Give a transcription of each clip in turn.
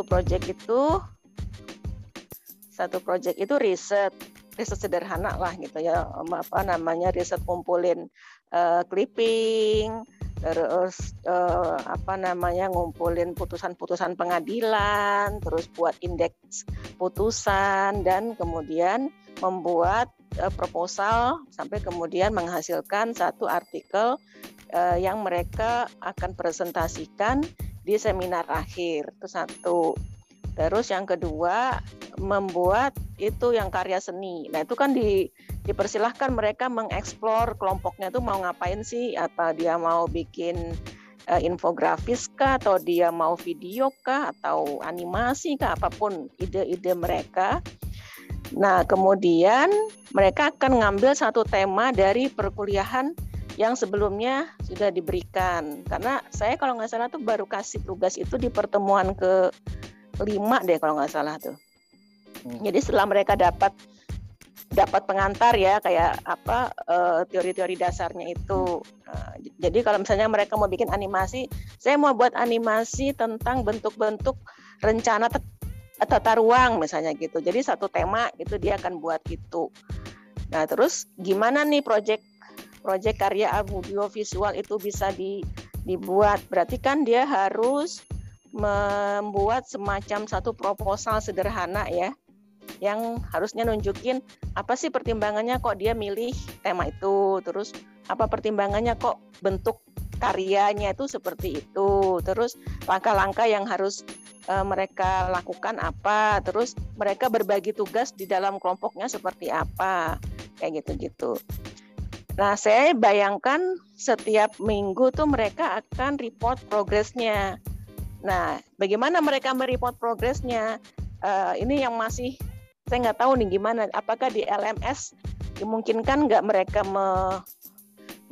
satu proyek itu satu proyek itu riset riset sederhana lah gitu ya apa namanya riset kumpulin uh, clipping terus uh, apa namanya ngumpulin putusan-putusan pengadilan terus buat indeks putusan dan kemudian membuat uh, proposal sampai kemudian menghasilkan satu artikel uh, yang mereka akan presentasikan di seminar akhir itu satu. Terus yang kedua membuat itu yang karya seni. Nah itu kan di dipersilahkan mereka mengeksplor kelompoknya itu mau ngapain sih? Apa dia mau bikin uh, infografis kah? Atau dia mau video kah? Atau animasi kah? Apa pun ide-ide mereka. Nah kemudian mereka akan ngambil satu tema dari perkuliahan yang sebelumnya sudah diberikan. Karena saya kalau nggak salah tuh baru kasih tugas itu di pertemuan ke lima deh kalau nggak salah tuh. Hmm. Jadi setelah mereka dapat dapat pengantar ya kayak apa uh, teori-teori dasarnya itu. Uh, jadi kalau misalnya mereka mau bikin animasi, saya mau buat animasi tentang bentuk-bentuk rencana tata ruang misalnya gitu. Jadi satu tema itu dia akan buat itu. Nah terus gimana nih proyek proyek karya audiovisual itu bisa di, dibuat. Berarti kan dia harus membuat semacam satu proposal sederhana ya yang harusnya nunjukin apa sih pertimbangannya kok dia milih tema itu terus apa pertimbangannya kok bentuk karyanya itu seperti itu terus langkah-langkah yang harus uh, mereka lakukan apa terus mereka berbagi tugas di dalam kelompoknya seperti apa kayak gitu-gitu Nah, saya bayangkan setiap minggu tuh mereka akan report progresnya. Nah, bagaimana mereka mereport progresnya? Uh, ini yang masih saya nggak tahu nih gimana. Apakah di LMS dimungkinkan nggak mereka me,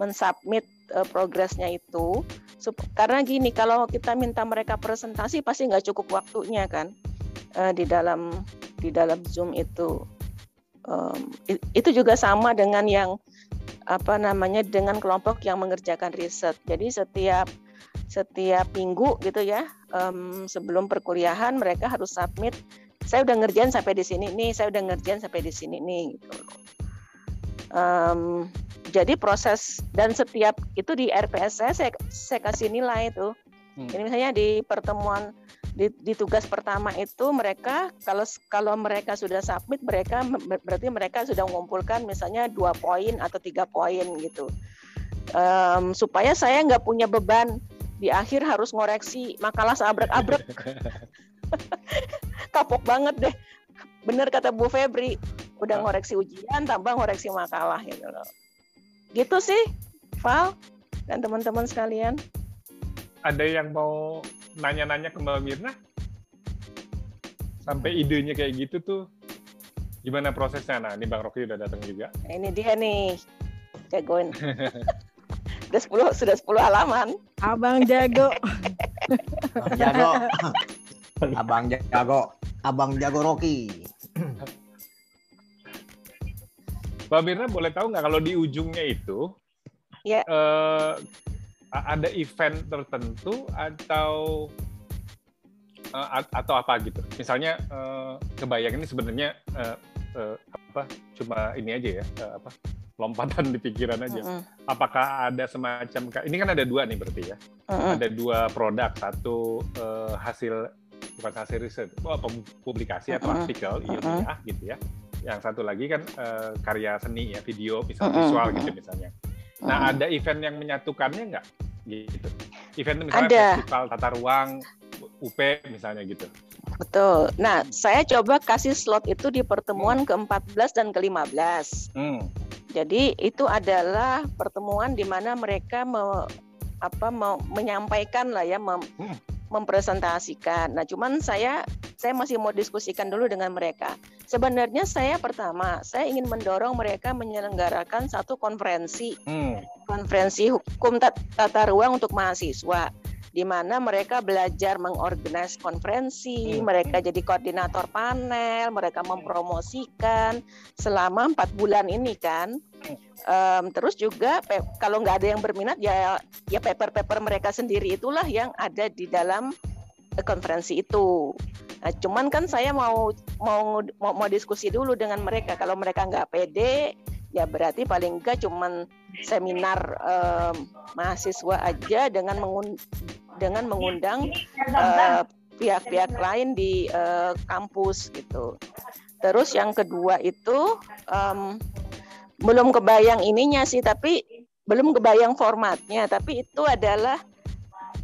mensubmit uh, progresnya itu? Sup, karena gini, kalau kita minta mereka presentasi pasti nggak cukup waktunya kan uh, di dalam di dalam Zoom itu. Um, itu juga sama dengan yang apa namanya dengan kelompok yang mengerjakan riset. Jadi setiap setiap minggu gitu ya um, sebelum perkuliahan mereka harus submit. Saya udah ngerjain sampai di sini nih, saya udah ngerjain sampai di sini nih. Gitu. Um, jadi proses dan setiap itu di RPS saya saya, saya kasih nilai itu. Hmm. Ini misalnya di pertemuan di, di tugas pertama itu mereka kalau kalau mereka sudah submit mereka berarti mereka sudah mengumpulkan misalnya dua poin atau tiga poin gitu. Um, supaya saya nggak punya beban di akhir harus ngoreksi makalah seabrek-abrek. Kapok banget deh. Bener kata Bu Febri udah ngoreksi ujian tambah ngoreksi makalah gitu loh. Gitu sih Val dan teman-teman sekalian ada yang mau nanya-nanya ke Mbak Mirna sampai hmm. idenya kayak gitu tuh gimana prosesnya? Nah, ini Bang Rocky udah datang juga. Ini dia nih, jagoin. sudah sepuluh sudah sepuluh halaman. Abang jago. Abang jago. Abang jago. Abang jago Rocky. Mbak Mirna boleh tahu nggak kalau di ujungnya itu ya. eh, ada event tertentu atau uh, atau apa gitu. Misalnya uh, kebayang ini sebenarnya uh, uh, apa cuma ini aja ya uh, apa lompatan di pikiran aja. Uh -uh. Apakah ada semacam ini kan ada dua nih berarti ya. Uh -uh. Ada dua produk, satu uh, hasil bukan hasil riset, oh, publikasi atau uh -uh. artikel ilmiah uh -uh. gitu ya. Yang satu lagi kan uh, karya seni ya, video, misalnya uh -uh. visual gitu misalnya. Nah, ada event yang menyatukannya nggak? Gitu. Event misalnya ada. festival tata ruang UP misalnya gitu. Betul. Nah, saya coba kasih slot itu di pertemuan hmm. ke-14 dan ke-15. Hmm. Jadi itu adalah pertemuan di mana mereka me, apa me, menyampaikan lah ya mem, hmm. Mempresentasikan. Nah, cuman saya saya masih mau diskusikan dulu dengan mereka. Sebenarnya saya pertama, saya ingin mendorong mereka menyelenggarakan satu konferensi, hmm. konferensi hukum tata ruang untuk mahasiswa di mana mereka belajar mengorganize konferensi, hmm. mereka jadi koordinator panel, mereka mempromosikan selama empat bulan ini kan. Um, terus juga kalau nggak ada yang berminat ya ya paper-paper mereka sendiri itulah yang ada di dalam konferensi itu. Nah, cuman kan saya mau mau mau, mau diskusi dulu dengan mereka. Kalau mereka nggak pede, ya berarti paling enggak cuman seminar um, mahasiswa aja dengan mengun dengan mengundang pihak pihak-pihak lain di uh, kampus gitu. Terus yang kedua itu um, belum kebayang ininya sih, tapi belum kebayang formatnya. Tapi itu adalah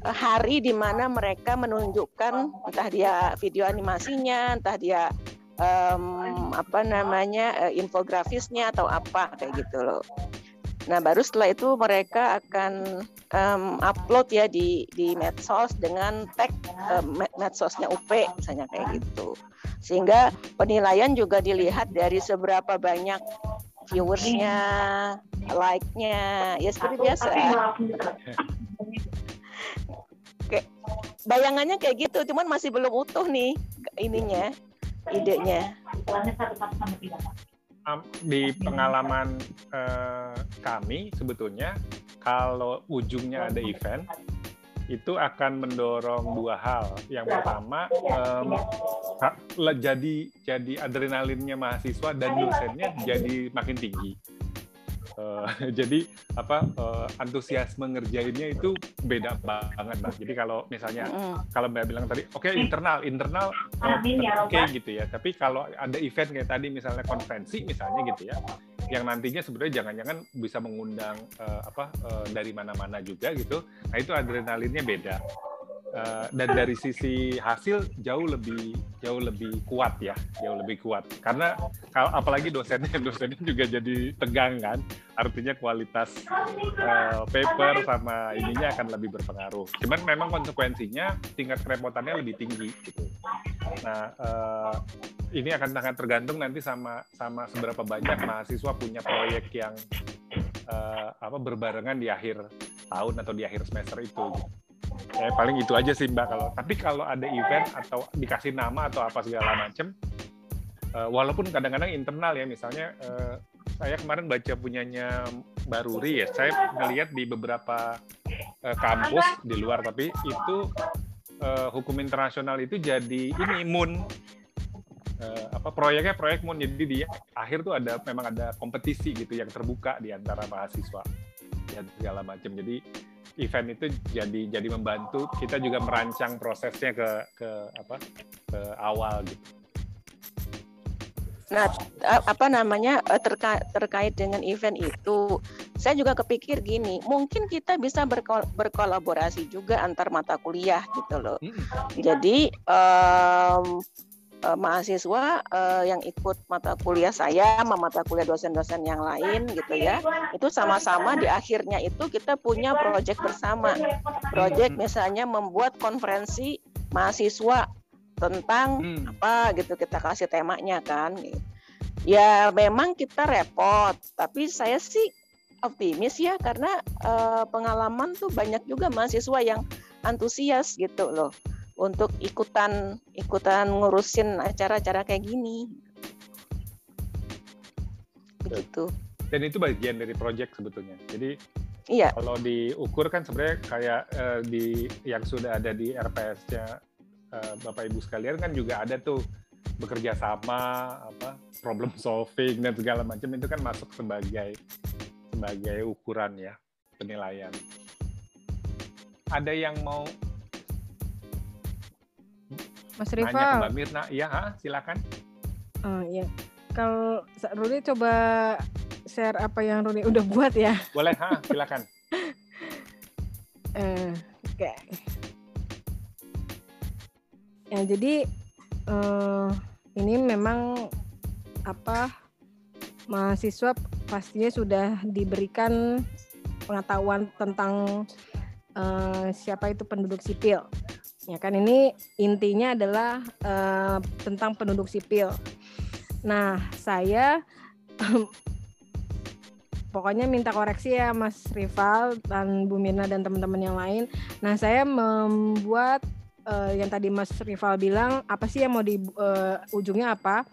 hari di mana mereka menunjukkan entah dia video animasinya, entah dia um, apa namanya uh, infografisnya atau apa kayak gitu loh. Nah baru setelah itu mereka akan um, upload ya di di medsos dengan tag um, medsosnya UP misalnya kayak gitu. Sehingga penilaian juga dilihat dari seberapa banyak viewersnya, like-nya, ya seperti biasa. Kayak bayangannya kayak gitu cuman masih belum utuh nih ininya idenya. Di pengalaman uh, kami sebetulnya kalau ujungnya ada event itu akan mendorong dua hal. Yang pertama um, jadi jadi adrenalinnya mahasiswa dan dosennya jadi makin tinggi. Uh, jadi apa uh, antusiasme ngerjainnya itu beda banget mbak. Jadi kalau misalnya mm. kalau mbak bilang tadi, oke okay, internal internal uh, oke okay, gitu ya. Tapi kalau ada event kayak tadi misalnya konferensi misalnya gitu ya, yang nantinya sebenarnya jangan-jangan bisa mengundang uh, apa uh, dari mana-mana juga gitu. Nah itu adrenalinnya beda. Uh, dan dari sisi hasil jauh lebih jauh lebih kuat ya jauh lebih kuat. Karena kalau apalagi dosennya dosennya juga jadi tegang kan. Artinya kualitas uh, paper sama ininya akan lebih berpengaruh. Cuman memang konsekuensinya tingkat kerepotannya lebih tinggi gitu. Nah uh, ini akan sangat tergantung nanti sama sama seberapa banyak mahasiswa punya proyek yang uh, apa berbarengan di akhir tahun atau di akhir semester itu gitu ya paling itu aja sih mbak kalau tapi kalau ada event atau dikasih nama atau apa segala macam uh, walaupun kadang-kadang internal ya misalnya uh, saya kemarin baca punyanya Baruri ya saya melihat di beberapa uh, kampus di luar tapi itu uh, hukum internasional itu jadi ini Moon. Uh, apa proyeknya proyek Moon jadi di akhir tuh ada memang ada kompetisi gitu yang terbuka di antara mahasiswa dan segala macam jadi event itu jadi jadi membantu kita juga merancang prosesnya ke ke apa ke awal gitu. Nah, apa namanya eh, terkait terkait dengan event itu, saya juga kepikir gini, mungkin kita bisa berkol berkolaborasi juga antar mata kuliah gitu loh. Jadi um, uh, mahasiswa uh, yang ikut mata kuliah saya sama mata kuliah dosen-dosen yang lain gitu ya. Itu sama-sama di akhirnya itu kita punya proyek bersama. Proyek misalnya membuat konferensi mahasiswa tentang hmm. apa gitu kita kasih temanya kan. Ya memang kita repot tapi saya sih optimis ya karena uh, pengalaman tuh banyak juga mahasiswa yang antusias gitu loh untuk ikutan ikutan ngurusin acara-acara kayak gini. Begitu. Dan itu bagian dari project sebetulnya. Jadi iya. kalau diukur kan sebenarnya kayak uh, di yang sudah ada di RPS-nya uh, bapak ibu sekalian kan juga ada tuh bekerja sama apa problem solving dan segala macam itu kan masuk sebagai sebagai ukuran ya penilaian. Ada yang mau Mas Rival. Nanya ke Mbak Mirna. Iya, ha? silakan. Oh iya. Kalau Ruli coba share apa yang Ruli udah buat ya. Boleh, ha? silakan. uh, Oke. Okay. Ya, jadi uh, ini memang apa mahasiswa pastinya sudah diberikan pengetahuan tentang uh, siapa itu penduduk sipil Ya kan ini intinya adalah uh, tentang penduduk sipil. Nah, saya pokoknya minta koreksi ya Mas Rival dan Bu Mirna dan teman-teman yang lain. Nah, saya membuat uh, yang tadi Mas Rival bilang apa sih yang mau di uh, ujungnya apa?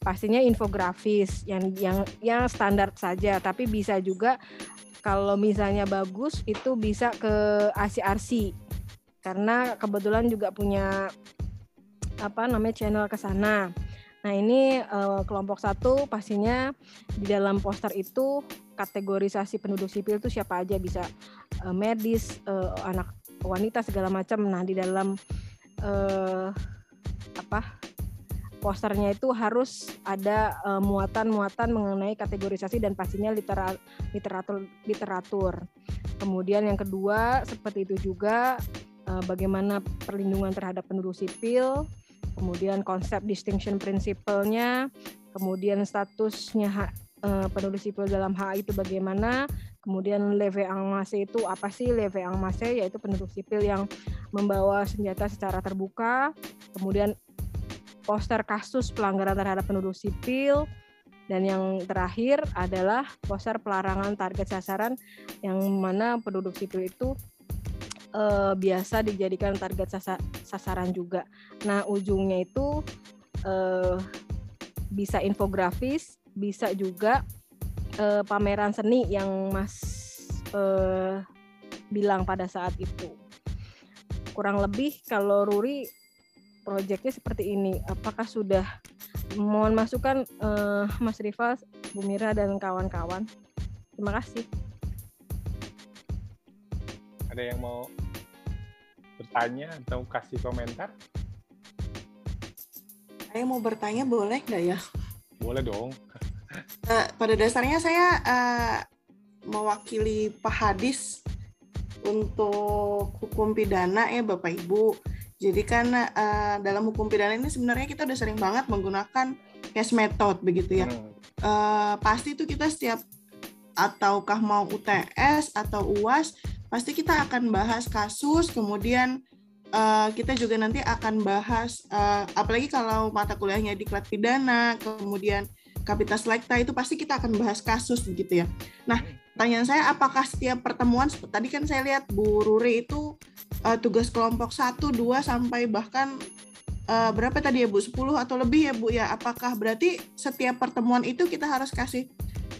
Pastinya infografis yang yang yang standar saja, tapi bisa juga kalau misalnya bagus itu bisa ke ACRC karena kebetulan juga punya apa namanya channel ke sana. Nah ini uh, kelompok satu pastinya di dalam poster itu kategorisasi penduduk sipil itu siapa aja bisa uh, medis, uh, anak wanita segala macam. Nah di dalam uh, apa posternya itu harus ada muatan-muatan uh, mengenai kategorisasi dan pastinya literal, literatur literatur. Kemudian yang kedua seperti itu juga uh, bagaimana perlindungan terhadap penduduk sipil kemudian konsep distinction principle-nya, kemudian statusnya eh, penduduk sipil dalam hak itu bagaimana, kemudian leve angmase itu apa sih leve angmase yaitu penduduk sipil yang membawa senjata secara terbuka, kemudian poster kasus pelanggaran terhadap penduduk sipil, dan yang terakhir adalah poster pelarangan target sasaran yang mana penduduk sipil itu uh, biasa dijadikan target sasa sasaran juga. Nah, ujungnya itu uh, bisa infografis, bisa juga uh, pameran seni yang Mas uh, bilang pada saat itu. Kurang lebih kalau Ruri proyeknya seperti ini. Apakah sudah mohon masukan uh, Mas Riva, Bu Mira dan kawan-kawan? Terima kasih. Ada yang mau bertanya atau kasih komentar? Saya mau bertanya boleh nggak ya? Boleh dong. Uh, pada dasarnya saya uh, mewakili Pak Hadis untuk hukum pidana ya Bapak Ibu. Jadi kan uh, dalam hukum pidana ini sebenarnya kita udah sering banget menggunakan case method begitu ya. Hmm. Uh, pasti itu kita setiap ataukah mau UTS atau UAS pasti kita akan bahas kasus, kemudian uh, kita juga nanti akan bahas, uh, apalagi kalau mata kuliahnya di klat pidana, kemudian kapitas lekta itu pasti kita akan bahas kasus begitu ya. Nah, pertanyaan saya apakah setiap pertemuan tadi kan saya lihat Bu Ruri itu uh, tugas kelompok 1, 2 sampai bahkan uh, berapa tadi ya Bu 10 atau lebih ya Bu ya. Apakah berarti setiap pertemuan itu kita harus kasih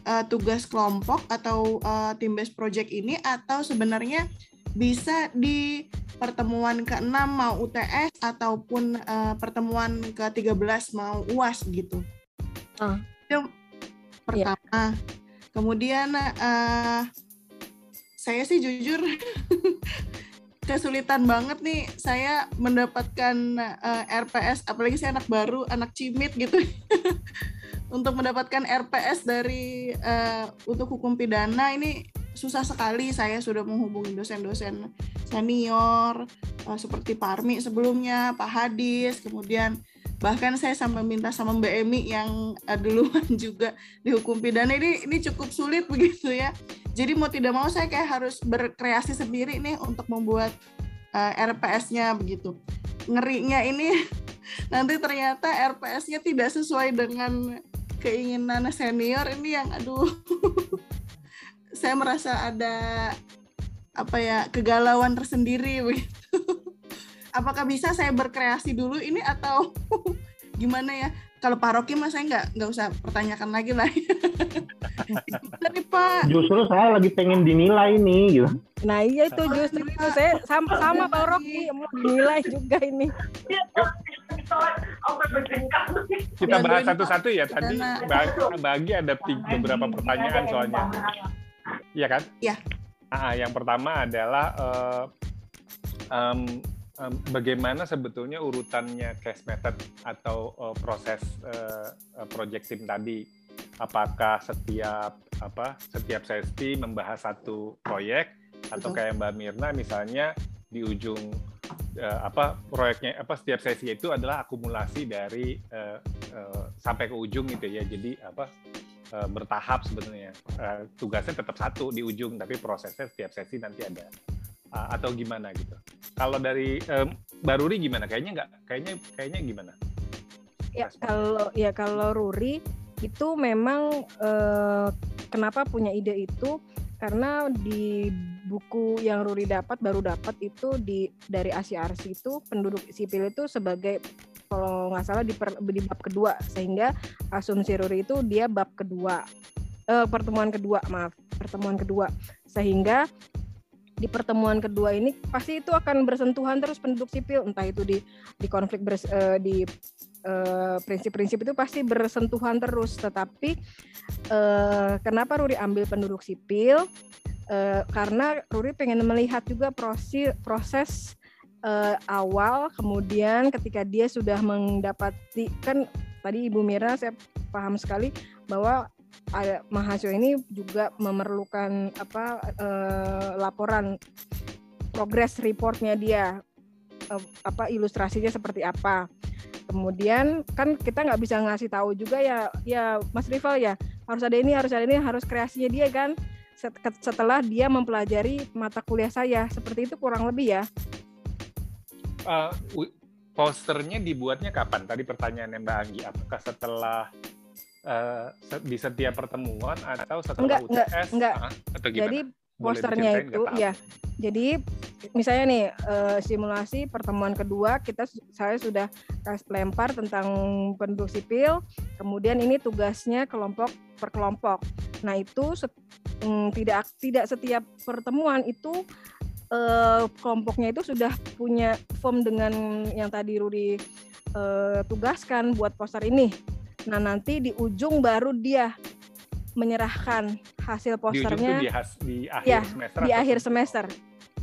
uh, tugas kelompok atau uh, team based project ini atau sebenarnya bisa di pertemuan ke-6 mau UTS ataupun uh, pertemuan ke-13 mau UAS gitu. Uh. Itu pertama. Yeah. Kemudian uh, saya sih jujur kesulitan banget nih saya mendapatkan uh, RPS apalagi saya anak baru, anak cimit gitu. untuk mendapatkan RPS dari uh, untuk hukum pidana ini susah sekali saya sudah menghubungi dosen-dosen senior uh, seperti Pak Armi sebelumnya, Pak Hadis, kemudian bahkan saya sampai minta sama Mbak Emi yang uh, duluan juga di hukum pidana ini ini cukup sulit begitu ya. Jadi mau tidak mau saya kayak harus berkreasi sendiri nih untuk membuat uh, RPS-nya begitu. Ngerinya ini nanti ternyata RPS-nya tidak sesuai dengan keinginan senior ini yang aduh. Saya merasa ada apa ya kegalauan tersendiri begitu. Apakah bisa saya berkreasi dulu ini atau gimana ya kalau paroki mas saya nggak nggak usah pertanyakan lagi lah. Dari Pak. Justru saya lagi pengen dinilai nih gitu. Nah iya itu justru itu. Saya sama sama paroki mau dinilai juga ini. Kita bahas satu-satu ya tadi. Bagi ada tiga, beberapa pertanyaan soalnya. Iya kan? Iya. Ah, yang pertama adalah uh, um, um, bagaimana sebetulnya urutannya case method atau uh, proses uh, project team tadi? Apakah setiap apa setiap sesi membahas satu proyek atau kayak Mbak Mirna misalnya di ujung uh, apa proyeknya apa setiap sesi itu adalah akumulasi dari uh, uh, sampai ke ujung gitu ya. Jadi apa uh, bertahap sebenarnya uh, tugasnya tetap satu di ujung tapi prosesnya setiap sesi nanti ada atau gimana gitu. Kalau dari um, Baruri gimana? Kayaknya nggak, kayaknya kayaknya gimana? Ya kalau ya kalau Ruri itu memang eh, kenapa punya ide itu? Karena di buku yang Ruri dapat baru dapat itu di dari ACRC itu penduduk sipil itu sebagai kalau nggak salah di, per, di bab kedua. Sehingga asumsi Ruri itu dia bab kedua. Eh, pertemuan kedua maaf pertemuan kedua. Sehingga di pertemuan kedua ini pasti itu akan bersentuhan terus penduduk sipil. Entah itu di di konflik ber, uh, di eh, prinsip-prinsip uh, itu pasti bersentuhan terus. Tetapi uh, kenapa Ruri ambil penduduk sipil? Uh, karena Ruri pengen melihat juga proses proses uh, awal kemudian ketika dia sudah mendapati kan tadi Ibu Mira saya paham sekali bahwa ada mahasiswa ini juga memerlukan apa eh, laporan progress reportnya dia. Apa ilustrasinya seperti apa. Kemudian kan kita nggak bisa ngasih tahu juga ya ya Mas Rival ya harus ada ini harus ada ini harus kreasinya dia kan. Setelah dia mempelajari mata kuliah saya. Seperti itu kurang lebih ya. Uh, posternya dibuatnya kapan? Tadi pertanyaannya Mbak Anggi apakah setelah uh, di setiap pertemuan atau setelah enggak, UTS enggak, enggak. Atau gimana? Jadi posternya itu ya. Jadi misalnya nih uh, simulasi pertemuan kedua kita saya sudah kasih lempar tentang penduduk sipil, kemudian ini tugasnya kelompok per kelompok. Nah, itu set, um, tidak tidak setiap pertemuan itu uh, kelompoknya itu sudah punya form dengan yang tadi Rudi uh, tugaskan buat poster ini. Nah nanti di ujung baru dia menyerahkan hasil posternya. di, has, di akhir ya, semester di akhir semester?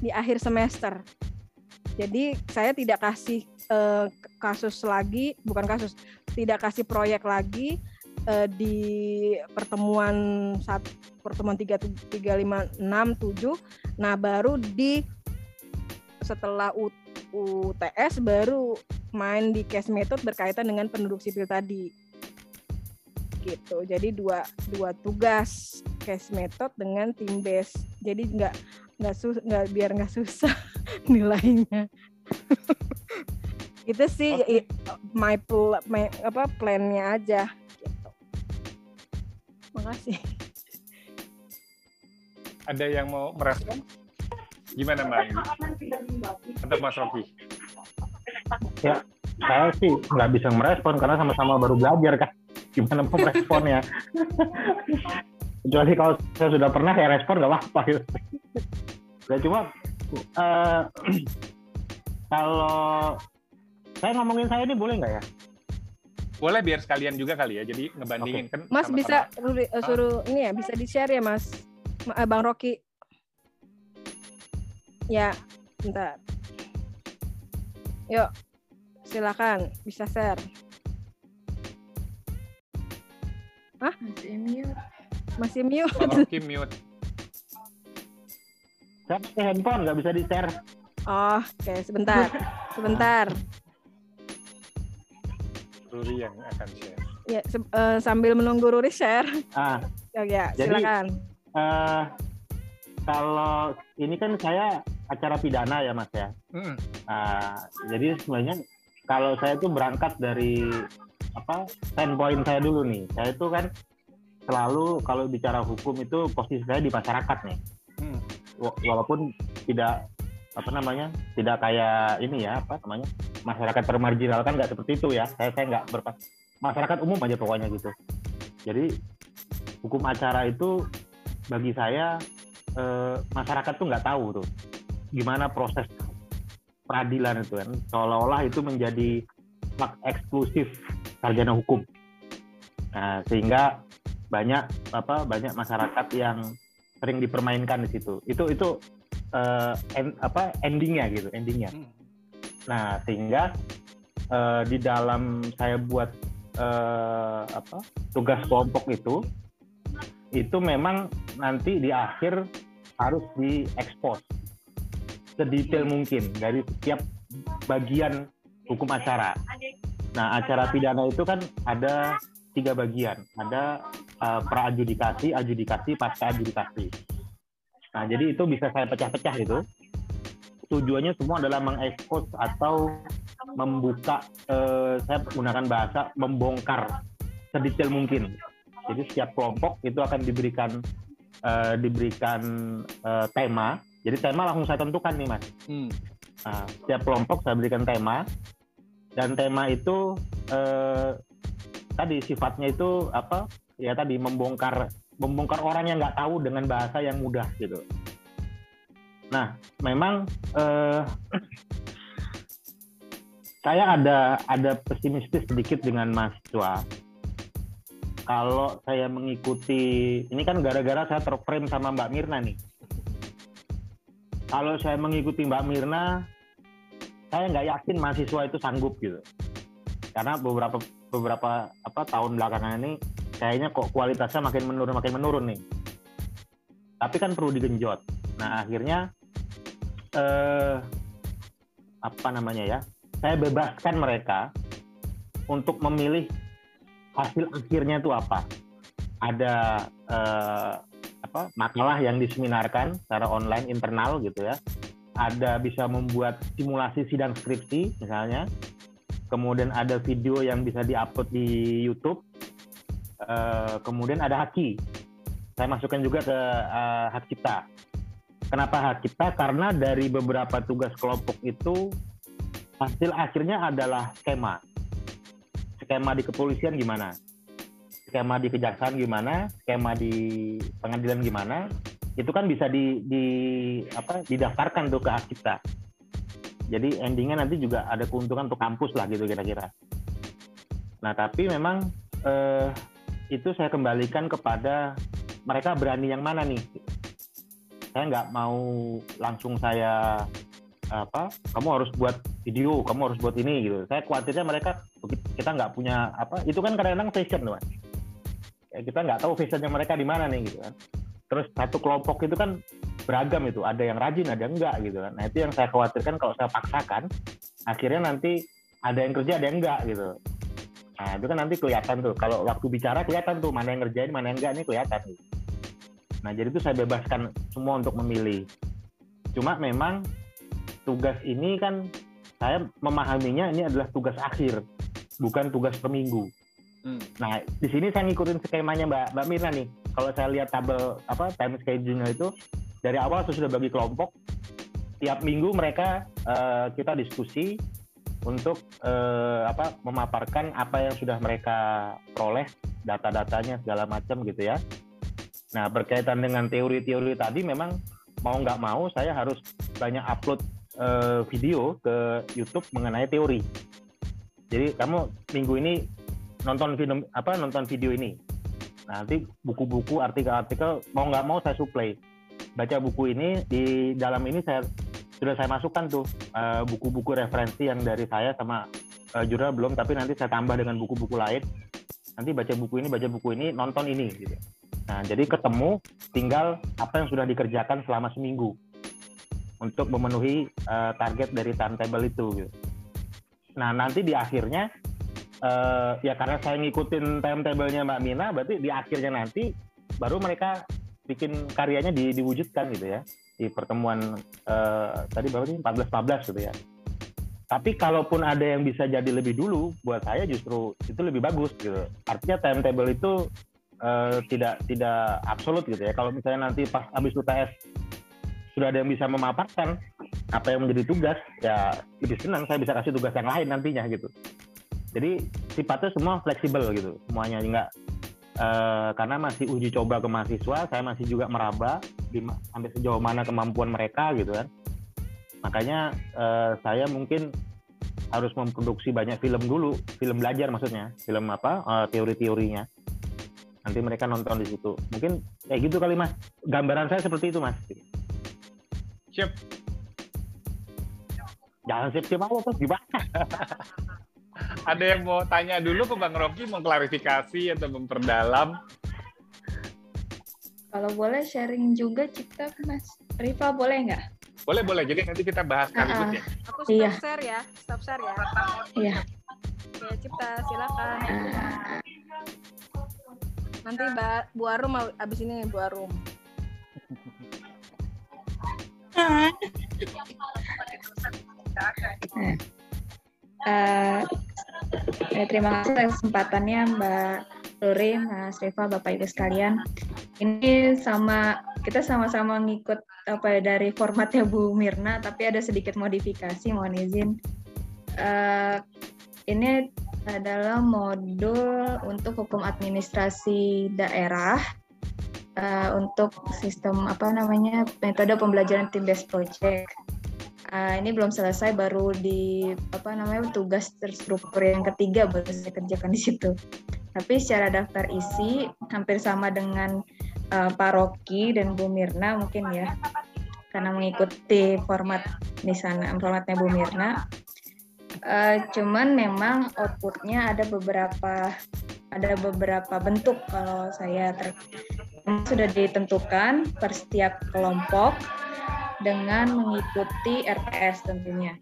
di akhir semester. Jadi saya tidak kasih uh, kasus lagi bukan kasus tidak kasih proyek lagi uh, di pertemuan saat pertemuan tiga tiga lima enam tujuh. Nah baru di setelah UTS baru main di case method berkaitan dengan penduduk sipil tadi gitu. Jadi dua dua tugas case method dengan tim base. Jadi nggak nggak sus nggak biar nggak susah nilainya. itu sih okay. my, pl my apa plannya aja gitu. Makasih. Ada yang mau merespon? Gimana Mbak Atau Mas Rocky? Ya, saya sih nggak bisa merespon karena sama-sama baru belajar kan gimana mau responnya kecuali kalau saya sudah pernah saya respon nggak apa-apa gitu. ya cuma uh, kalau saya ngomongin saya ini boleh nggak ya? Boleh biar sekalian juga kali ya. Jadi ngebandingin okay. kan Mas sama -sama. bisa uh, suruh ini ya bisa di share ya Mas? Eh, Bang Rocky. Ya bentar. Yuk silakan bisa share Hah? Masih mute. Masih mute. Masih mute. Saya pakai handphone, nggak bisa di-share. Oh, oke. Okay. Sebentar. Sebentar. Ruri yang akan share. Ya, se uh, sambil menunggu Ruri share. Ah. Ya, ya silakan. Jadi, uh, kalau ini kan saya acara pidana ya, Mas ya. Mm. Uh, jadi sebenarnya kalau saya tuh berangkat dari apa standpoint saya dulu nih. Saya itu kan selalu kalau bicara hukum itu posisi saya di masyarakat nih. Hmm. walaupun tidak apa namanya tidak kayak ini ya apa namanya masyarakat termarginal kan nggak seperti itu ya. Saya saya nggak berpas masyarakat umum aja pokoknya gitu. Jadi hukum acara itu bagi saya eh, masyarakat tuh nggak tahu tuh gimana proses peradilan itu kan. Seolah-olah itu menjadi hak eksklusif sarjana hukum. Nah, sehingga banyak apa banyak masyarakat yang sering dipermainkan di situ. Itu itu uh, en, apa endingnya gitu, endingnya. Hmm. Nah, sehingga uh, di dalam saya buat uh, apa tugas kelompok itu itu memang nanti di akhir harus diekspos sedetail mungkin dari setiap bagian hukum acara. Nah, acara pidana itu kan ada tiga bagian. Ada uh, pra-adjudikasi, adjudikasi, pasca adjudikasi. Nah, jadi itu bisa saya pecah-pecah gitu. Tujuannya semua adalah mengekspos atau membuka, uh, saya menggunakan bahasa membongkar sedetail mungkin. Jadi setiap kelompok itu akan diberikan uh, diberikan uh, tema. Jadi tema langsung saya tentukan nih, mas. Hmm. Nah, setiap kelompok saya berikan tema dan tema itu eh, tadi sifatnya itu apa ya tadi membongkar membongkar orang yang nggak tahu dengan bahasa yang mudah gitu Nah, memang uh, saya ada ada pesimistis sedikit dengan mahasiswa. Kalau saya mengikuti, ini kan gara-gara saya terframe sama Mbak Mirna nih. Kalau saya mengikuti Mbak Mirna, saya nggak yakin mahasiswa itu sanggup gitu. Karena beberapa beberapa apa tahun belakangan ini kayaknya kok kualitasnya makin menurun makin menurun nih. Tapi kan perlu digenjot. Nah akhirnya eh, apa namanya ya? Saya bebaskan mereka untuk memilih hasil akhirnya itu apa. Ada eh, apa makalah yang diseminarkan secara online internal gitu ya. Ada bisa membuat simulasi sidang skripsi misalnya. Kemudian ada video yang bisa diupload di YouTube. Uh, kemudian ada haki. Saya masukkan juga ke uh, hak cipta Kenapa hak kita? Karena dari beberapa tugas kelompok itu hasil akhirnya adalah skema. Skema di kepolisian gimana? Skema di kejaksaan gimana? Skema di pengadilan gimana? Itu kan bisa di, di apa didaftarkan tuh ke hak kita. Jadi endingnya nanti juga ada keuntungan untuk kampus lah gitu kira-kira. Nah tapi memang eh, itu saya kembalikan kepada mereka berani yang mana nih saya nggak mau langsung saya apa kamu harus buat video kamu harus buat ini gitu saya khawatirnya mereka kita nggak punya apa itu kan kadang-kadang fashion tuh kita nggak tahu fashionnya mereka di mana nih gitu kan terus satu kelompok itu kan beragam itu ada yang rajin ada yang enggak gitu kan nah itu yang saya khawatirkan kalau saya paksakan akhirnya nanti ada yang kerja ada yang enggak gitu nah itu kan nanti kelihatan tuh kalau waktu bicara kelihatan tuh mana yang ngerjain mana yang enggak ini kelihatan gitu. Nah, jadi itu saya bebaskan semua untuk memilih. Cuma memang tugas ini kan saya memahaminya ini adalah tugas akhir, bukan tugas per minggu. Hmm. Nah, di sini saya ngikutin skemanya Mbak Mbak Mirna nih. Kalau saya lihat tabel apa time schedule itu dari awal saya sudah bagi kelompok. Tiap minggu mereka uh, kita diskusi untuk uh, apa memaparkan apa yang sudah mereka peroleh data-datanya segala macam gitu ya Nah, berkaitan dengan teori-teori tadi memang mau nggak mau saya harus banyak upload uh, video ke YouTube mengenai teori. Jadi kamu minggu ini nonton film apa nonton video ini. Nanti buku-buku, artikel-artikel mau nggak mau saya supply. Baca buku ini di dalam ini saya sudah saya masukkan tuh eh, buku-buku uh, referensi yang dari saya sama uh, jurnal belum, tapi nanti saya tambah dengan buku-buku lain. Nanti baca buku ini, baca buku ini, nonton ini gitu. Nah, jadi ketemu tinggal apa yang sudah dikerjakan selama seminggu untuk memenuhi uh, target dari timetable itu. Gitu. Nah, nanti di akhirnya uh, ya karena saya ngikutin timetable-nya Mbak Mina, berarti di akhirnya nanti baru mereka bikin karyanya di, diwujudkan gitu ya di pertemuan uh, tadi berapa sih 14 14 gitu ya. Tapi kalaupun ada yang bisa jadi lebih dulu, buat saya justru itu lebih bagus gitu. Artinya timetable itu uh, tidak tidak absolut gitu ya. Kalau misalnya nanti pas habis UTS sudah ada yang bisa memaparkan apa yang menjadi tugas, ya lebih senang saya bisa kasih tugas yang lain nantinya gitu. Jadi sifatnya semua fleksibel gitu, semuanya. Enggak uh, karena masih uji coba ke mahasiswa, saya masih juga meraba di, sampai sejauh mana kemampuan mereka gitu kan. Makanya uh, saya mungkin harus memproduksi banyak film dulu, film belajar maksudnya, film apa uh, teori-teorinya. Nanti mereka nonton di situ. Mungkin kayak gitu kali mas. Gambaran saya seperti itu mas. Siap. Jangan siap siap apa gimana ada yang mau tanya dulu ke bang Rocky mau klarifikasi atau memperdalam? Kalau boleh sharing juga cipta mas. Riva boleh nggak? Boleh boleh. Jadi nanti kita bahas kali uh, ya aku stop iya. share ya stop share ya. Iya. Oke, Cipta, silakan. Nanti Mbak Bu Arum abis ini Bu Arum. Uh, ya, terima kasih kesempatannya Mbak Luri, Mas Riva, Bapak Ibu sekalian. Ini sama kita sama-sama ngikut apa ya, dari formatnya Bu Mirna, tapi ada sedikit modifikasi, mohon izin. Uh, ini adalah modul untuk hukum administrasi daerah uh, untuk sistem apa namanya metode pembelajaran tim based project. Uh, ini belum selesai baru di apa namanya tugas terstruktur yang ketiga baru saya kerjakan di situ. Tapi secara daftar isi hampir sama dengan uh, Pak Rocky dan Bu Mirna mungkin ya karena mengikuti format di sana formatnya Bu Mirna. Uh, cuman memang outputnya ada beberapa ada beberapa bentuk kalau saya sudah ditentukan per setiap kelompok dengan mengikuti RPS tentunya.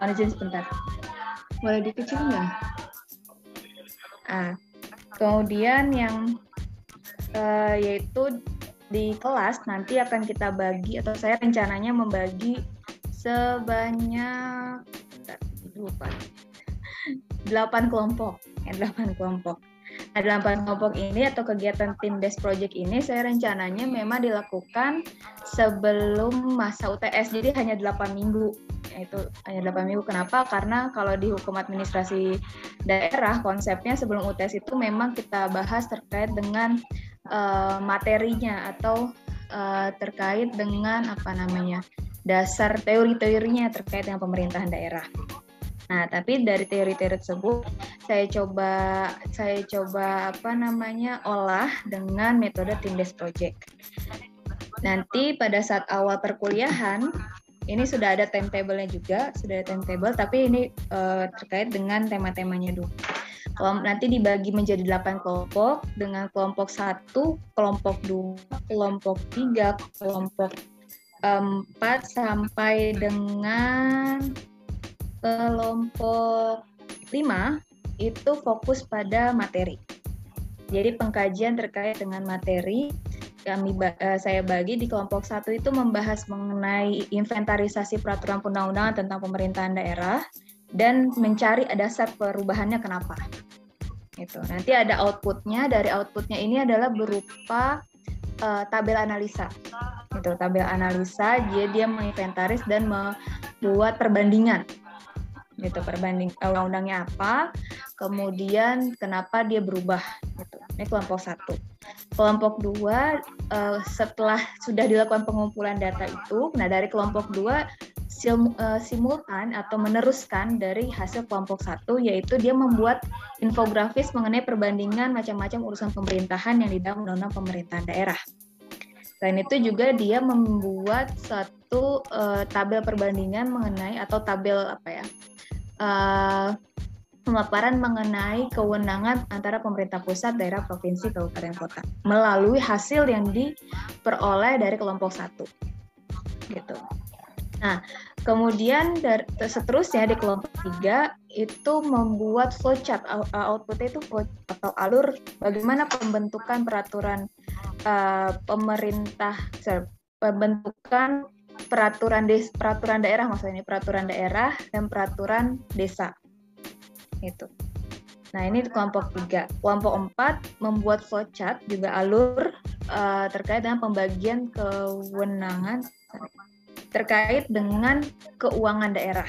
Mohon izin sebentar. Boleh dikecilin nggak? Ah, kemudian yang uh, yaitu di kelas nanti akan kita bagi atau saya rencananya membagi sebanyak lupa delapan kelompok ya delapan kelompok Nah, dalam kelompok ini atau kegiatan tim desk project ini saya rencananya memang dilakukan sebelum masa UTS. Jadi hanya 8 minggu. Itu hanya 8 minggu. Kenapa? Karena kalau di hukum administrasi daerah konsepnya sebelum UTS itu memang kita bahas terkait dengan uh, materinya atau uh, terkait dengan apa namanya? dasar teori-teorinya terkait dengan pemerintahan daerah. Nah, tapi dari teori-teori tersebut saya coba saya coba apa namanya olah dengan metode team based project. Nanti pada saat awal perkuliahan ini sudah ada timetable-nya juga, sudah ada timetable, tapi ini uh, terkait dengan tema-temanya dulu. Nanti dibagi menjadi 8 kelompok dengan kelompok 1, kelompok 2, kelompok 3, kelompok 4 sampai dengan kelompok 5 itu fokus pada materi. Jadi pengkajian terkait dengan materi kami uh, saya bagi di kelompok satu itu membahas mengenai inventarisasi peraturan undang-undangan tentang pemerintahan daerah dan mencari dasar perubahannya kenapa. Itu. Nanti ada outputnya. Dari outputnya ini adalah berupa uh, tabel analisa. Itu tabel analisa dia dia menginventaris dan membuat perbandingan gitu perbanding eh, undang-undangnya apa, kemudian kenapa dia berubah gitu. Ini kelompok satu. Kelompok dua uh, setelah sudah dilakukan pengumpulan data itu, nah dari kelompok dua sim, uh, simultan atau meneruskan dari hasil kelompok satu, yaitu dia membuat infografis mengenai perbandingan macam-macam urusan pemerintahan yang di dalam undang-undang pemerintahan daerah. Selain itu juga dia membuat satu uh, tabel perbandingan mengenai atau tabel apa ya uh, pemaparan mengenai kewenangan antara pemerintah pusat, daerah, provinsi, kabupaten, kota melalui hasil yang diperoleh dari kelompok satu, gitu. Nah, kemudian dari, seterusnya di kelompok tiga itu membuat flowchart outputnya itu atau alur bagaimana pembentukan peraturan uh, pemerintah, sorry, pembentukan peraturan des peraturan daerah maksudnya ini peraturan daerah dan peraturan desa. Itu nah ini kelompok tiga. Kelompok empat membuat flowchart juga alur uh, terkait dengan pembagian kewenangan terkait dengan keuangan daerah.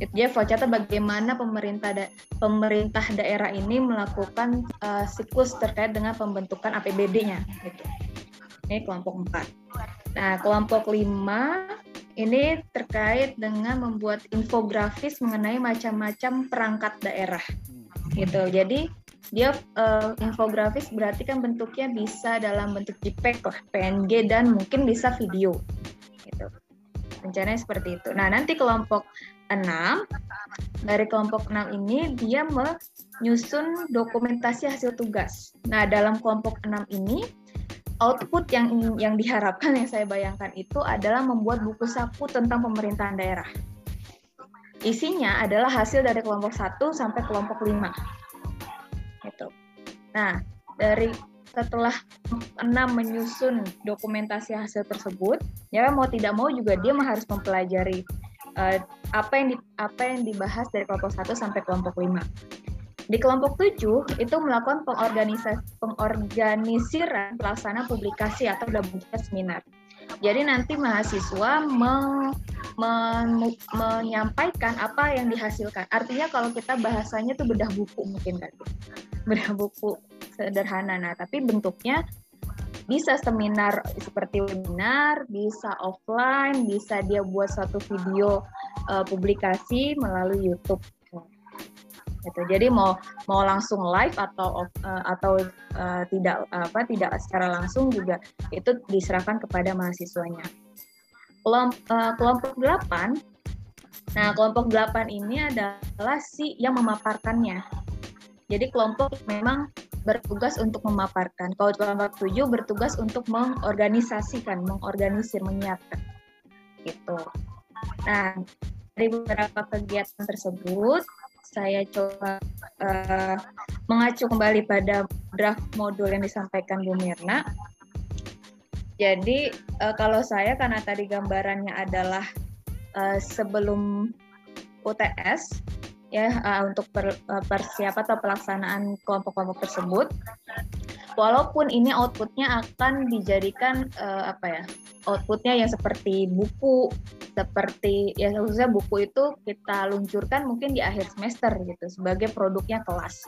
Itu dia flowchartnya bagaimana pemerintah da pemerintah daerah ini melakukan uh, siklus terkait dengan pembentukan APBD-nya gitu. Ini kelompok empat Nah, kelompok lima ini terkait dengan membuat infografis mengenai macam-macam perangkat daerah. Gitu. Jadi dia uh, infografis berarti kan bentuknya bisa dalam bentuk JPEG lah, PNG dan mungkin bisa video. Gitu. Rencananya seperti itu. Nah, nanti kelompok 6 dari kelompok 6 ini dia menyusun dokumentasi hasil tugas. Nah, dalam kelompok 6 ini output yang yang diharapkan yang saya bayangkan itu adalah membuat buku saku tentang pemerintahan daerah. Isinya adalah hasil dari kelompok 1 sampai kelompok 5. Gitu. Nah, dari setelah enam menyusun dokumentasi hasil tersebut, ya mau tidak mau juga dia harus mempelajari uh, apa yang di, apa yang dibahas dari kelompok 1 sampai kelompok 5. Di kelompok 7 itu melakukan pengorganisiran pelaksana publikasi atau bentuk seminar. Jadi nanti mahasiswa me, me, menyampaikan apa yang dihasilkan. Artinya kalau kita bahasanya itu bedah buku mungkin kan. Bedah buku sederhana. Nah, tapi bentuknya bisa seminar seperti webinar, bisa offline, bisa dia buat satu video uh, publikasi melalui YouTube gitu. Jadi mau mau langsung live atau uh, atau uh, tidak apa tidak secara langsung juga itu diserahkan kepada mahasiswanya. Uh, kelompok 8 Nah, kelompok 8 ini adalah si yang memaparkannya. Jadi kelompok memang bertugas untuk memaparkan. Kalau kelompok 7 bertugas untuk mengorganisasikan, mengorganisir, menyiapkan. Gitu. Nah, dari beberapa kegiatan tersebut, saya coba uh, mengacu kembali pada draft modul yang disampaikan Bu Mirna. Jadi uh, kalau saya karena tadi gambarannya adalah uh, sebelum UTS ya uh, untuk per, uh, persiapan atau pelaksanaan kelompok-kelompok tersebut walaupun ini outputnya akan dijadikan uh, apa ya outputnya yang seperti buku seperti ya khususnya buku itu kita luncurkan mungkin di akhir semester gitu sebagai produknya kelas.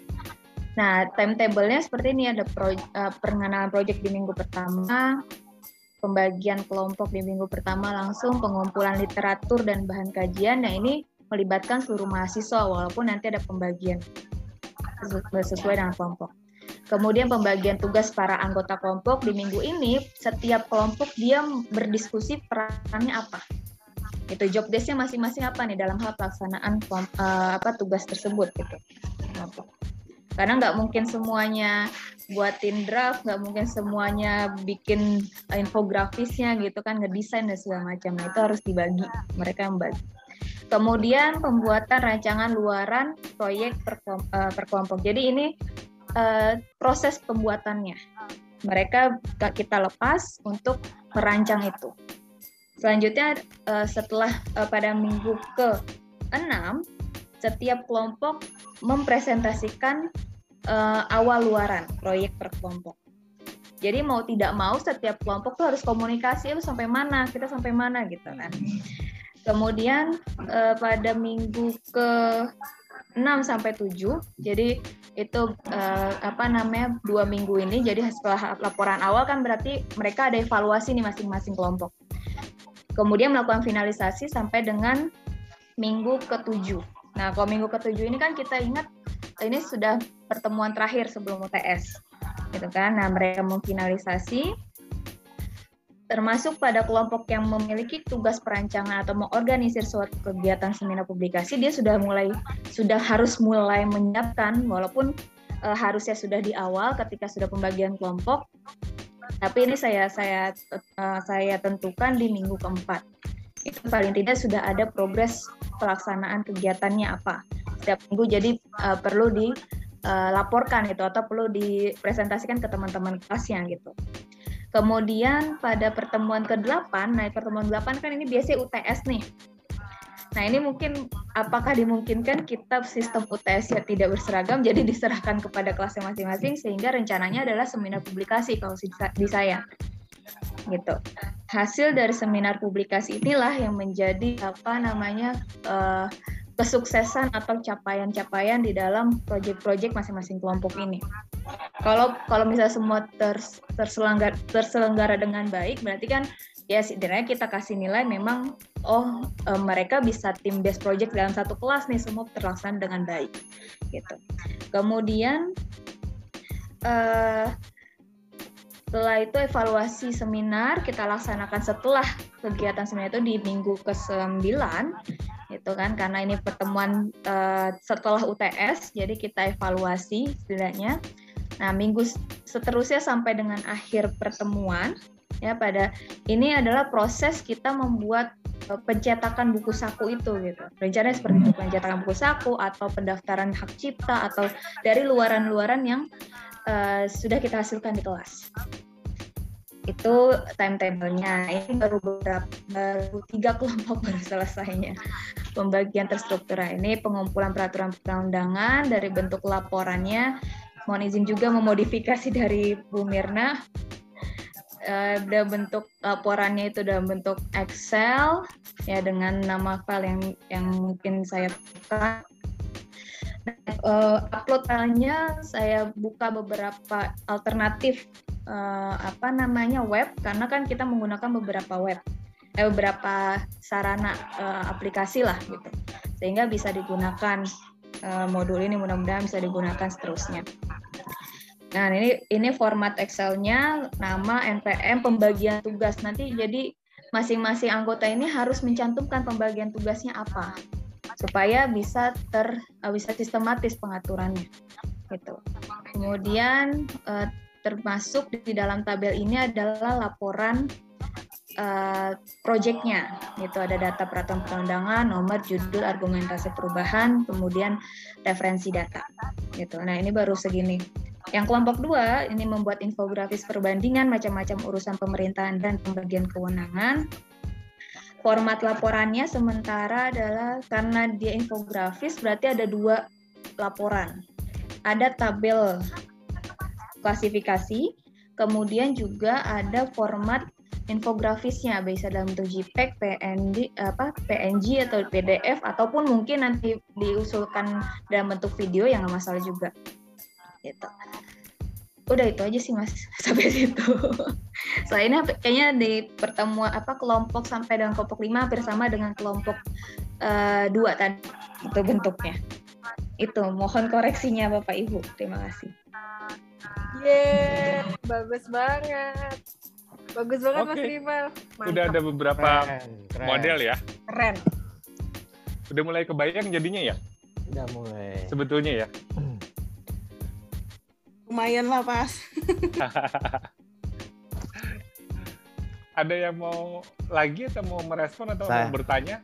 Nah, timetable-nya seperti ini ada pro, uh, pengenalan project di minggu pertama, pembagian kelompok di minggu pertama langsung pengumpulan literatur dan bahan kajian. Nah, ini melibatkan seluruh mahasiswa walaupun nanti ada pembagian sesuai dengan kelompok. Kemudian pembagian tugas para anggota kelompok di minggu ini, setiap kelompok dia berdiskusi perannya apa. Itu job desk-nya masing-masing apa nih dalam hal pelaksanaan uh, apa tugas tersebut gitu. Karena nggak mungkin semuanya buatin draft, nggak mungkin semuanya bikin infografisnya gitu kan, ngedesain dan segala macam. Nah itu harus dibagi, mereka yang bagi. Kemudian pembuatan rancangan luaran proyek per, uh, per kelompok. Jadi ini uh, proses pembuatannya. Mereka kita lepas untuk merancang itu. Selanjutnya uh, setelah uh, pada minggu ke-6 setiap kelompok mempresentasikan uh, awal luaran proyek per kelompok. Jadi mau tidak mau setiap kelompok tuh harus komunikasi itu sampai mana, kita sampai mana gitu kan. Kemudian pada minggu ke 6 sampai 7. Jadi itu uh, apa namanya dua minggu ini jadi setelah laporan awal kan berarti mereka ada evaluasi nih masing-masing kelompok kemudian melakukan finalisasi sampai dengan minggu ketujuh. Nah kalau minggu ketujuh ini kan kita ingat ini sudah pertemuan terakhir sebelum UTS gitu kan? Nah mereka memfinalisasi termasuk pada kelompok yang memiliki tugas perancangan atau mengorganisir suatu kegiatan seminar publikasi dia sudah mulai sudah harus mulai menyiapkan walaupun e, harusnya sudah di awal ketika sudah pembagian kelompok tapi ini saya saya e, saya tentukan di minggu keempat. Itu paling tidak sudah ada progres pelaksanaan kegiatannya apa. Setiap minggu jadi e, perlu dilaporkan itu atau perlu dipresentasikan ke teman-teman kelasnya gitu. Kemudian pada pertemuan ke-8, nah pertemuan 8 kan ini biasanya UTS nih. Nah ini mungkin apakah dimungkinkan kita sistem UTS ya tidak berseragam jadi diserahkan kepada kelasnya masing-masing sehingga rencananya adalah seminar publikasi kalau di saya gitu. Hasil dari seminar publikasi inilah yang menjadi apa namanya uh, kesuksesan atau capaian-capaian di dalam proyek-proyek masing-masing kelompok ini. Kalau kalau misalnya semua terselenggara, terselenggara dengan baik, berarti kan ya setidaknya kita kasih nilai memang oh e, mereka bisa tim best project dalam satu kelas nih semua terlaksana dengan baik gitu. Kemudian uh, setelah itu evaluasi seminar kita laksanakan setelah kegiatan seminar itu di minggu ke-9 itu kan karena ini pertemuan uh, setelah UTS jadi kita evaluasi setidaknya. Nah, minggu seterusnya sampai dengan akhir pertemuan ya pada ini adalah proses kita membuat uh, pencetakan buku saku itu gitu. Rencananya seperti itu, pencetakan buku saku atau pendaftaran hak cipta atau dari luaran-luaran yang uh, sudah kita hasilkan di kelas. Itu timetable-nya. Ini baru beberapa baru tiga kelompok baru selesainya. Pembagian terstruktur ini pengumpulan peraturan perundang-undangan dari bentuk laporannya. Mohon izin juga memodifikasi dari Bu Mirna uh, bentuk laporannya itu dalam bentuk Excel ya dengan nama file yang yang mungkin saya buka uh, upload filenya saya buka beberapa alternatif uh, apa namanya web karena kan kita menggunakan beberapa web eh, beberapa sarana uh, aplikasi lah gitu sehingga bisa digunakan uh, modul ini mudah-mudahan bisa digunakan seterusnya. Nah ini ini format Excelnya nama NPM pembagian tugas. Nanti jadi masing-masing anggota ini harus mencantumkan pembagian tugasnya apa supaya bisa ter bisa sistematis pengaturannya gitu. Kemudian termasuk di dalam tabel ini adalah laporan uh, projectnya itu ada data peraturan perundangan nomor judul argumentasi perubahan kemudian referensi data gitu. Nah ini baru segini yang kelompok dua ini membuat infografis perbandingan macam-macam urusan pemerintahan dan pembagian kewenangan format laporannya sementara adalah karena dia infografis berarti ada dua laporan ada tabel klasifikasi kemudian juga ada format infografisnya bisa dalam bentuk JPEG, PNG, apa PNG atau PDF ataupun mungkin nanti diusulkan dalam bentuk video yang nggak masalah juga. Gitu. Udah itu aja sih mas sampai situ. Selainnya kayaknya di pertemuan apa kelompok sampai dengan kelompok lima hampir sama dengan kelompok uh, dua tadi itu bentuknya. Itu mohon koreksinya Bapak Ibu. Terima kasih. Yeay, bagus banget. Bagus banget okay. Mas Rival. Udah ada beberapa keren, keren. model ya. Keren. Udah mulai kebayang jadinya ya? Udah mulai. Sebetulnya ya. Lumayan lah pas. ada yang mau lagi atau mau merespon atau Saya. mau bertanya?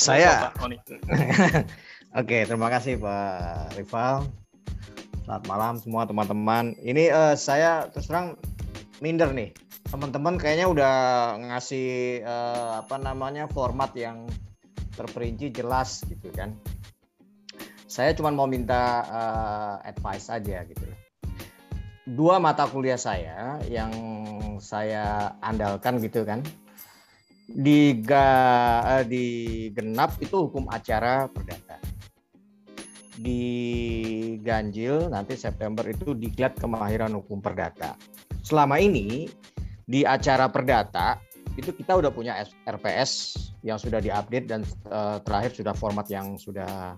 Saya. Oke, terima kasih Pak Rival. Selamat malam semua teman-teman. Ini uh, saya terus terang minder nih teman-teman kayaknya udah ngasih uh, apa namanya format yang terperinci jelas gitu kan saya cuma mau minta uh, advice aja gitu. Dua mata kuliah saya yang saya andalkan gitu kan di uh, di genap itu hukum acara perdata. Di ganjil nanti September itu diklat kemahiran hukum perdata. Selama ini di acara perdata itu kita udah punya RPS yang sudah diupdate dan uh, terakhir sudah format yang sudah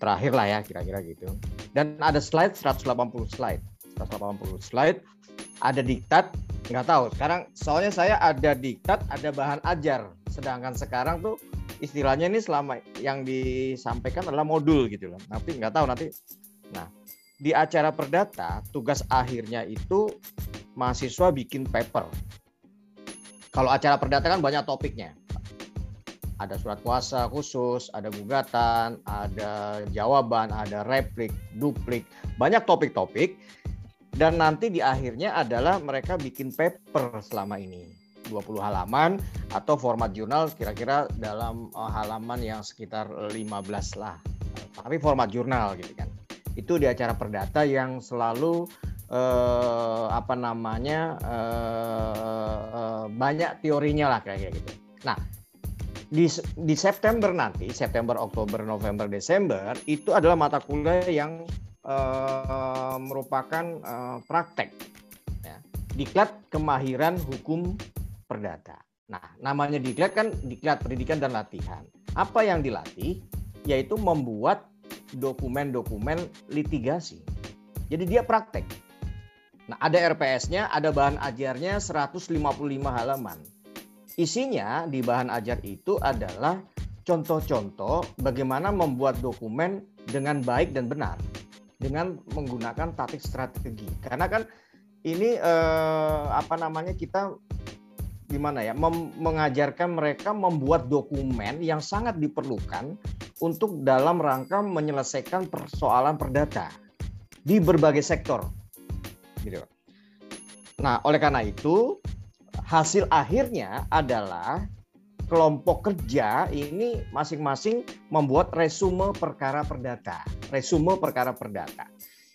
terakhir lah ya kira-kira gitu. Dan ada slide 180 slide. 180 slide ada diktat nggak tahu sekarang soalnya saya ada diktat ada bahan ajar sedangkan sekarang tuh istilahnya ini selama yang disampaikan adalah modul gitu loh tapi nggak tahu nanti nah di acara perdata tugas akhirnya itu mahasiswa bikin paper. Kalau acara perdata kan banyak topiknya. Ada surat kuasa khusus, ada gugatan, ada jawaban, ada replik, duplik, banyak topik-topik. Dan nanti di akhirnya adalah mereka bikin paper selama ini. 20 halaman atau format jurnal kira-kira dalam eh, halaman yang sekitar 15 lah. Tapi format jurnal gitu kan. Itu di acara perdata yang selalu eh, apa namanya eh, eh, banyak teorinya lah kayak gitu. Nah di, di September nanti September Oktober November Desember itu adalah mata kuliah yang eh, merupakan eh, praktek ya. diklat kemahiran hukum perdata. Nah namanya diklat kan diklat pendidikan dan latihan. Apa yang dilatih yaitu membuat dokumen-dokumen litigasi. Jadi dia praktek. Nah, ada RPS-nya, ada bahan ajarnya 155 halaman. Isinya di bahan ajar itu adalah contoh-contoh bagaimana membuat dokumen dengan baik dan benar dengan menggunakan taktik strategi. Karena kan ini eh, apa namanya kita gimana ya mem mengajarkan mereka membuat dokumen yang sangat diperlukan untuk dalam rangka menyelesaikan persoalan perdata di berbagai sektor gitu. Nah, oleh karena itu hasil akhirnya adalah kelompok kerja ini masing-masing membuat resume perkara perdata. Resume perkara perdata.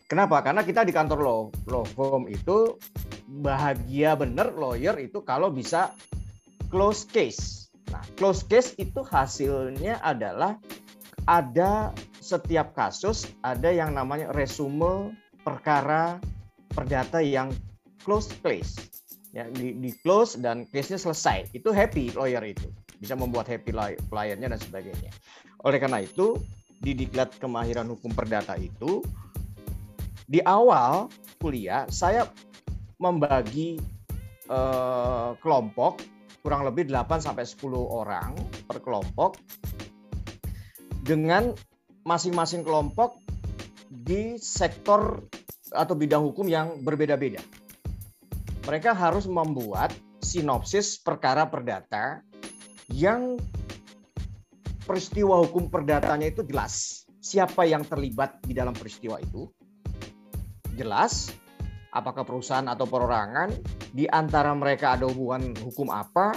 Kenapa? Karena kita di kantor law, law firm itu bahagia bener lawyer itu kalau bisa close case. Nah, close case itu hasilnya adalah ada setiap kasus ada yang namanya resume perkara perdata yang close case ya di, di close dan case-nya selesai. Itu happy lawyer itu. Bisa membuat happy kliennya dan sebagainya. Oleh karena itu di diklat kemahiran hukum perdata itu di awal kuliah saya membagi eh, kelompok kurang lebih 8 sampai 10 orang per kelompok dengan masing-masing kelompok di sektor atau bidang hukum yang berbeda-beda mereka harus membuat sinopsis perkara perdata yang peristiwa hukum perdatanya itu jelas. Siapa yang terlibat di dalam peristiwa itu? Jelas. Apakah perusahaan atau perorangan? Di antara mereka ada hubungan hukum apa?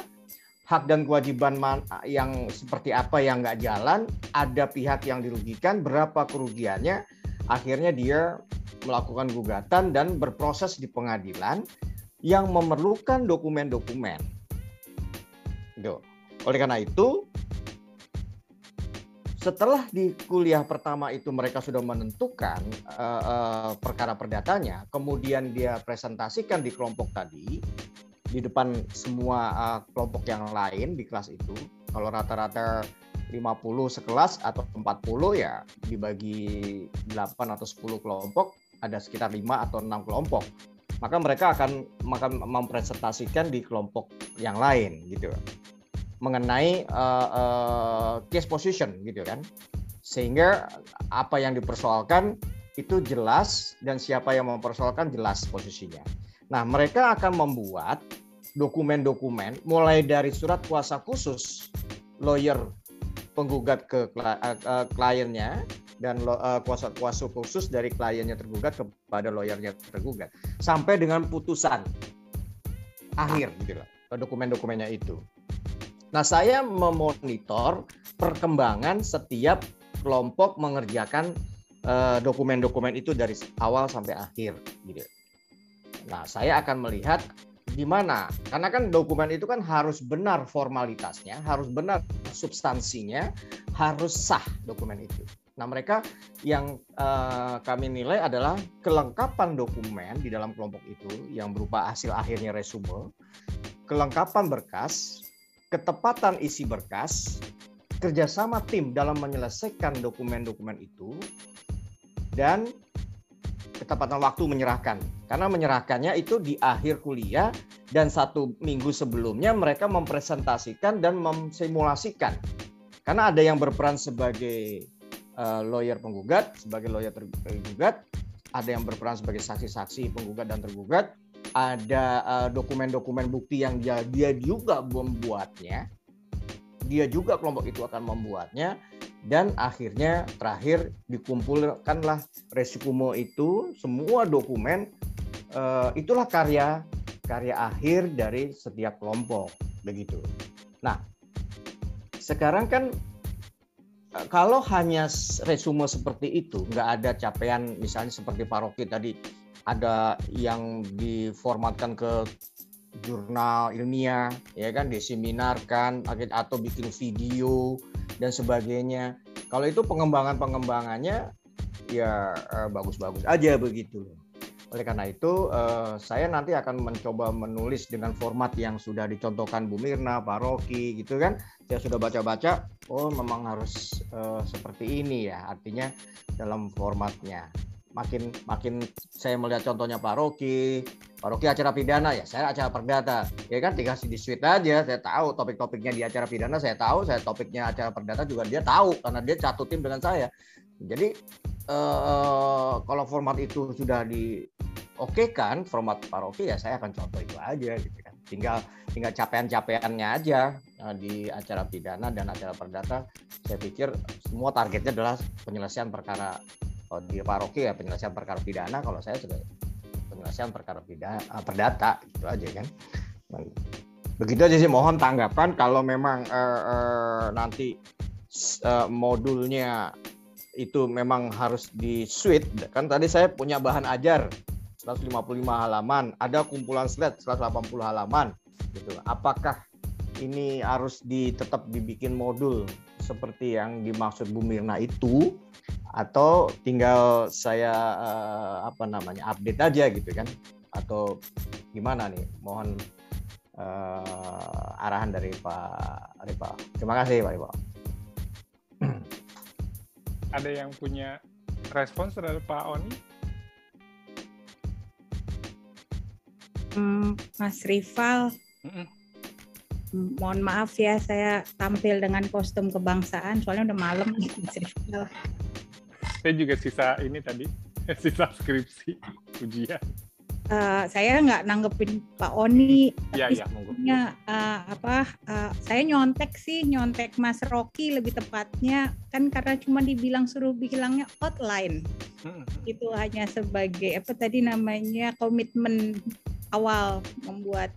Hak dan kewajiban yang seperti apa yang nggak jalan? Ada pihak yang dirugikan? Berapa kerugiannya? Akhirnya dia melakukan gugatan dan berproses di pengadilan yang memerlukan dokumen-dokumen. Gitu. Oleh karena itu, setelah di kuliah pertama itu mereka sudah menentukan uh, uh, perkara perdatanya, kemudian dia presentasikan di kelompok tadi di depan semua uh, kelompok yang lain di kelas itu. Kalau rata-rata 50 sekelas atau 40 ya dibagi 8 atau 10 kelompok ada sekitar 5 atau 6 kelompok maka mereka akan akan mempresentasikan di kelompok yang lain gitu mengenai uh, uh, case position gitu kan sehingga apa yang dipersoalkan itu jelas dan siapa yang mempersoalkan jelas posisinya. Nah mereka akan membuat dokumen-dokumen mulai dari surat kuasa khusus lawyer penggugat ke uh, kliennya dan uh, kuasa-kuasa khusus dari kliennya tergugat kepada lawyernya tergugat sampai dengan putusan akhir gitu loh dokumen-dokumennya itu. Nah, saya memonitor perkembangan setiap kelompok mengerjakan uh, dokumen-dokumen itu dari awal sampai akhir gitu. Nah, saya akan melihat di mana karena kan dokumen itu kan harus benar formalitasnya, harus benar substansinya, harus sah dokumen itu. Nah, mereka yang uh, kami nilai adalah kelengkapan dokumen di dalam kelompok itu yang berupa hasil akhirnya resume, kelengkapan berkas, ketepatan isi berkas, kerjasama tim dalam menyelesaikan dokumen-dokumen itu, dan ketepatan waktu menyerahkan. Karena menyerahkannya itu di akhir kuliah dan satu minggu sebelumnya mereka mempresentasikan dan memsimulasikan. Karena ada yang berperan sebagai uh, lawyer penggugat sebagai lawyer tergugat, ada yang berperan sebagai saksi-saksi penggugat dan tergugat, ada uh, dokumen-dokumen bukti yang dia, dia juga membuatnya, dia juga kelompok itu akan membuatnya, dan akhirnya terakhir dikumpulkanlah resikumo itu semua dokumen uh, itulah karya karya akhir dari setiap kelompok begitu. Nah sekarang kan kalau hanya resume seperti itu, nggak ada capaian misalnya seperti paroki tadi ada yang diformatkan ke jurnal ilmiah, ya kan, diseminarkan atau bikin video dan sebagainya. Kalau itu pengembangan-pengembangannya ya eh, bagus-bagus aja begitu oleh karena itu, eh, saya nanti akan mencoba menulis dengan format yang sudah dicontohkan Bu Mirna, Pak Rocky, gitu kan. Saya sudah baca-baca, oh memang harus eh, seperti ini ya, artinya dalam formatnya. Makin makin saya melihat contohnya Pak Rocky, Pak Rocky acara pidana ya, saya acara perdata, ya kan dikasih di suite aja, saya tahu topik-topiknya di acara pidana, saya tahu, saya topiknya acara perdata juga dia tahu karena dia catutin dengan saya. Jadi eh, kalau format itu sudah di oke kan format paroki ya saya akan contoh itu aja gitu kan. Tinggal tinggal capaian-capaiannya aja uh, di acara pidana dan acara perdata. Saya pikir semua targetnya adalah penyelesaian perkara oh, di paroki ya penyelesaian perkara pidana. Kalau saya sudah penyelesaian perkara pidana uh, perdata itu aja kan. Begitu aja sih mohon tanggapan kalau memang uh, uh, nanti uh, modulnya itu memang harus di suite kan tadi saya punya bahan ajar 155 halaman, ada kumpulan slide 180 halaman gitu. Apakah ini harus di, tetap dibikin modul seperti yang dimaksud Bu Mirna itu atau tinggal saya uh, apa namanya update aja gitu kan atau gimana nih? Mohon uh, arahan dari Pak Rival. Terima kasih Pak Rival. Ada yang punya respons terhadap Pak Oni? Hmm, Mas Rival, mm -mm. mohon maaf ya saya tampil dengan kostum kebangsaan soalnya udah malam Mas Rival. Saya juga sisa ini tadi, sisa skripsi ujian uh, saya nggak nanggepin Pak Oni, ya, tapi ya, uh, apa uh, saya nyontek sih nyontek Mas Rocky lebih tepatnya kan karena cuma dibilang suruh bilangnya outline. Hmm. itu hanya sebagai apa tadi namanya komitmen awal membuat.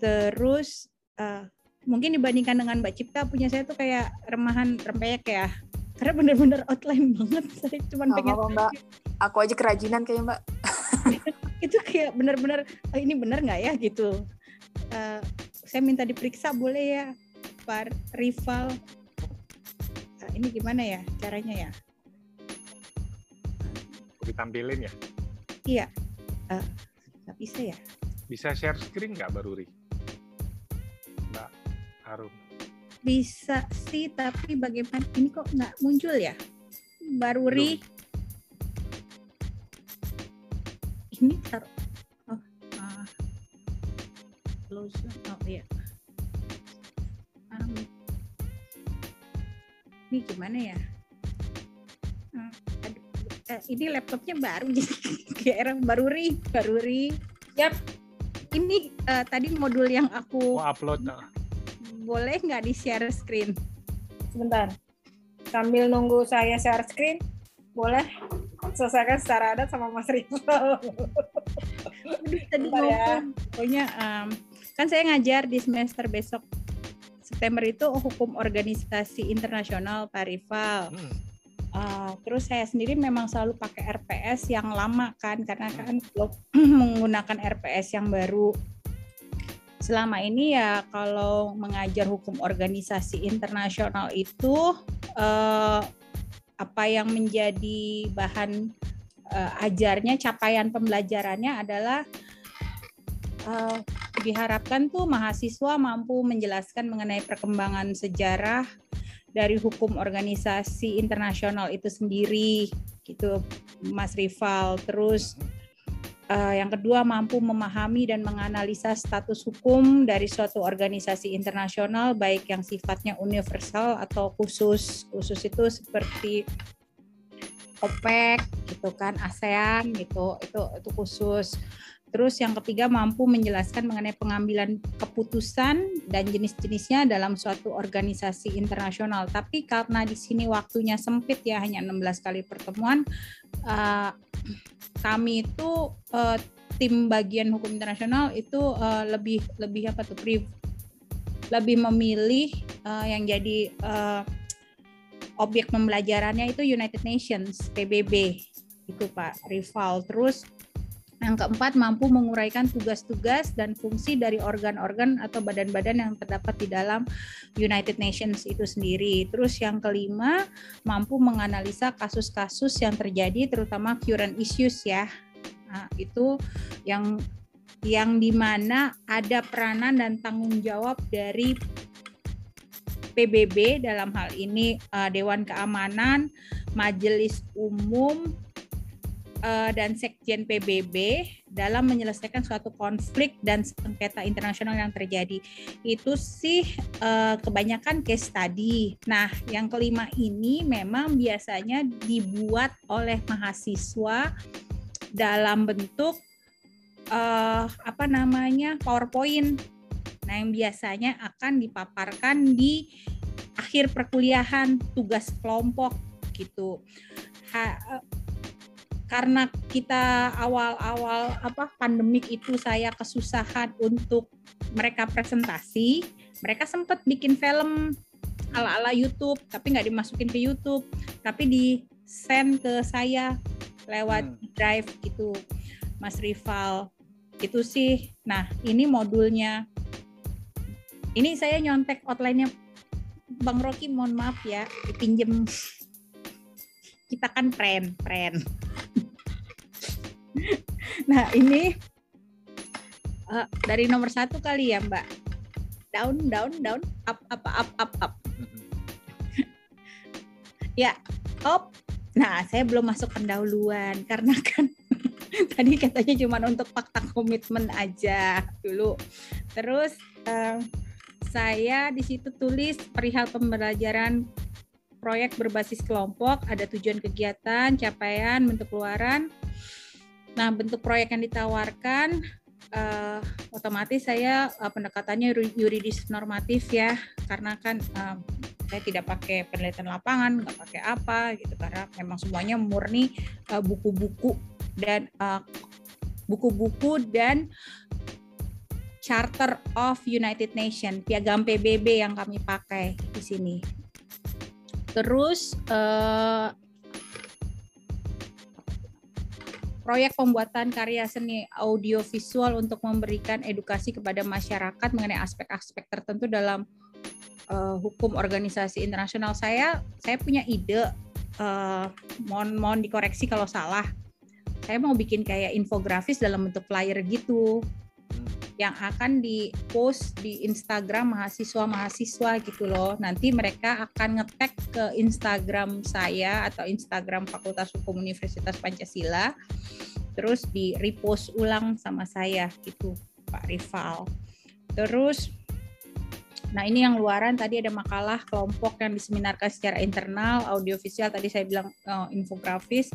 Terus uh, mungkin dibandingkan dengan Mbak Cipta punya saya tuh kayak remahan rempeyek ya. Karena bener-bener outline banget saya cuma pengen apa, mbak. Aku aja kerajinan kayak mbak itu kayak bener-bener oh, ini bener nggak ya? Gitu. Uh, saya minta diperiksa boleh ya Pak rival? Uh, ini gimana ya caranya ya? Ditampilin ya? Iya. Uh, bisa ya? Bisa share screen nggak Mbak Ruri? Mbak Harum bisa sih tapi bagaimana? Ini kok nggak muncul ya? Baru ri ini tar oh uh, close oh iya. Um, ini gimana ya? Uh, aduh, uh, ini laptopnya baru jadi kayak baru ri baru ri. Yap. Ini uh, tadi modul yang aku oh, upload uh boleh nggak di share screen? Sebentar. Sambil nunggu saya share screen, boleh selesaikan secara adat sama Mas Rizal. Tadi ya. pokoknya um, kan saya ngajar di semester besok September itu hukum organisasi internasional Pak Rival. Hmm. Uh, terus saya sendiri memang selalu pakai RPS yang lama kan karena kan belum menggunakan RPS yang baru selama ini ya kalau mengajar hukum organisasi internasional itu eh, apa yang menjadi bahan eh, ajarnya capaian pembelajarannya adalah eh, diharapkan tuh mahasiswa mampu menjelaskan mengenai perkembangan sejarah dari hukum organisasi internasional itu sendiri gitu Mas Rival. Terus Uh, yang kedua, mampu memahami dan menganalisa status hukum dari suatu organisasi internasional, baik yang sifatnya universal atau khusus. Khusus itu seperti OPEC, gitu kan, ASEAN, gitu, itu itu khusus. Terus yang ketiga, mampu menjelaskan mengenai pengambilan keputusan dan jenis-jenisnya dalam suatu organisasi internasional. Tapi karena di sini waktunya sempit ya, hanya 16 kali pertemuan. Uh, kami itu uh, tim bagian hukum internasional itu uh, lebih lebih apa tuh pri, lebih memilih uh, yang jadi uh, objek pembelajarannya itu United Nations PBB itu Pak Rival terus yang keempat, mampu menguraikan tugas-tugas dan fungsi dari organ-organ atau badan-badan yang terdapat di dalam United Nations itu sendiri. Terus yang kelima, mampu menganalisa kasus-kasus yang terjadi terutama current issues ya. Nah, itu yang yang di mana ada peranan dan tanggung jawab dari PBB dalam hal ini uh, Dewan Keamanan, Majelis Umum, uh, dan Sekjen PBB dalam menyelesaikan suatu konflik dan sengketa internasional yang terjadi. Itu sih uh, kebanyakan case study. Nah, yang kelima ini memang biasanya dibuat oleh mahasiswa dalam bentuk uh, apa namanya PowerPoint. Nah, yang biasanya akan dipaparkan di akhir perkuliahan tugas kelompok gitu. Ha, karena kita awal-awal apa pandemik itu saya kesusahan untuk mereka presentasi, mereka sempat bikin film ala-ala YouTube, tapi nggak dimasukin ke YouTube, tapi di send ke saya lewat hmm. drive gitu, Mas Rival. Itu sih. Nah, ini modulnya. Ini saya nyontek outline-nya Bang Rocky, mohon maaf ya, dipinjem. Kita kan friend, friend. Nah ini uh, dari nomor satu kali ya Mbak. Down, down, down, up, up, up, up, up. ya, up. Nah, saya belum masuk pendahuluan karena kan tadi katanya cuma untuk fakta komitmen aja dulu. Terus uh, saya di situ tulis perihal pembelajaran proyek berbasis kelompok, ada tujuan kegiatan, capaian, bentuk keluaran. Nah, bentuk proyek yang ditawarkan uh, otomatis saya uh, pendekatannya yuridis normatif ya, karena kan uh, saya tidak pakai penelitian lapangan, nggak pakai apa gitu, karena memang semuanya murni buku-buku uh, dan buku-buku uh, dan Charter of United Nations, piagam PBB yang kami pakai di sini. Terus uh, proyek pembuatan karya seni audiovisual untuk memberikan edukasi kepada masyarakat mengenai aspek-aspek tertentu dalam uh, hukum organisasi internasional. Saya saya punya ide, uh, mohon mohon dikoreksi kalau salah. Saya mau bikin kayak infografis dalam bentuk flyer gitu yang akan di-post di Instagram mahasiswa-mahasiswa gitu loh. Nanti mereka akan ngetek ke Instagram saya atau Instagram Fakultas Hukum Universitas Pancasila, terus di repost ulang sama saya gitu, Pak Rival. Terus Nah, ini yang luaran tadi ada makalah kelompok yang diseminarkan secara internal, audiovisual tadi saya bilang uh, infografis,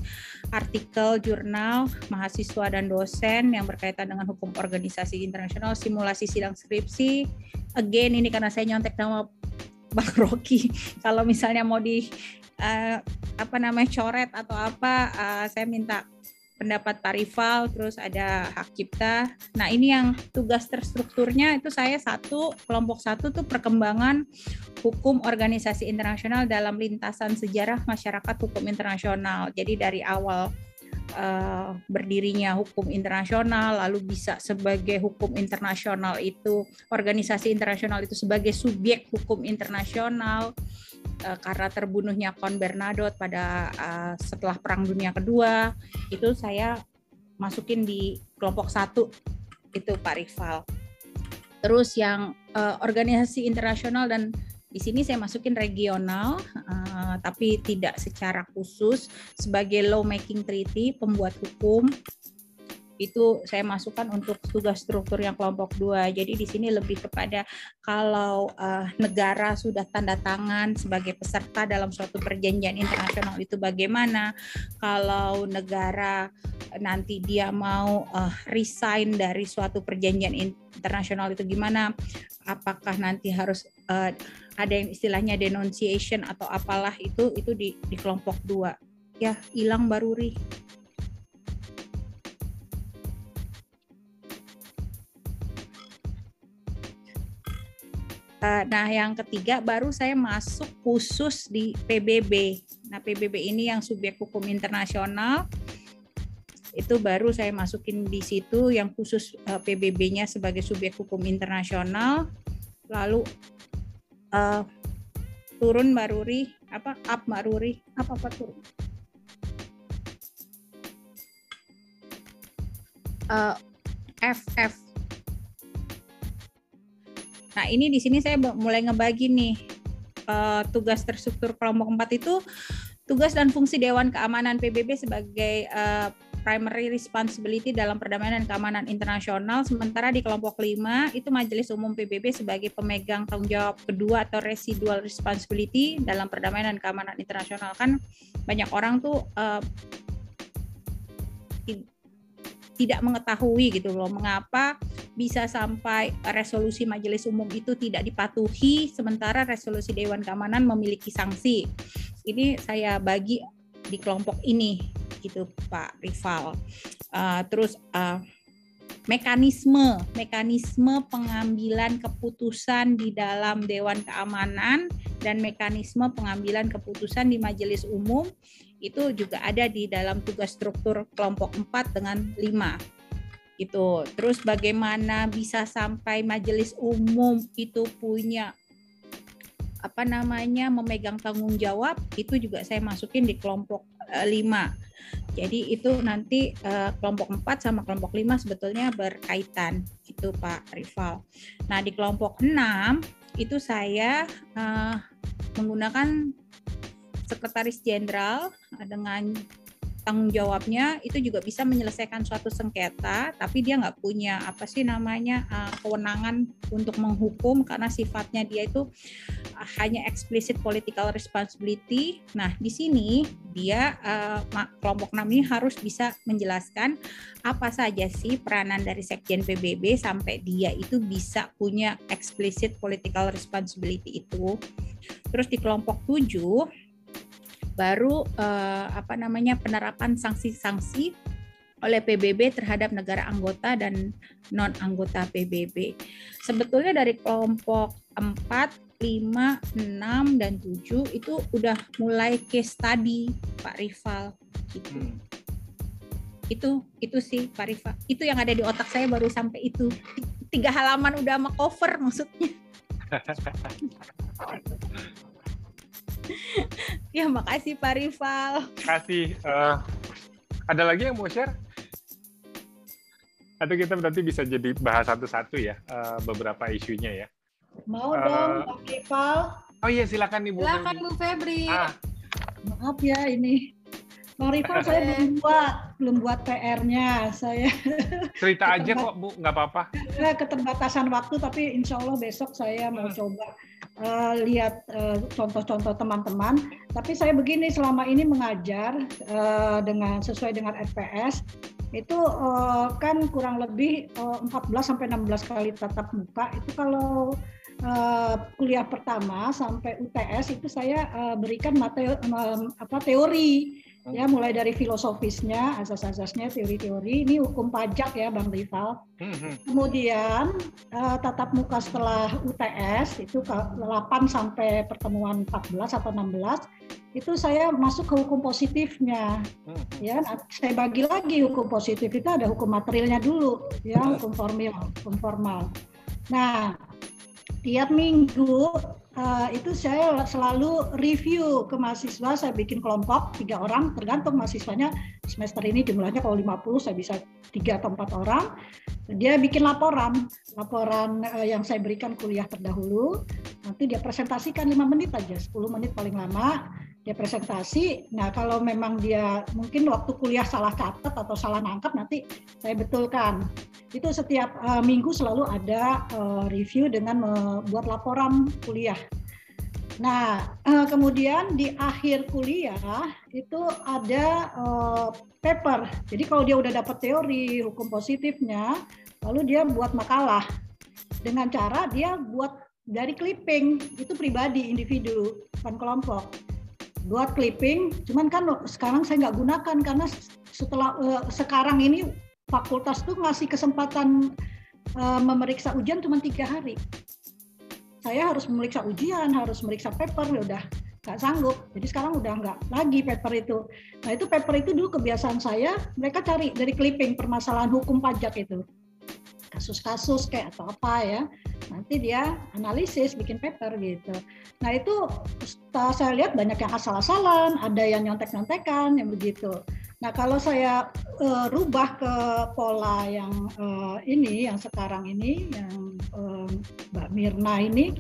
artikel jurnal, mahasiswa dan dosen yang berkaitan dengan hukum organisasi internasional, simulasi sidang skripsi. Again ini karena saya nyontek nama Bang Rocky. Kalau misalnya mau di uh, apa namanya coret atau apa, uh, saya minta pendapat Pak Rival, terus ada hak cipta. Nah ini yang tugas terstrukturnya itu saya satu, kelompok satu tuh perkembangan hukum organisasi internasional dalam lintasan sejarah masyarakat hukum internasional. Jadi dari awal uh, berdirinya hukum internasional, lalu bisa sebagai hukum internasional itu, organisasi internasional itu sebagai subjek hukum internasional, uh, karena terbunuhnya Kon Bernadotte pada uh, setelah Perang Dunia Kedua itu saya masukin di kelompok satu itu Pak Rival. Terus yang uh, organisasi internasional dan di sini saya masukin regional, uh, tapi tidak secara khusus sebagai law making treaty, pembuat hukum itu saya masukkan untuk tugas struktur yang kelompok dua. Jadi di sini lebih kepada kalau uh, negara sudah tanda tangan sebagai peserta dalam suatu perjanjian internasional itu bagaimana, kalau negara nanti dia mau uh, resign dari suatu perjanjian internasional itu gimana, apakah nanti harus uh, ada yang istilahnya denunciation atau apalah itu itu di, di kelompok dua. Ya hilang baruri. Eh, nah, yang ketiga baru saya masuk khusus di PBB. Nah, PBB ini yang subjek hukum internasional itu baru saya masukin di situ yang khusus eh, PBB-nya sebagai subjek hukum internasional. Lalu uh, turun Maruri apa up Maruri apa apa turun? Uh, FF Nah, ini di sini saya mulai ngebagi nih uh, tugas terstruktur kelompok 4 itu tugas dan fungsi Dewan Keamanan PBB sebagai uh, primary responsibility dalam perdamaian dan keamanan internasional. Sementara di kelompok 5 itu Majelis Umum PBB sebagai pemegang tanggung jawab kedua atau residual responsibility dalam perdamaian dan keamanan internasional. Kan banyak orang tuh uh, tidak mengetahui gitu loh mengapa bisa sampai resolusi majelis umum itu tidak dipatuhi sementara resolusi Dewan Keamanan memiliki sanksi. Ini saya bagi di kelompok ini gitu Pak Rival. Uh, terus uh, mekanisme mekanisme pengambilan keputusan di dalam Dewan Keamanan dan mekanisme pengambilan keputusan di Majelis Umum itu juga ada di dalam tugas struktur kelompok 4 dengan 5 itu terus bagaimana bisa sampai majelis umum itu punya apa namanya memegang tanggung jawab itu juga saya masukin di kelompok 5 eh, Jadi itu nanti uh, kelompok 4 sama kelompok 5 sebetulnya berkaitan. Itu Pak Rival. Nah, di kelompok 6 itu saya uh, menggunakan sekretaris jenderal dengan tanggung jawabnya itu juga bisa menyelesaikan suatu sengketa, tapi dia nggak punya apa sih namanya uh, kewenangan untuk menghukum karena sifatnya dia itu uh, hanya explicit political responsibility. Nah di sini dia uh, kelompok 6 ini harus bisa menjelaskan apa saja sih peranan dari sekjen PBB sampai dia itu bisa punya explicit political responsibility itu. Terus di kelompok 7 baru uh, apa namanya penerapan sanksi-sanksi oleh PBB terhadap negara anggota dan non anggota PBB. Sebetulnya dari kelompok 4, 5, 6 dan 7 itu udah mulai case study Pak Rival gitu. Hmm. Itu itu sih Pak Rival. Itu yang ada di otak saya baru sampai itu. Tiga halaman udah sama cover maksudnya. ya makasih Pak Rival. Kasih. Uh, ada lagi yang mau share? Atau kita nanti bisa jadi bahas satu-satu ya uh, beberapa isunya ya. Mau uh, dong Pak Rival. Oh iya silakan Ibu. Silakan Bu Febri. Ah. Maaf ya ini Bang Rival saya belum buat belum buat PR-nya saya. Cerita aja kok Bu, nggak apa-apa. Keterbatasan waktu tapi insya Allah besok saya mau hmm. coba uh, lihat uh, contoh-contoh teman-teman. Tapi saya begini selama ini mengajar uh, dengan sesuai dengan FPS itu uh, kan kurang lebih uh, 14 sampai 16 kali tatap muka itu kalau uh, kuliah pertama sampai UTS itu saya uh, berikan materi um, apa teori ya mulai dari filosofisnya, asas-asasnya, teori-teori. Ini hukum pajak ya, Bang Rival. Mhm. Kemudian uh, tatap muka setelah UTS itu 8 sampai pertemuan 14 atau 16 itu saya masuk ke hukum positifnya. Hmm. Ya, nah, saya bagi lagi hukum positif itu ada hukum materialnya dulu, ya hukum formal, hukum formal. Nah, tiap minggu uh, itu saya selalu review ke mahasiswa, saya bikin kelompok tiga orang, tergantung mahasiswanya. Semester ini jumlahnya kalau 50 saya bisa tiga atau empat orang. Dia bikin laporan, laporan uh, yang saya berikan kuliah terdahulu, nanti dia presentasikan lima menit aja, 10 menit paling lama, dia presentasi. Nah kalau memang dia mungkin waktu kuliah salah catat atau salah nangkap nanti saya betulkan. Itu setiap uh, minggu selalu ada uh, review dengan membuat laporan kuliah. Nah uh, kemudian di akhir kuliah itu ada uh, paper. Jadi kalau dia udah dapat teori hukum positifnya, lalu dia buat makalah dengan cara dia buat dari clipping itu pribadi individu bukan kelompok buat clipping cuman kan sekarang saya nggak gunakan karena setelah uh, sekarang ini fakultas tuh ngasih kesempatan uh, memeriksa ujian cuma tiga hari. Saya harus memeriksa ujian harus memeriksa paper ya udah nggak sanggup. Jadi sekarang udah nggak lagi paper itu. Nah itu paper itu dulu kebiasaan saya mereka cari dari clipping permasalahan hukum pajak itu kasus-kasus kayak atau apa ya nanti dia analisis bikin paper gitu. Nah itu setelah saya lihat banyak yang asal-asalan ada yang nyontek-nyontekan yang begitu. Nah kalau saya uh, rubah ke pola yang uh, ini yang sekarang ini yang uh, Mbak Mirna ini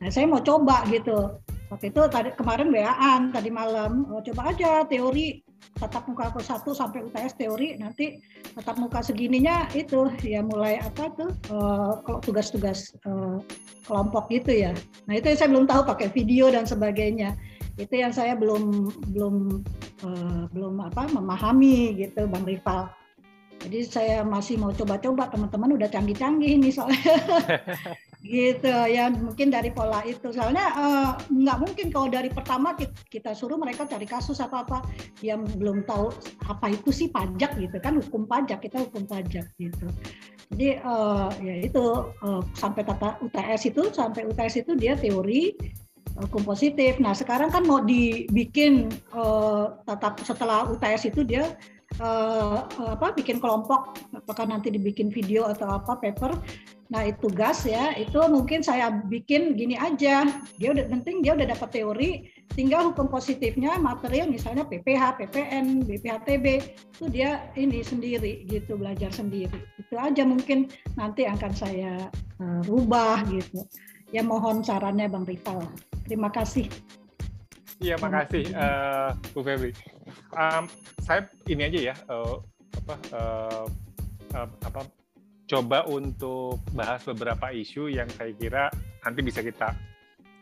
nah saya mau coba gitu waktu itu tadi kemarin WA-an tadi malam oh, coba aja teori tatap muka ke satu sampai UTS teori nanti tatap muka segininya itu ya mulai apa tuh uh, kalau tugas-tugas uh, kelompok gitu ya. Nah itu yang saya belum tahu pakai video dan sebagainya. Itu yang saya belum belum uh, belum apa memahami gitu Bang Rival. Jadi saya masih mau coba-coba teman-teman udah canggih-canggih nih soalnya. gitu ya mungkin dari pola itu. Soalnya uh, nggak mungkin kalau dari pertama kita, suruh mereka cari kasus atau apa yang belum tahu apa itu sih pajak gitu kan hukum pajak kita hukum pajak gitu. Jadi uh, ya itu uh, sampai tata UTS itu sampai UTS itu dia teori hukum positif. Nah sekarang kan mau dibikin uh, tatap setelah UTS itu dia uh, apa bikin kelompok apakah nanti dibikin video atau apa paper nah itu gas ya itu mungkin saya bikin gini aja dia udah penting dia udah dapat teori tinggal hukum positifnya material misalnya PPH, PPN, BPHTB itu dia ini sendiri gitu belajar sendiri. Itu aja mungkin nanti akan saya uh, rubah gitu. Ya mohon sarannya Bang Rival. Terima kasih. Iya, makasih uh, Bu Febri. Um, saya ini aja ya, uh, apa, uh, uh, apa coba untuk bahas beberapa isu yang saya kira nanti bisa kita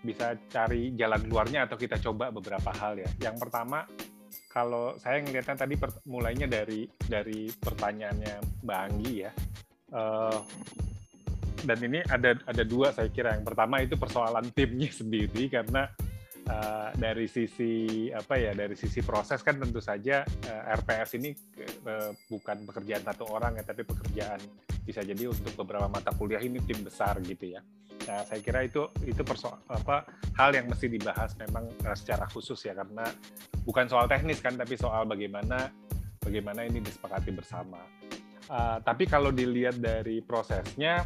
bisa cari jalan keluarnya atau kita coba beberapa hal ya. Yang pertama, kalau saya ngelihatnya tadi mulainya dari dari pertanyaannya Mbak Anggi ya. Uh, dan ini ada ada dua saya kira. Yang pertama itu persoalan timnya sendiri karena uh, dari sisi apa ya dari sisi proses kan tentu saja uh, RPS ini uh, bukan pekerjaan satu orang ya tapi pekerjaan bisa jadi untuk beberapa mata kuliah ini tim besar gitu ya. Nah, saya kira itu itu apa hal yang mesti dibahas memang secara khusus ya karena bukan soal teknis kan tapi soal bagaimana bagaimana ini disepakati bersama. Uh, tapi kalau dilihat dari prosesnya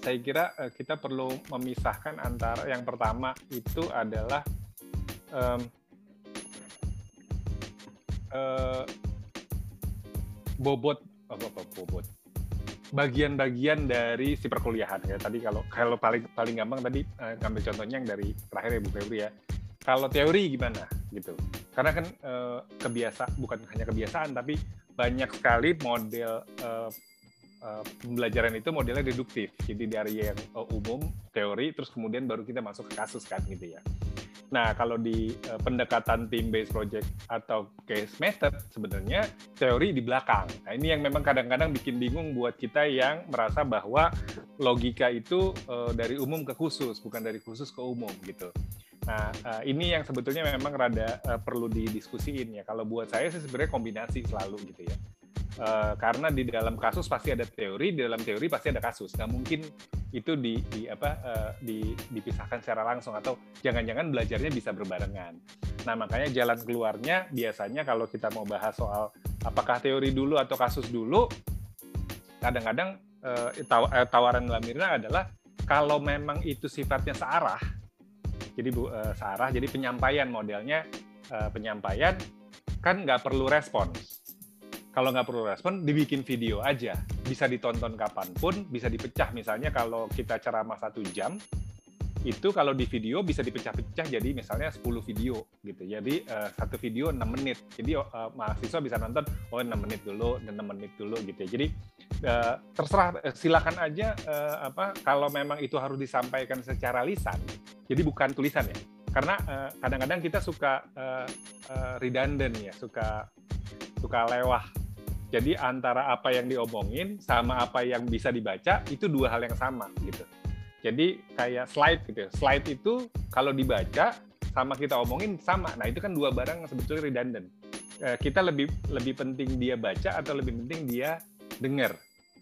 saya kira uh, kita perlu memisahkan antara yang pertama itu adalah um, uh, bobot apa, apa bobot. Bagian-bagian dari si perkuliahan ya. Tadi kalau kalau paling paling gampang tadi uh, ngambil contohnya yang dari terakhir ya Bu Febri ya. Kalau teori gimana? Gitu. Karena kan uh, kebiasa bukan hanya kebiasaan tapi banyak sekali model uh, uh, pembelajaran itu modelnya deduktif jadi dari yang uh, umum teori terus kemudian baru kita masuk ke kasus kan gitu ya Nah, kalau di uh, pendekatan team based project atau case method sebenarnya teori di belakang. Nah, ini yang memang kadang-kadang bikin bingung buat kita yang merasa bahwa logika itu uh, dari umum ke khusus, bukan dari khusus ke umum gitu. Nah, uh, ini yang sebetulnya memang rada uh, perlu didiskusiin ya. Kalau buat saya sih sebenarnya kombinasi selalu gitu ya. Uh, karena di dalam kasus pasti ada teori, di dalam teori pasti ada kasus. Nggak mungkin itu di, di apa uh, di, dipisahkan secara langsung atau jangan-jangan belajarnya bisa berbarengan. Nah makanya jalan keluarnya biasanya kalau kita mau bahas soal apakah teori dulu atau kasus dulu, kadang-kadang uh, tawaran dalam Mirna adalah kalau memang itu sifatnya searah, jadi uh, searah, jadi penyampaian modelnya uh, penyampaian kan nggak perlu respons kalau nggak perlu respon, dibikin video aja. Bisa ditonton kapan pun, bisa dipecah. Misalnya kalau kita ceramah satu jam, itu kalau di video bisa dipecah-pecah jadi misalnya 10 video gitu. Jadi uh, satu video 6 menit. Jadi uh, mahasiswa bisa nonton oh 6 menit dulu dan 6 menit dulu gitu ya. Jadi uh, terserah silakan aja uh, apa kalau memang itu harus disampaikan secara lisan. Jadi bukan tulisan ya. Karena kadang-kadang uh, kita suka uh, uh, redundant ya, suka suka lewah jadi antara apa yang diomongin sama apa yang bisa dibaca itu dua hal yang sama gitu. Jadi kayak slide gitu. Ya. Slide itu kalau dibaca sama kita omongin sama. Nah itu kan dua barang yang sebetulnya redundant. Eh, kita lebih lebih penting dia baca atau lebih penting dia dengar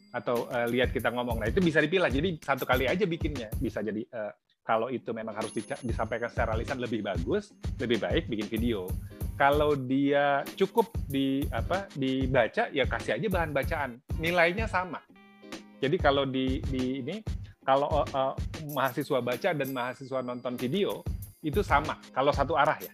atau uh, lihat kita ngomong. Nah itu bisa dipilah. Jadi satu kali aja bikinnya. Bisa jadi uh, kalau itu memang harus disampaikan secara lisan lebih bagus, lebih baik bikin video. Kalau dia cukup di apa dibaca ya kasih aja bahan bacaan. Nilainya sama. Jadi kalau di di ini kalau uh, mahasiswa baca dan mahasiswa nonton video itu sama. Kalau satu arah ya.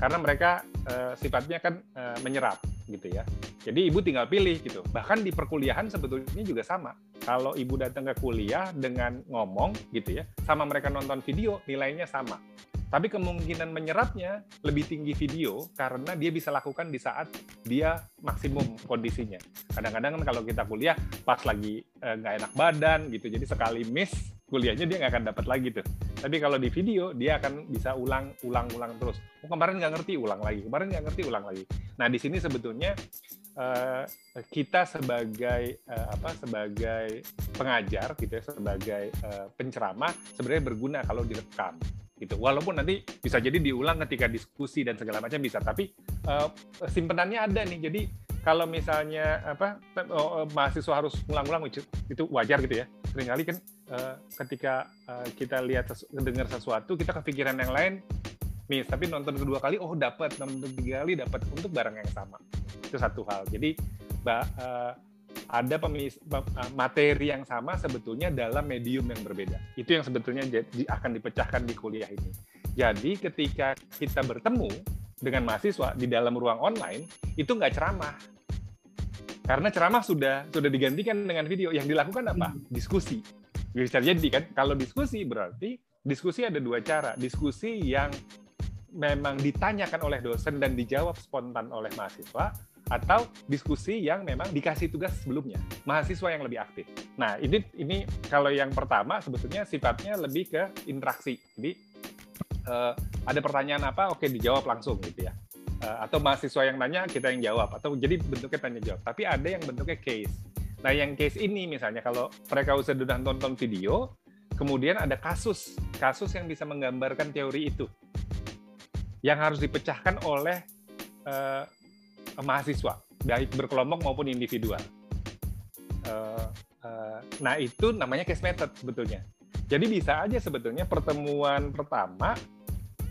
Karena mereka uh, sifatnya kan uh, menyerap gitu ya. Jadi ibu tinggal pilih gitu. Bahkan di perkuliahan sebetulnya juga sama. Kalau ibu datang ke kuliah dengan ngomong gitu ya sama mereka nonton video nilainya sama. Tapi kemungkinan menyerapnya lebih tinggi video karena dia bisa lakukan di saat dia maksimum kondisinya. Kadang-kadang kan kalau kita kuliah pas lagi eh, nggak eh, enak badan gitu, jadi sekali miss kuliahnya dia nggak akan dapat lagi tuh. Tapi kalau di video dia akan bisa ulang, ulang, ulang terus. Oh, kemarin nggak ngerti, ulang lagi. Kemarin nggak ngerti, ulang lagi. Nah di sini sebetulnya uh, kita sebagai uh, apa sebagai pengajar gitu ya, sebagai uh, penceramah sebenarnya berguna kalau direkam gitu. Walaupun nanti bisa jadi diulang ketika diskusi dan segala macam bisa, tapi uh, simpenannya ada nih. Jadi kalau misalnya apa uh, mahasiswa harus ulang-ulang itu wajar gitu ya. Seringkali kan uh, ketika uh, kita lihat sesu sesuatu kita kepikiran yang lain miss tapi nonton kedua kali oh dapat nonton tiga kali dapat untuk barang yang sama itu satu hal jadi uh, ada pemis, eh, materi yang sama sebetulnya dalam medium yang berbeda. Itu yang sebetulnya akan dipecahkan di kuliah ini. Jadi ketika kita bertemu dengan mahasiswa di dalam ruang online, itu nggak ceramah. Karena ceramah sudah sudah digantikan dengan video. Yang dilakukan apa? Hmm. Diskusi. Bisa jadi kan, kalau diskusi berarti diskusi ada dua cara. Diskusi yang memang ditanyakan oleh dosen dan dijawab spontan oleh mahasiswa, atau diskusi yang memang dikasih tugas sebelumnya mahasiswa yang lebih aktif. Nah ini ini kalau yang pertama sebetulnya sifatnya lebih ke interaksi. Jadi uh, ada pertanyaan apa, oke dijawab langsung gitu ya. Uh, atau mahasiswa yang nanya kita yang jawab atau jadi bentuknya tanya jawab. Tapi ada yang bentuknya case. Nah yang case ini misalnya kalau mereka sudah nonton video, kemudian ada kasus kasus yang bisa menggambarkan teori itu yang harus dipecahkan oleh uh, mahasiswa, baik berkelompok maupun individual. Uh, uh, nah itu namanya case method sebetulnya. Jadi bisa aja sebetulnya pertemuan pertama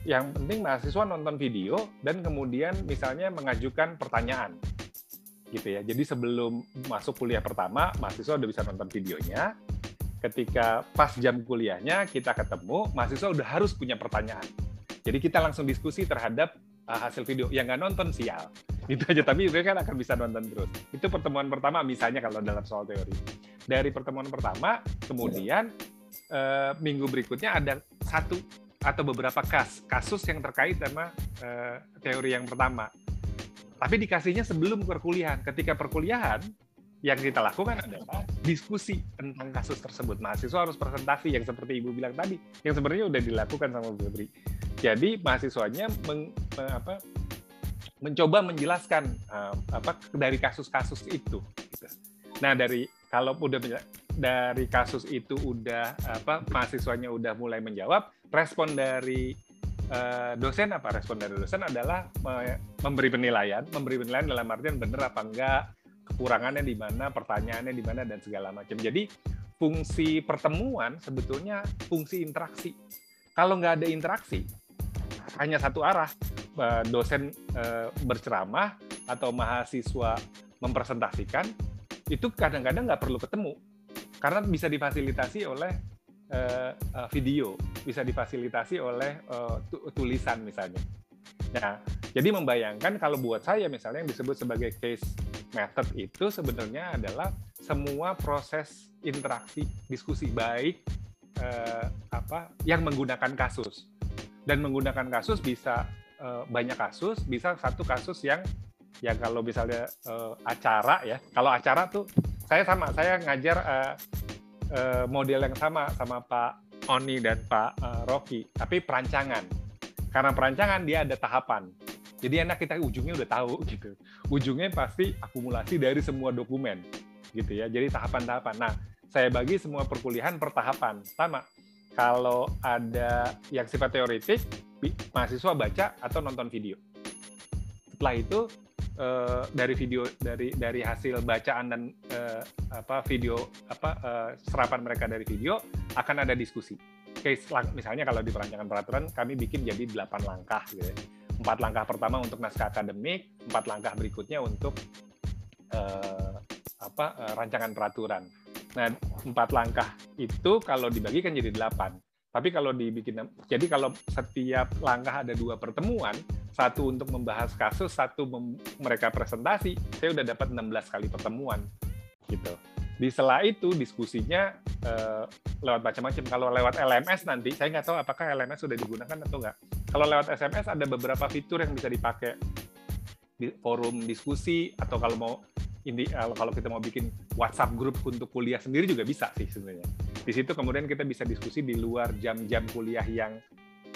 yang penting mahasiswa nonton video dan kemudian misalnya mengajukan pertanyaan gitu ya. Jadi sebelum masuk kuliah pertama mahasiswa udah bisa nonton videonya. Ketika pas jam kuliahnya kita ketemu, mahasiswa udah harus punya pertanyaan. Jadi kita langsung diskusi terhadap hasil video. Yang nggak nonton sial itu aja tapi itu kan akan bisa nonton terus itu pertemuan pertama misalnya kalau dalam soal teori dari pertemuan pertama kemudian eh, minggu berikutnya ada satu atau beberapa kas kasus yang terkait sama eh, teori yang pertama tapi dikasihnya sebelum perkuliahan ketika perkuliahan yang kita lakukan adalah diskusi tentang kasus tersebut. Mahasiswa harus presentasi yang seperti Ibu bilang tadi, yang sebenarnya udah dilakukan sama Bu Febri. Jadi mahasiswanya meng, apa, mencoba menjelaskan uh, apa dari kasus-kasus itu. Nah dari kalau udah dari kasus itu udah apa mahasiswanya udah mulai menjawab, respon dari uh, dosen apa respon dari dosen adalah memberi penilaian, memberi penilaian dalam artian benar apa enggak, kekurangannya di mana, pertanyaannya di mana dan segala macam. Jadi fungsi pertemuan sebetulnya fungsi interaksi. Kalau nggak ada interaksi, hanya satu arah, Eh, dosen uh, berceramah atau mahasiswa mempresentasikan itu kadang-kadang nggak perlu ketemu. Karena bisa difasilitasi oleh uh, uh, video, bisa difasilitasi oleh tulisan misalnya. Nah, jadi membayangkan kalau buat saya misalnya yang disebut sebagai case method itu sebenarnya adalah semua proses interaksi diskusi baik uh, apa yang menggunakan kasus dan menggunakan kasus bisa uh, banyak kasus, bisa satu kasus yang ya kalau misalnya uh, acara ya, kalau acara tuh saya sama, saya ngajar uh, uh, model yang sama sama Pak Oni dan Pak uh, Rocky, tapi perancangan. Karena perancangan dia ada tahapan. Jadi enak kita ujungnya udah tahu gitu. Ujungnya pasti akumulasi dari semua dokumen gitu ya. Jadi tahapan-tahapan. Nah, saya bagi semua perkuliahan per tahapan. Sama. Kalau ada yang sifat teoritik, mahasiswa baca atau nonton video. Setelah itu uh, dari video dari dari hasil bacaan dan uh, apa video apa uh, serapan mereka dari video akan ada diskusi. Case misalnya kalau di perancangan peraturan kami bikin jadi 8 langkah gitu ya. Empat langkah pertama untuk naskah akademik, empat langkah berikutnya untuk uh, apa uh, rancangan peraturan. Nah, empat langkah itu kalau dibagikan jadi delapan. Tapi kalau dibikin, jadi kalau setiap langkah ada dua pertemuan, satu untuk membahas kasus, satu mereka presentasi, saya udah dapat 16 kali pertemuan, gitu. Di sela itu diskusinya uh, lewat macam-macam. Kalau lewat LMS nanti, saya nggak tahu apakah LMS sudah digunakan atau nggak. Kalau lewat SMS ada beberapa fitur yang bisa dipakai di forum diskusi atau kalau mau ini kalau kita mau bikin WhatsApp grup untuk kuliah sendiri juga bisa sih sebenarnya di situ kemudian kita bisa diskusi di luar jam-jam kuliah yang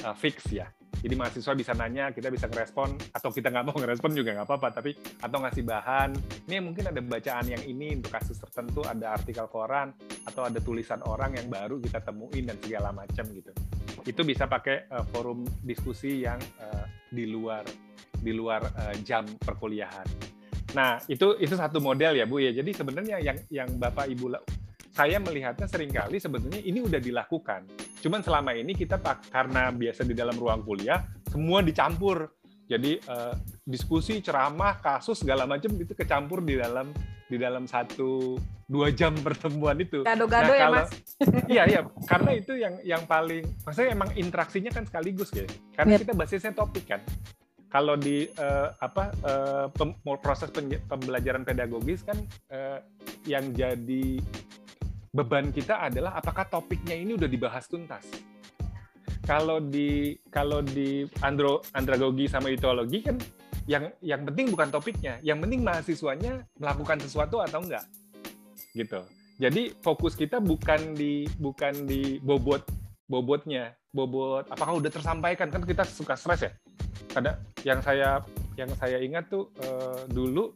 uh, fix ya. Jadi mahasiswa bisa nanya, kita bisa ngerespon, atau kita nggak mau ngerespon juga nggak apa-apa, tapi atau ngasih bahan. Ini mungkin ada bacaan yang ini untuk kasus tertentu, ada artikel koran, atau ada tulisan orang yang baru kita temuin dan segala macam gitu. Itu bisa pakai uh, forum diskusi yang uh, di luar di luar uh, jam perkuliahan. Nah itu itu satu model ya bu ya. Jadi sebenarnya yang yang bapak ibu saya melihatnya sering kali sebetulnya ini udah dilakukan. Cuman selama ini kita karena biasa di dalam ruang kuliah semua dicampur. Jadi uh, diskusi, ceramah, kasus segala macam itu kecampur di dalam di dalam satu dua jam pertemuan itu. Gado-gado nah, ya mas. iya iya karena itu yang yang paling maksudnya emang interaksinya kan sekaligus ya. Karena yep. kita basisnya topik kan. Kalau di uh, apa uh, pem, proses pembelajaran pedagogis kan uh, yang jadi beban kita adalah apakah topiknya ini udah dibahas tuntas. Kalau di kalau di andro andragogi sama etiologi kan yang yang penting bukan topiknya, yang penting mahasiswanya melakukan sesuatu atau enggak. Gitu. Jadi fokus kita bukan di bukan di bobot bobotnya, bobot apakah udah tersampaikan kan kita suka stres ya. Ada yang saya yang saya ingat tuh uh, dulu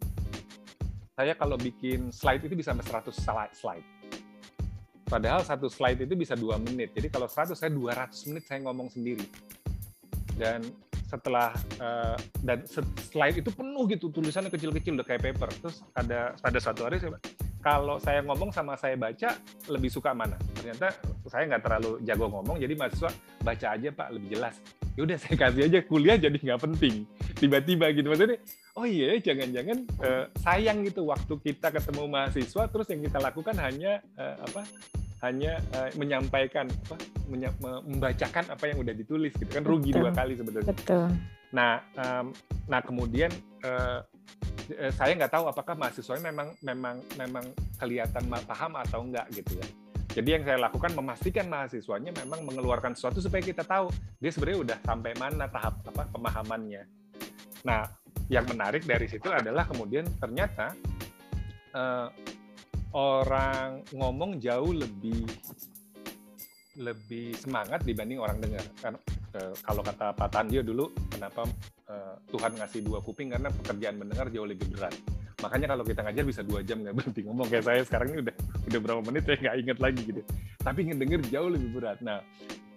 saya kalau bikin slide itu bisa sampai 100 slide. Padahal satu slide itu bisa dua menit. Jadi kalau 100 saya 200 menit saya ngomong sendiri. Dan setelah uh, dan slide itu penuh gitu tulisannya kecil-kecil udah kayak paper terus ada pada suatu hari saya kalau saya ngomong sama saya baca lebih suka mana ternyata saya nggak terlalu jago ngomong jadi mahasiswa baca aja pak lebih jelas ya udah saya kasih aja kuliah jadi nggak penting tiba-tiba gitu maksudnya oh iya jangan-jangan uh, sayang gitu waktu kita ketemu mahasiswa terus yang kita lakukan hanya uh, apa hanya uh, menyampaikan apa menya membacakan apa yang udah ditulis gitu kan rugi Betul. dua kali sebetulnya. Betul. Nah, um, nah kemudian uh, saya nggak tahu apakah mahasiswanya memang memang memang kelihatan paham atau enggak gitu ya. Jadi yang saya lakukan memastikan mahasiswanya memang mengeluarkan sesuatu supaya kita tahu dia sebenarnya udah sampai mana tahap apa pemahamannya. Nah, yang menarik dari situ adalah kemudian ternyata uh, orang ngomong jauh lebih lebih semangat dibanding orang dengar. Kan e, kalau kata Pak Tandio dulu, kenapa e, Tuhan ngasih dua kuping karena pekerjaan mendengar jauh lebih berat. Makanya kalau kita ngajar bisa dua jam nggak berhenti ngomong. Kayak saya sekarang ini udah udah berapa menit saya nggak inget lagi gitu. Tapi ngedenger jauh lebih berat. Nah,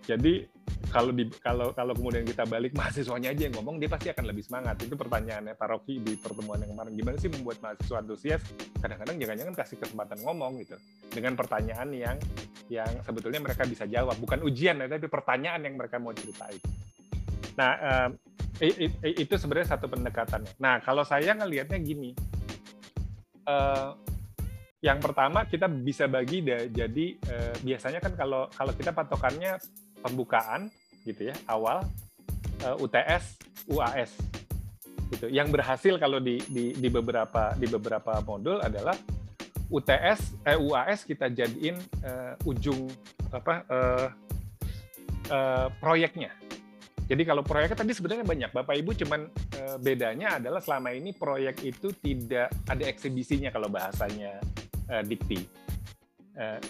jadi kalau di kalau kalau kemudian kita balik mahasiswanya aja yang ngomong dia pasti akan lebih semangat. Itu pertanyaannya Pak Rocky di pertemuan yang kemarin. Gimana sih membuat mahasiswa antusias? Kadang-kadang jangan-jangan kasih kesempatan ngomong gitu. Dengan pertanyaan yang yang sebetulnya mereka bisa jawab. Bukan ujian ya tapi pertanyaan yang mereka mau ceritain. Nah um, itu sebenarnya satu pendekatannya. Nah kalau saya ngelihatnya gini uh, yang pertama kita bisa bagi jadi uh, biasanya kan kalau kalau kita patokannya pembukaan gitu ya awal uh, eh, UTS UAS gitu. Yang berhasil kalau di, di di beberapa di beberapa modul adalah UTS eh, UAS kita jadiin uh, ujung apa uh, uh, proyeknya. Jadi kalau proyeknya tadi sebenarnya banyak. Bapak Ibu cuman bedanya adalah selama ini proyek itu tidak ada eksibisinya kalau bahasanya uh, dikti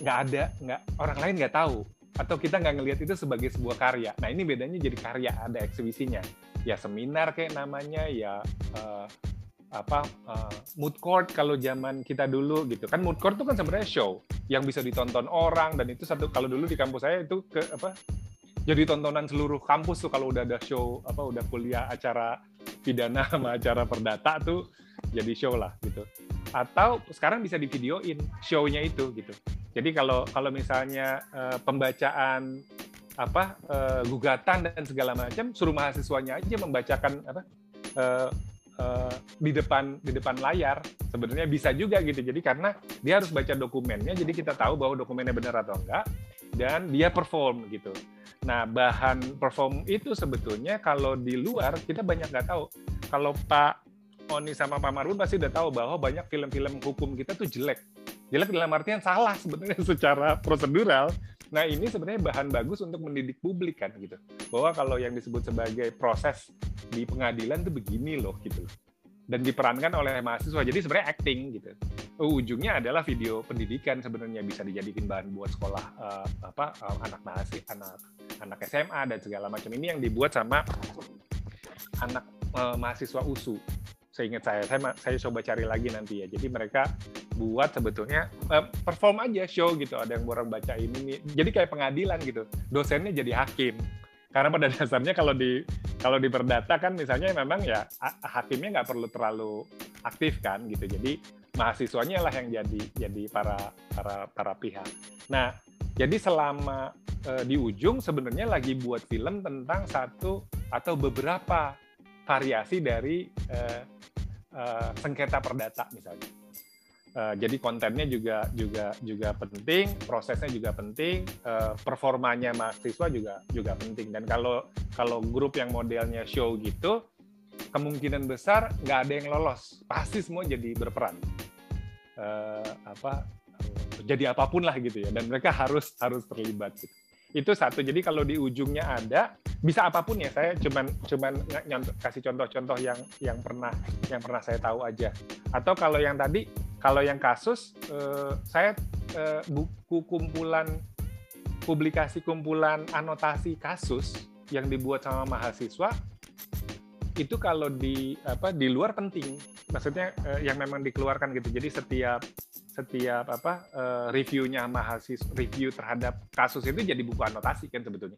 nggak uh, ada nggak orang lain nggak tahu atau kita nggak ngelihat itu sebagai sebuah karya. Nah ini bedanya jadi karya ada eksibisinya. Ya seminar kayak namanya ya uh, apa uh, mood court kalau zaman kita dulu gitu kan mood court itu kan sebenarnya show yang bisa ditonton orang dan itu satu kalau dulu di kampus saya itu ke apa jadi tontonan seluruh kampus tuh kalau udah ada show apa udah kuliah acara pidana sama acara perdata tuh jadi show lah gitu atau sekarang bisa di videoin show-nya itu gitu jadi kalau kalau misalnya uh, pembacaan apa uh, gugatan dan segala macam, suruh mahasiswanya aja membacakan apa uh, uh, di depan di depan layar sebenarnya bisa juga gitu. Jadi karena dia harus baca dokumennya, jadi kita tahu bahwa dokumennya benar atau enggak dan dia perform gitu. Nah bahan perform itu sebetulnya kalau di luar kita banyak nggak tahu. Kalau Pak Oni sama Pak Marun pasti udah tahu bahwa banyak film-film hukum kita tuh jelek. Jelek dalam artian salah sebenarnya secara prosedural. Nah ini sebenarnya bahan bagus untuk mendidik publik kan gitu. Bahwa kalau yang disebut sebagai proses di pengadilan tuh begini loh gitu. Dan diperankan oleh mahasiswa. Jadi sebenarnya acting gitu. Ujungnya adalah video pendidikan sebenarnya bisa dijadikan bahan buat sekolah uh, apa uh, anak mahasiswa, anak anak SMA dan segala macam ini yang dibuat sama anak uh, mahasiswa USU seingat saya, saya saya coba cari lagi nanti ya. Jadi mereka buat sebetulnya uh, perform aja show gitu. Ada yang orang baca ini nih. Jadi kayak pengadilan gitu. Dosennya jadi hakim. Karena pada dasarnya kalau di kalau di perdata kan misalnya memang ya hakimnya nggak perlu terlalu aktif kan gitu. Jadi mahasiswanya lah yang jadi jadi para para para pihak. Nah, jadi selama uh, di ujung sebenarnya lagi buat film tentang satu atau beberapa variasi dari uh, uh, sengketa perdata misalnya. Uh, jadi kontennya juga juga juga penting, prosesnya juga penting, uh, performanya mahasiswa juga juga penting. Dan kalau kalau grup yang modelnya show gitu, kemungkinan besar nggak ada yang lolos, pasti semua jadi berperan. Uh, apa jadi apa pun lah gitu ya. Dan mereka harus harus terlibat. Gitu. Itu satu. Jadi kalau di ujungnya ada, bisa apa pun ya. Saya cuman cuman kasih contoh-contoh yang yang pernah yang pernah saya tahu aja. Atau kalau yang tadi kalau yang kasus, eh, saya eh, buku kumpulan publikasi kumpulan anotasi kasus yang dibuat sama mahasiswa itu kalau di apa di luar penting. Maksudnya eh, yang memang dikeluarkan gitu. Jadi setiap setiap apa uh, reviewnya mahasiswa review terhadap kasus itu jadi buku anotasi kan sebetulnya.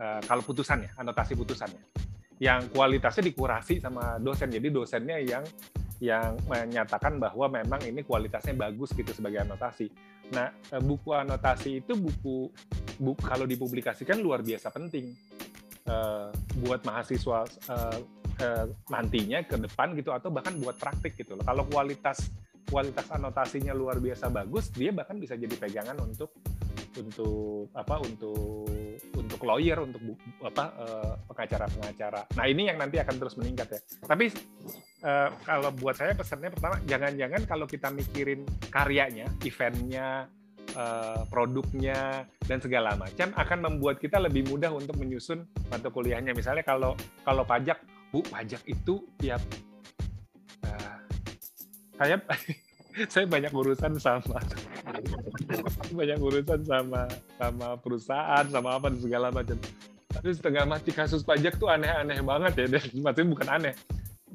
Uh, kalau putusannya anotasi putusannya. Yang kualitasnya dikurasi sama dosen. Jadi dosennya yang yang menyatakan bahwa memang ini kualitasnya bagus gitu sebagai anotasi. Nah, eh, buku anotasi itu buku, buku kalau dipublikasikan luar biasa penting uh, buat mahasiswa uh, uh, nantinya ke depan gitu atau bahkan buat praktik gitu. Kalau kualitas kualitas anotasinya luar biasa bagus, dia bahkan bisa jadi pegangan untuk untuk apa untuk untuk lawyer untuk apa pengacara-pengacara. Nah ini yang nanti akan terus meningkat ya. Tapi uh, kalau buat saya pesannya pertama jangan-jangan kalau kita mikirin karyanya, eventnya, uh, produknya dan segala macam akan membuat kita lebih mudah untuk menyusun mata kuliahnya. Misalnya kalau kalau pajak, bu pajak itu tiap uh, saya saya banyak urusan sama banyak urusan sama sama perusahaan sama apa dan segala macam tapi setengah mati kasus pajak tuh aneh-aneh banget ya maksudnya bukan aneh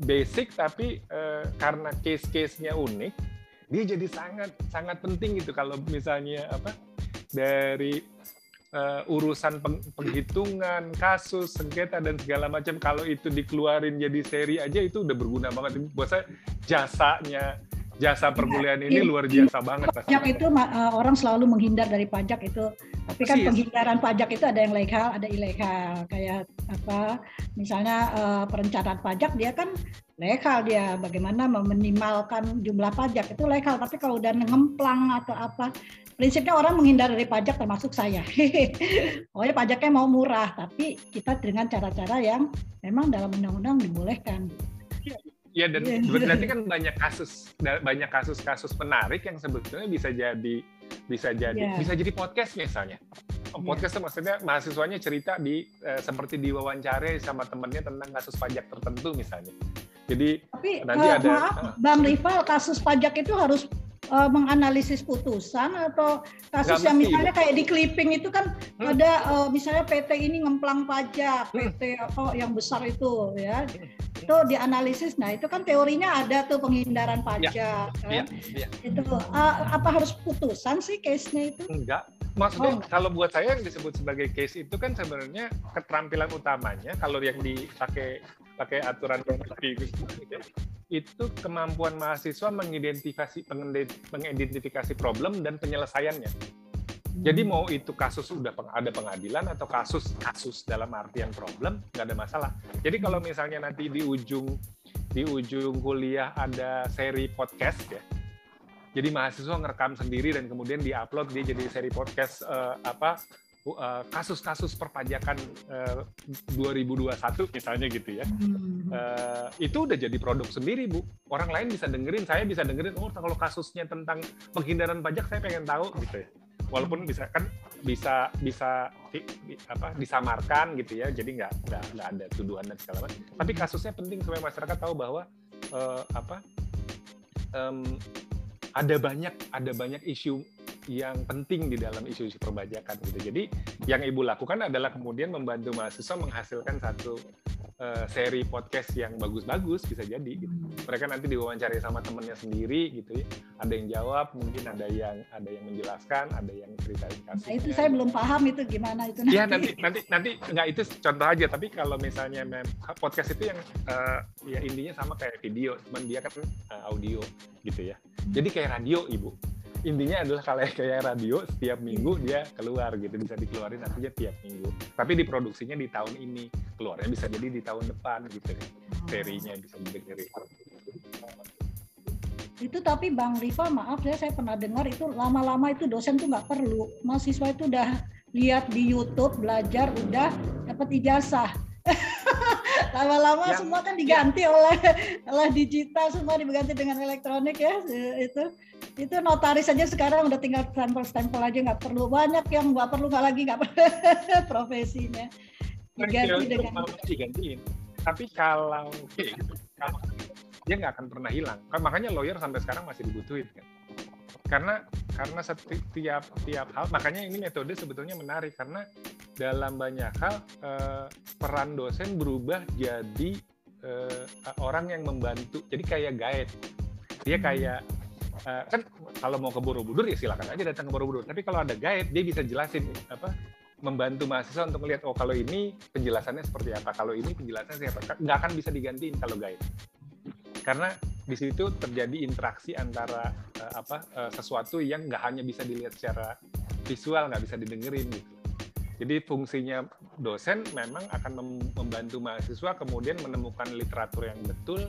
basic tapi uh, karena case-case-nya unik dia jadi sangat sangat penting gitu. Kalau misalnya apa dari uh, urusan peng, penghitungan kasus sengketa dan segala macam kalau itu dikeluarin jadi seri aja itu udah berguna banget. Buat saya jasanya jasa perkuliahan ini iya, luar biasa banget. Pajak itu uh, orang selalu menghindar dari pajak itu, tapi kan Persis. penghindaran pajak itu ada yang legal, ada ilegal. Kayak apa? Misalnya uh, perencanaan pajak dia kan legal dia, bagaimana meminimalkan jumlah pajak itu legal. Tapi kalau udah ngemplang atau apa, prinsipnya orang menghindar dari pajak termasuk saya. Pokoknya pajaknya mau murah, tapi kita dengan cara-cara yang memang dalam undang-undang dibolehkan. Iya dan yeah. berarti kan banyak kasus banyak kasus-kasus menarik yang sebetulnya bisa jadi bisa jadi yeah. bisa jadi podcast misalnya. Oh, iya. podcast yeah. maksudnya mahasiswanya cerita di uh, seperti diwawancara sama temennya tentang kasus pajak tertentu misalnya. Jadi Tapi, nanti uh, ada maaf, uh, Bang Rival kasus pajak itu harus uh, menganalisis putusan atau kasus yang misalnya kayak di clipping itu kan hmm. ada uh, misalnya PT ini ngemplang pajak, hmm. PT apa yang besar itu ya. Itu dianalisis. Nah, itu kan teorinya ada tuh penghindaran ya. pajak ya. kan. Ya. Ya. Itu uh, apa harus putusan sih case-nya itu? Enggak. Maksudnya oh. kalau buat saya yang disebut sebagai case itu kan sebenarnya keterampilan utamanya kalau yang dipakai pakai aturan itu kemampuan mahasiswa mengidentifikasi mengidentifikasi problem dan penyelesaiannya. Jadi mau itu kasus sudah ada pengadilan atau kasus kasus dalam artian problem nggak ada masalah. Jadi kalau misalnya nanti di ujung di ujung kuliah ada seri podcast ya. Jadi mahasiswa ngerekam sendiri dan kemudian diupload dia jadi seri podcast uh, apa Eh, kasus-kasus perpajakan uh, eh, 2021 misalnya gitu ya, uh, itu udah jadi produk sendiri bu. Orang lain bisa dengerin, saya bisa dengerin. Oh kalau kasusnya tentang penghindaran pajak saya pengen tahu gitu ya. Walaupun bisa kan bisa bisa di, di, apa disamarkan gitu ya, jadi nggak nggak ada tuduhan dan segala macam. Tapi kasusnya penting supaya masyarakat tahu bahwa uh, apa um, ada banyak ada banyak isu yang penting di dalam isu-isu perbajakan gitu. Jadi yang ibu lakukan adalah kemudian membantu mahasiswa menghasilkan satu uh, seri podcast yang bagus-bagus bisa jadi gitu. Mereka nanti diwawancari sama temennya sendiri gitu ya. Ada yang jawab, mungkin ada yang ada yang menjelaskan, ada yang ceritain kasusnya. Nah, itu saya belum paham itu gimana itu nanti. Iya nanti nanti nanti nggak itu contoh aja tapi kalau misalnya mem podcast itu yang uh, ya intinya sama kayak video, cuman dia kan uh, audio gitu ya. Jadi kayak radio ibu intinya adalah kalau kayak radio setiap minggu dia keluar gitu bisa dikeluarin nantinya tiap minggu. Tapi diproduksinya di tahun ini keluarnya bisa jadi di tahun depan gitu. Serinya bisa didengerin itu tapi Bang Riva maaf ya saya pernah dengar itu lama-lama itu dosen tuh nggak perlu. Mahasiswa itu udah lihat di YouTube belajar udah dapat ijazah. Lama-lama ya, semua kan diganti ya. oleh oleh digital semua diganti dengan elektronik ya itu itu notaris saja sekarang udah tinggal stempel-stempel aja nggak perlu banyak yang nggak perlu nggak lagi nggak profesinya. Diganti dengan digantiin. Tapi kalau kalau dia nggak akan pernah hilang. Kan makanya lawyer sampai sekarang masih dibutuhin kan. Karena karena setiap tiap hal makanya ini metode sebetulnya menarik. Karena dalam banyak hal eh, peran dosen berubah jadi eh, orang yang membantu. Jadi kayak guide. Dia kayak eh, kan kalau mau ke Borobudur ya silakan aja datang ke Borobudur. Tapi kalau ada guide dia bisa jelasin apa membantu mahasiswa untuk melihat oh kalau ini penjelasannya seperti apa kalau ini penjelasannya seperti apa. Nggak akan bisa digantiin kalau guide. Karena di situ terjadi interaksi antara uh, apa uh, sesuatu yang nggak hanya bisa dilihat secara visual nggak bisa didengerin gitu. Jadi fungsinya dosen memang akan membantu mahasiswa kemudian menemukan literatur yang betul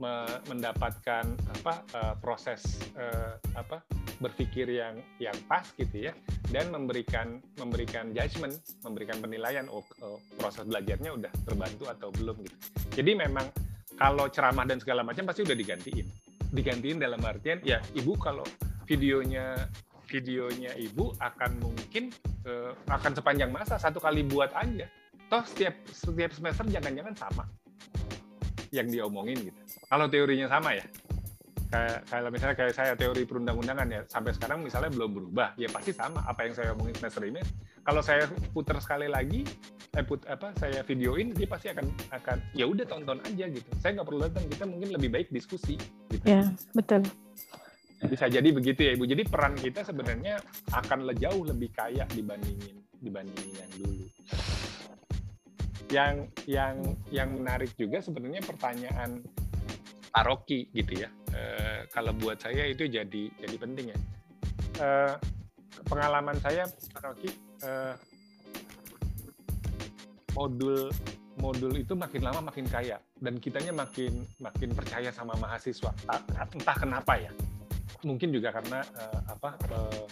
mendapatkan apa uh, proses uh, apa berpikir yang yang pas gitu ya. Dan memberikan memberikan judgement memberikan penilaian oh, oh proses belajarnya udah terbantu atau belum gitu. Jadi memang kalau ceramah dan segala macam pasti udah digantiin. Digantiin dalam artian ya ibu kalau videonya videonya ibu akan mungkin uh, akan sepanjang masa satu kali buat aja. Toh setiap setiap semester jangan-jangan sama yang diomongin gitu. Kalau teorinya sama ya kayak kalau misalnya kayak saya teori perundang-undangan ya sampai sekarang misalnya belum berubah ya pasti sama apa yang saya omongin semester ini. Kalau saya putar sekali lagi eh put apa saya videoin dia pasti akan akan ya udah tonton aja gitu. Saya nggak perlu datang kita mungkin lebih baik diskusi gitu. ya betul. Bisa jadi begitu ya ibu. Jadi peran kita sebenarnya akan jauh lebih kaya dibandingin dibandingin yang dulu yang yang yang menarik juga sebenarnya pertanyaan Aroki gitu ya. E, kalau buat saya itu jadi jadi penting ya. E, pengalaman saya Aroki e, modul modul itu makin lama makin kaya dan kitanya makin makin percaya sama mahasiswa entah kenapa ya mungkin juga karena uh, apa uh,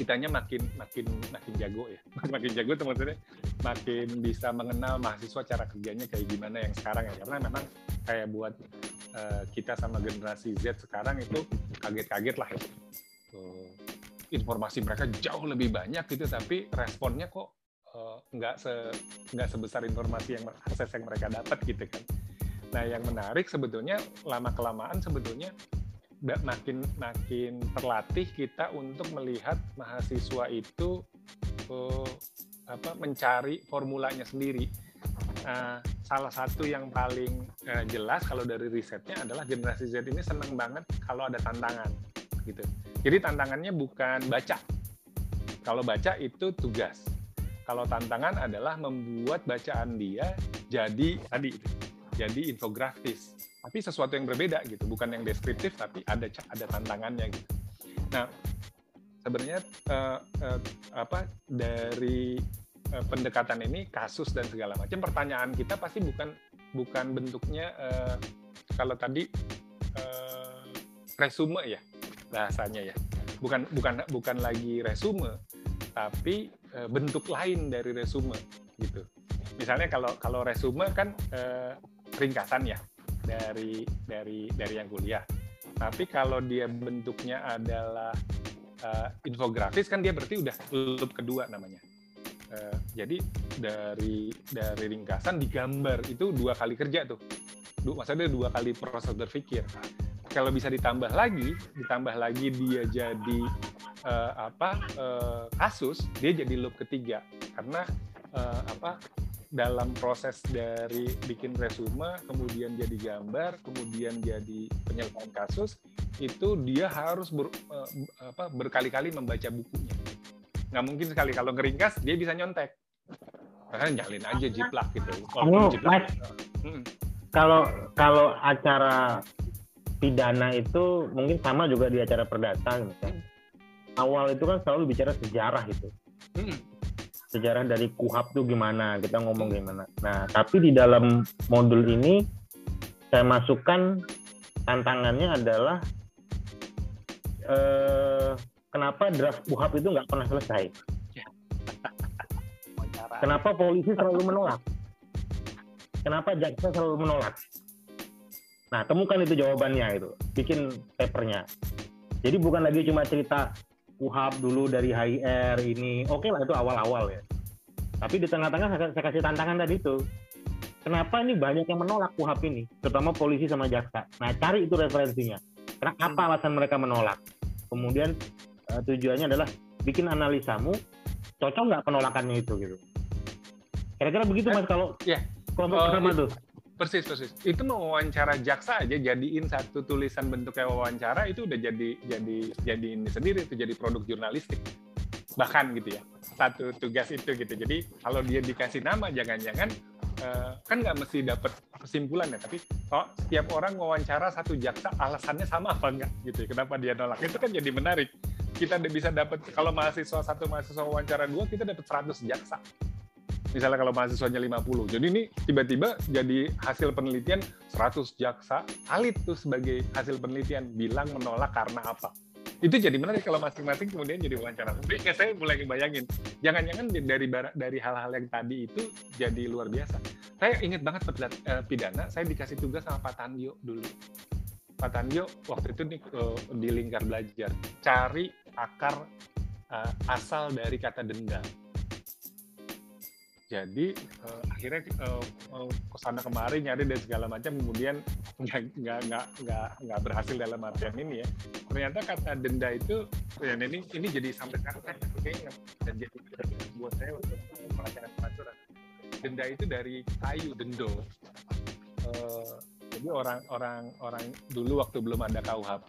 kitanya makin makin makin jago ya. Makin jago teman-teman makin bisa mengenal mahasiswa cara kerjanya kayak gimana yang sekarang ya. Karena memang kayak buat uh, kita sama generasi Z sekarang itu kaget-kaget lah ya. Uh, informasi mereka jauh lebih banyak gitu tapi responnya kok uh, nggak se nggak sebesar informasi yang akses yang mereka dapat gitu kan. Nah yang menarik sebetulnya lama kelamaan sebetulnya makin makin terlatih kita untuk melihat mahasiswa itu uh, apa mencari formulanya sendiri. Uh, salah satu yang paling uh, jelas kalau dari risetnya adalah generasi Z ini senang banget kalau ada tantangan gitu. Jadi tantangannya bukan baca. Kalau baca itu tugas. Kalau tantangan adalah membuat bacaan dia jadi tadi jadi infografis tapi sesuatu yang berbeda gitu bukan yang deskriptif tapi ada ada tantangannya gitu. Nah sebenarnya uh, uh, apa dari uh, pendekatan ini kasus dan segala macam pertanyaan kita pasti bukan bukan bentuknya uh, kalau tadi uh, resume ya bahasanya ya. Bukan bukan bukan lagi resume tapi uh, bentuk lain dari resume gitu. Misalnya kalau kalau resume kan uh, ringkasan ya dari dari dari yang kuliah. Tapi kalau dia bentuknya adalah uh, infografis kan dia berarti udah loop kedua namanya. Uh, jadi dari dari ringkasan digambar itu dua kali kerja tuh. Du, maksudnya dua kali proses berpikir. Kalau bisa ditambah lagi, ditambah lagi dia jadi uh, apa uh, kasus, dia jadi loop ketiga karena uh, apa dalam proses dari bikin resume, kemudian jadi gambar, kemudian jadi penyelesaian kasus, itu dia harus ber, uh, apa, berkali-kali membaca bukunya. Nggak mungkin sekali kalau ngeringkas dia bisa nyontek. Makanya nyalin aja jiplak gitu. Kalau jiplak, hmm. kalau kalau acara pidana itu mungkin sama juga di acara perdata misalnya. Awal itu kan selalu bicara sejarah itu. Hmm sejarah dari kuhab tuh gimana kita ngomong gimana nah tapi di dalam modul ini saya masukkan tantangannya adalah eh, kenapa draft UHAP itu nggak pernah selesai? Kenapa polisi selalu menolak? Kenapa jaksa selalu menolak? Nah, temukan itu jawabannya itu. Bikin papernya. Jadi bukan lagi cuma cerita UHAP dulu dari HIR ini. Oke okay lah itu awal-awal ya. Tapi di tengah-tengah saya, saya kasih tantangan tadi itu. Kenapa ini banyak yang menolak UHAP ini, terutama polisi sama jaksa. Nah, cari itu referensinya. Kenapa apa alasan mereka menolak? Kemudian uh, tujuannya adalah bikin analisamu cocok nggak penolakannya itu gitu. Kira-kira begitu mas kalau ya. kelompok oh, pertama tuh. Persis, persis. Itu mau wawancara jaksa aja jadiin satu tulisan bentuknya wawancara itu udah jadi jadi jadi ini sendiri itu jadi produk jurnalistik. Bahkan gitu ya. Satu tugas itu gitu. Jadi kalau dia dikasih nama jangan-jangan uh, kan nggak mesti dapat kesimpulan ya, tapi kalau setiap orang wawancara satu jaksa alasannya sama apa enggak gitu. Ya. Kenapa dia nolak? Itu kan jadi menarik. Kita bisa dapat kalau mahasiswa satu mahasiswa wawancara dua kita dapat 100 jaksa misalnya kalau mahasiswanya 50. Jadi ini tiba-tiba jadi hasil penelitian 100 jaksa alit tuh sebagai hasil penelitian bilang menolak karena apa. Itu jadi menarik kalau masing-masing kemudian jadi wawancara. Tapi saya mulai bayangin, jangan-jangan dari dari hal-hal yang tadi itu jadi luar biasa. Saya ingat banget eh, pidana, saya dikasih tugas sama Pak Tandio dulu. Pak Tandio waktu itu nih eh, di lingkar belajar, cari akar uh, asal dari kata denda jadi uh, akhirnya uh, ke sana kemari nyari dan segala macam kemudian nggak berhasil dalam artian ini ya. Ternyata kata denda itu ya ini ini jadi sampai sekarang saya kayaknya dan jadi buat saya untuk pelajaran pelajaran denda itu dari kayu dendo. Uh, jadi orang orang dulu waktu belum ada KUHP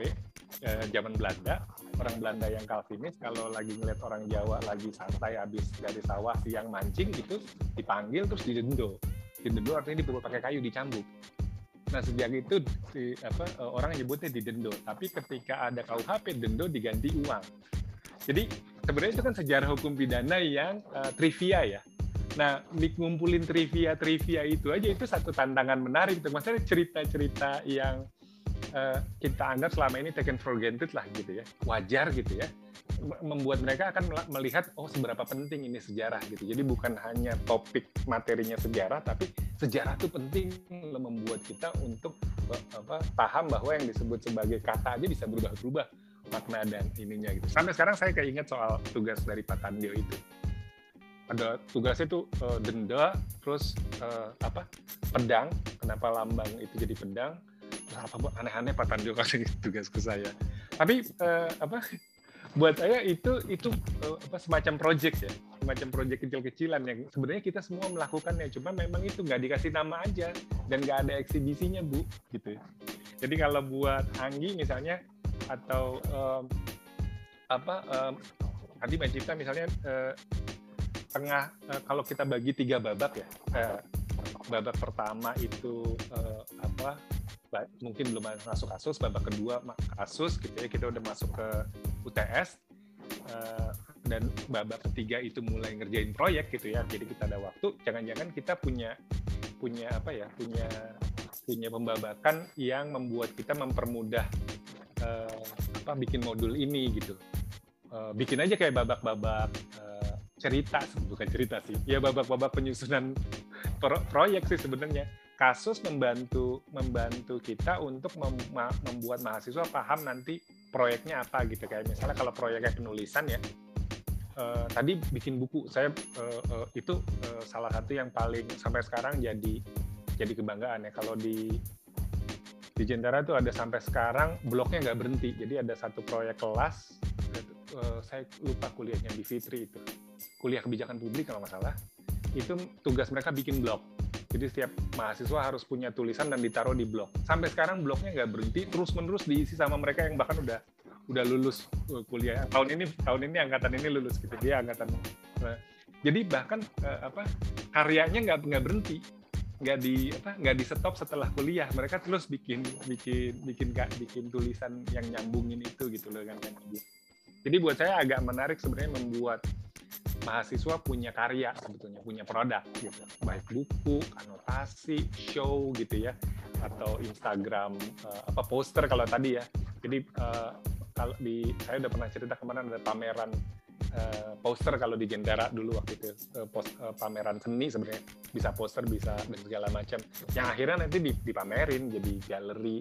eh, zaman Belanda orang Belanda yang Calvinis kalau lagi ngeliat orang Jawa lagi santai habis dari sawah siang mancing gitu dipanggil terus didendo. Didendo artinya dipukul pakai kayu dicambuk. Nah sejak itu di, apa, eh, orang nyebutnya didendo. Tapi ketika ada KUHP dendo diganti uang. Jadi sebenarnya itu kan sejarah hukum pidana yang uh, trivia ya Nah, ngumpulin trivia-trivia itu aja itu satu tantangan menarik. Maksudnya cerita-cerita yang uh, kita anggap selama ini taken for granted lah gitu ya, wajar gitu ya, membuat mereka akan melihat oh seberapa penting ini sejarah gitu. Jadi bukan hanya topik materinya sejarah, tapi sejarah itu penting membuat kita untuk apa, paham bahwa yang disebut sebagai kata aja bisa berubah-berubah makna dan ininya gitu. Sampai sekarang saya keinget soal tugas dari Pak Tandio itu. Ada tugasnya itu uh, denda, terus uh, apa pedang. Kenapa lambang itu jadi pedang? apa aneh-aneh Pak Tanjo kasih tugas ke saya. Tapi uh, apa buat saya itu itu uh, apa semacam project ya, semacam project kecil-kecilan yang sebenarnya kita semua melakukannya, cuma memang itu nggak dikasih nama aja dan nggak ada eksibisinya bu, gitu. Ya. Jadi kalau buat Anggi misalnya atau um, apa um, tadi Mbak Cipta misalnya uh, tengah uh, kalau kita bagi tiga babak ya, uh, babak pertama itu uh, apa mungkin belum masuk kasus babak kedua kasus gitu ya kita udah masuk ke UTS uh, eh, dan babak ketiga itu mulai ngerjain proyek gitu ya jadi kita ada waktu jangan-jangan kita punya punya apa ya punya punya pembabakan yang membuat kita mempermudah uh, apa bikin modul ini gitu. Uh, bikin aja kayak babak-babak uh, cerita bukan cerita sih. Ya babak-babak penyusunan pro proyek sih sebenarnya. Kasus membantu membantu kita untuk mem membuat mahasiswa paham nanti proyeknya apa gitu. Kayak misalnya kalau proyeknya penulisan ya uh, tadi bikin buku. Saya uh, uh, itu salah satu yang paling sampai sekarang jadi jadi kebanggaan ya. Kalau di di Jentara itu ada sampai sekarang bloknya nggak berhenti. Jadi ada satu proyek kelas saya lupa kuliahnya di Fitri itu kuliah kebijakan publik kalau nggak salah itu tugas mereka bikin blog. Jadi setiap mahasiswa harus punya tulisan dan ditaruh di blog. Sampai sekarang blognya nggak berhenti, terus-menerus diisi sama mereka yang bahkan udah udah lulus uh, kuliah. Tahun ini tahun ini angkatan ini lulus gitu dia angkatan uh, jadi bahkan uh, apa karyanya nggak nggak berhenti nggak di apa nggak di stop setelah kuliah. Mereka terus bikin bikin bikin bikin, bikin tulisan yang nyambungin itu gitu loh kan jadi buat saya agak menarik sebenarnya membuat mahasiswa punya karya sebetulnya punya produk gitu baik buku anotasi show gitu ya atau Instagram uh, apa poster kalau tadi ya. Jadi uh, kalau di saya udah pernah cerita kemarin ada pameran uh, poster kalau di Jendara dulu waktu itu uh, post, uh, pameran seni sebenarnya. Bisa poster bisa dan segala macam. Yang akhirnya nanti dipamerin jadi galeri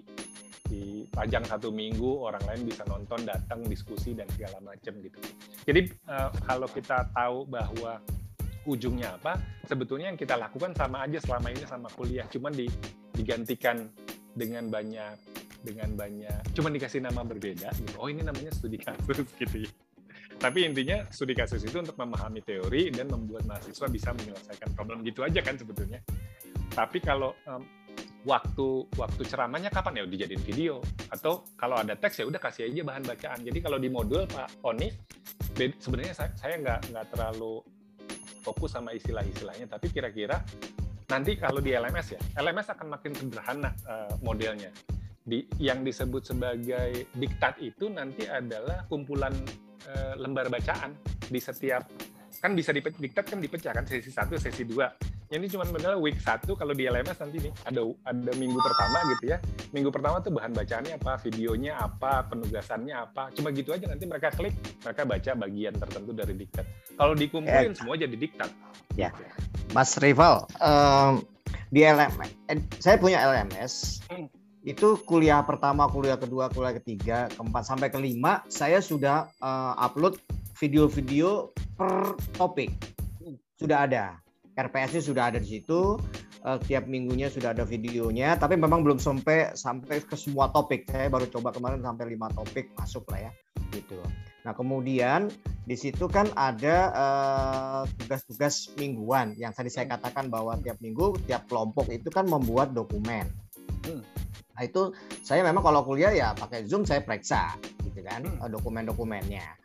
dipajang satu minggu orang lain bisa nonton datang diskusi dan segala macam gitu. Jadi uh, kalau kita tahu bahwa ujungnya apa sebetulnya yang kita lakukan sama aja selama ini sama kuliah. Cuman di, digantikan dengan banyak dengan banyak cuman dikasih nama berbeda gitu. Oh ini namanya studi kasus gitu ya tapi intinya studi kasus itu untuk memahami teori dan membuat mahasiswa bisa menyelesaikan problem gitu aja kan sebetulnya. Tapi kalau um, waktu waktu ceramahnya kapan ya? Dijadiin video. Atau kalau ada teks ya udah kasih aja bahan bacaan. Jadi kalau di modul Pak Oni sebenarnya saya saya nggak nggak terlalu fokus sama istilah-istilahnya. Tapi kira-kira nanti kalau di LMS ya LMS akan makin sederhana uh, modelnya di yang disebut sebagai diktat itu nanti adalah kumpulan uh, lembar bacaan di setiap kan bisa diktat kan dipecah kan sesi satu sesi dua. Ini cuma benar week satu kalau di LMS nanti nih ada ada minggu pertama gitu ya. Minggu pertama tuh bahan bacaannya apa videonya apa penugasannya apa cuma gitu aja nanti mereka klik mereka baca bagian tertentu dari diktat. Kalau dikumpulin ya. semua jadi diktat. Ya. Mas Rival um, di LMS eh, saya punya LMS hmm. Itu kuliah pertama kuliah kedua kuliah ketiga keempat sampai kelima saya sudah uh, upload video-video per topik sudah ada RPS-nya sudah ada di situ, uh, tiap minggunya sudah ada videonya, tapi memang belum sampai sampai ke semua topik. Saya baru coba kemarin sampai lima topik masuk lah ya, gitu. Nah kemudian di situ kan ada eh, tugas-tugas uh, mingguan yang tadi saya katakan bahwa tiap minggu tiap kelompok itu kan membuat dokumen. Hmm. Nah itu saya memang kalau kuliah ya pakai Zoom saya periksa gitu kan hmm. dokumen-dokumennya.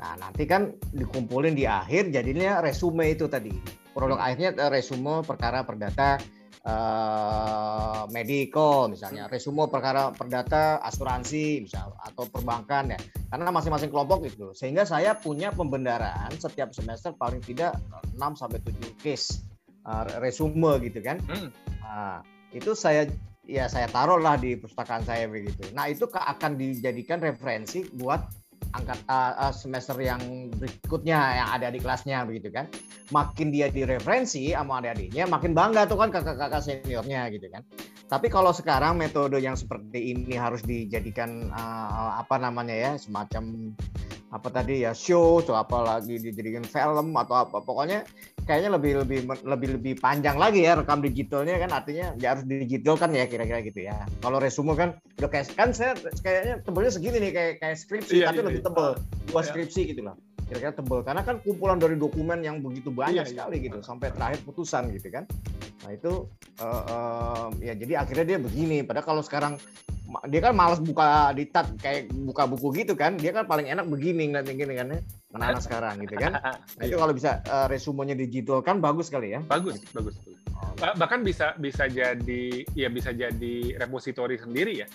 Nah nanti kan dikumpulin di akhir jadinya resume itu tadi Produk hmm. akhirnya eh, resume perkara perdata uh, medical misalnya, resume perkara perdata asuransi misal atau perbankan ya. Karena masing-masing kelompok itu. Sehingga saya punya pembendaraan setiap semester paling tidak 6 sampai 7 case uh, resume gitu kan. Hmm. Nah, itu saya ya saya taruh lah di pustakaan saya begitu. Nah, itu akan dijadikan referensi buat angkat uh, semester yang berikutnya yang ada di kelasnya begitu kan makin dia direferensi sama adik-adiknya makin bangga tuh kan kakak-kakak seniornya gitu kan tapi kalau sekarang metode yang seperti ini harus dijadikan uh, apa namanya ya semacam apa tadi ya show atau apa lagi dijadikan film atau apa pokoknya kayaknya lebih lebih lebih lebih panjang lagi ya rekam digitalnya kan artinya ya harus digital kan ya kira-kira gitu ya kalau resume kan udah kayak kan saya kayaknya tebelnya segini nih kayak kayak skripsi iya, tapi iya, lebih iya. tebel dua iya. skripsi gitu lah kira-kira tebel. Karena kan kumpulan dari dokumen yang begitu banyak iya, iya. sekali iya. gitu sampai terakhir putusan gitu kan. Nah itu uh, uh, ya jadi akhirnya dia begini. Padahal kalau sekarang dia kan malas buka di tab kayak buka buku gitu kan. Dia kan paling enak begini ngeliat gini kan ya. Anak-anak sekarang gitu kan. Nah, itu kalau bisa uh, resumenya digital kan bagus sekali ya. Bagus bagus. Oh. bahkan bisa bisa jadi ya bisa jadi repositori sendiri ya.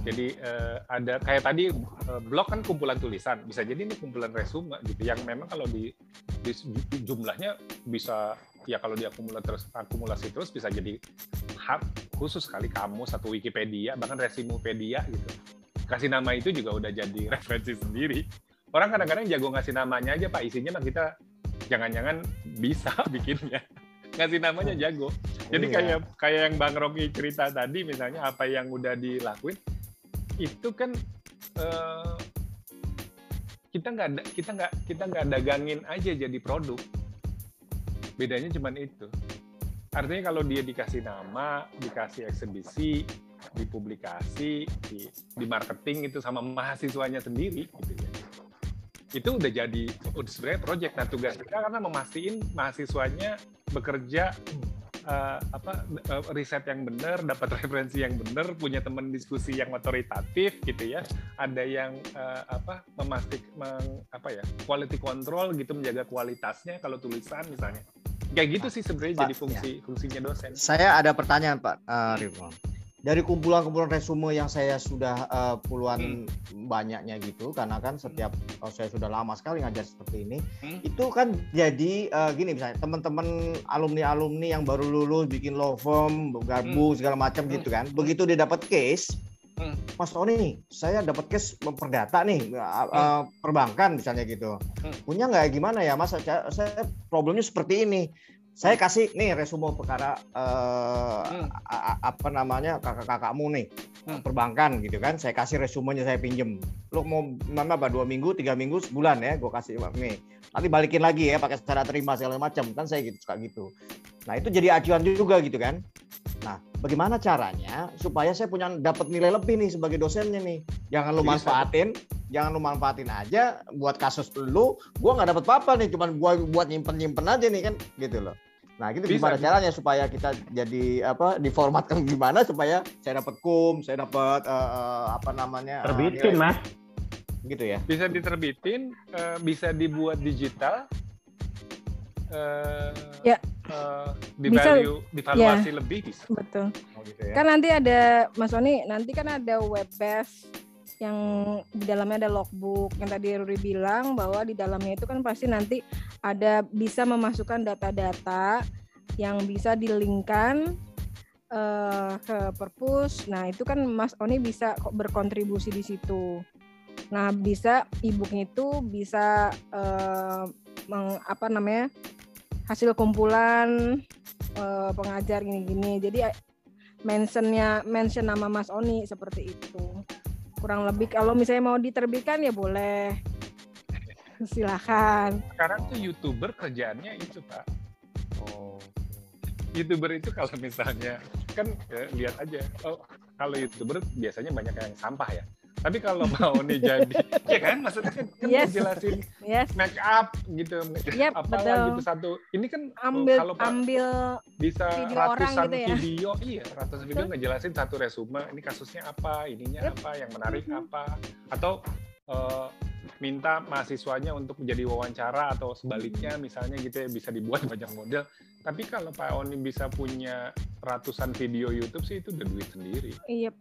Jadi uh, ada kayak tadi uh, blog kan kumpulan tulisan. Bisa jadi ini kumpulan resume gitu yang memang kalau di, di jumlahnya bisa ya kalau diakumulasi terus akumulasi terus bisa jadi hub khusus sekali kamu satu Wikipedia bahkan Resumepedia gitu. Kasih nama itu juga udah jadi referensi sendiri. Orang kadang-kadang jago ngasih namanya aja pak isinya mah kita jangan-jangan bisa bikinnya. Ngasih namanya jago. Jadi iya. kayak kayak yang bang Rocky cerita tadi misalnya apa yang udah dilakuin itu kan uh, kita nggak kita nggak kita nggak dagangin aja jadi produk. Bedanya cuma itu. Artinya kalau dia dikasih nama dikasih eksebisi dipublikasi di, di marketing itu sama mahasiswanya sendiri gitu ya. Itu udah jadi udah sebenarnya project. Nah tugas kita karena memastikan mahasiswanya bekerja uh, apa uh, riset yang benar, dapat referensi yang benar, punya teman diskusi yang otoritatif gitu ya. Ada yang uh, apa memastik meng, apa ya quality control gitu menjaga kualitasnya kalau tulisan misalnya kayak gitu sih sebenarnya jadi fungsi ya. fungsinya dosen. Saya ada pertanyaan Pak uh. Dari kumpulan-kumpulan resume yang saya sudah uh, puluhan hmm. banyaknya gitu karena kan setiap oh, saya sudah lama sekali ngajar seperti ini hmm. itu kan jadi uh, gini misalnya teman-teman alumni-alumni yang baru lulus bikin law firm gabung hmm. segala macam hmm. gitu kan begitu dia dapat case hmm. Mas Tony saya dapat case perdata nih uh, uh, perbankan misalnya gitu hmm. punya nggak gimana ya Mas saya, saya problemnya seperti ini saya kasih nih resume perkara uh, hmm. apa namanya kakak-kakakmu nih hmm. perbankan gitu kan. Saya kasih resumenya saya pinjem. Lo mau mana apa dua minggu tiga minggu sebulan ya gue kasih nih. Nanti balikin lagi ya pakai secara terima segala macam. Kan saya gitu suka gitu. Nah itu jadi acuan juga gitu kan bagaimana caranya supaya saya punya dapat nilai lebih nih sebagai dosennya nih jangan lo manfaatin jangan lu manfaatin aja buat kasus lu gua nggak dapat apa-apa nih cuman gua buat nyimpen nyimpen aja nih kan gitu loh Nah, gitu Bisa. gimana caranya supaya kita jadi apa diformatkan gimana supaya saya dapat kum, saya dapat uh, apa namanya? Terbitin, uh, Mas. Gitu ya. Bisa diterbitin, uh, bisa dibuat digital. Uh, ya. Uh, di bisa, value, divaluasi ya. lebih bisa. Betul. Oh, gitu ya. Kan nanti ada Mas Oni, nanti kan ada web base yang di dalamnya ada logbook yang tadi Ruri bilang bahwa di dalamnya itu kan pasti nanti ada bisa memasukkan data-data yang bisa dilingkan uh, ke perpus. Nah itu kan Mas Oni bisa berkontribusi di situ. Nah bisa ebooknya itu bisa uh, meng, apa namanya hasil kumpulan uh, pengajar gini-gini. Jadi mentionnya mention nama Mas Oni seperti itu. Kurang lebih kalau misalnya mau diterbitkan ya boleh. Silakan. Sekarang tuh youtuber kerjaannya itu pak. Oh. Youtuber itu kalau misalnya kan ya, lihat aja. Oh kalau youtuber biasanya banyak yang sampah ya tapi kalau mau nih jadi, ya kan maksudnya kan, kan yes. jelasin yes. make up gitu, yep, apa gitu satu. Ini kan ambil kalau ambil bisa video ratusan gitu ya? video, iya ratusan video ngejelasin satu resume, ini kasusnya apa, ininya yep. apa, yang menarik mm -hmm. apa, atau uh, minta mahasiswanya untuk menjadi wawancara atau sebaliknya misalnya gitu ya bisa dibuat banyak model. Tapi kalau Pak Oni bisa punya ratusan video YouTube sih itu udah duit sendiri. Iya,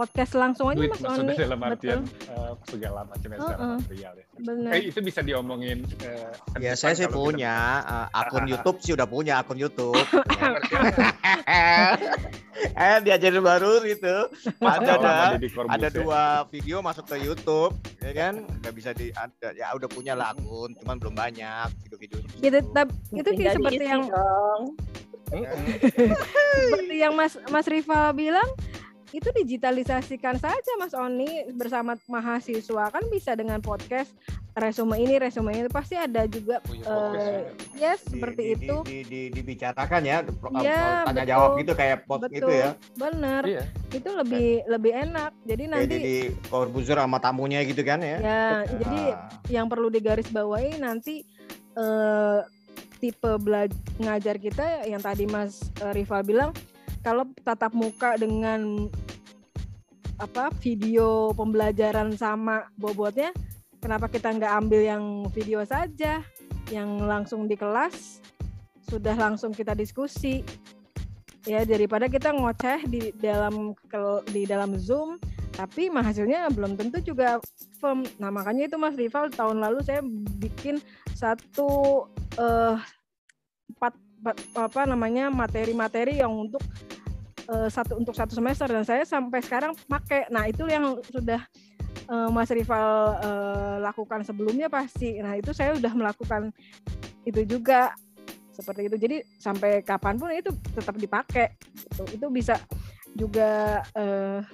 podcast langsung aja Duit, Mas Oni. dalam artian uh, segala macam uh -uh. material ya. Benar. Eh, itu bisa diomongin. Uh, ya saya sih punya uh, akun YouTube sih udah punya akun YouTube. eh diajarin baru gitu. Ada ada, ada dua video masuk ke YouTube, ya kan? Gak bisa di ada, ya udah punya lah akun, cuman belum banyak video-video. Gitu, itu seperti yang seperti yang Mas Mas Rival bilang itu digitalisasikan saja Mas Oni bersama mahasiswa. Kan bisa dengan podcast resume ini resume ini pasti ada juga oh, ya, uh, yes di, seperti di, itu. di, di, di, dibicarakan ya, ya tanya betul, jawab gitu kayak podcast itu ya. Bener. Iya. itu lebih eh. lebih enak. Jadi nanti jadi Corbuzier sama tamunya gitu kan ya. Ya jadi yang perlu digarisbawahi nanti uh, tipe belajar ngajar kita yang tadi Mas uh, Rival bilang kalau tatap muka dengan apa video pembelajaran sama bobotnya kenapa kita nggak ambil yang video saja yang langsung di kelas sudah langsung kita diskusi. Ya daripada kita ngoceh di dalam di dalam zoom tapi hasilnya belum tentu juga firm. Nah makanya itu mas Rival tahun lalu saya bikin satu uh, apa namanya materi-materi yang untuk uh, satu untuk satu semester dan saya sampai sekarang pakai. Nah itu yang sudah uh, Mas Rival uh, lakukan sebelumnya pasti. Nah itu saya sudah melakukan itu juga seperti itu. Jadi sampai kapan pun itu tetap dipakai. Gitu. Itu bisa juga. Uh,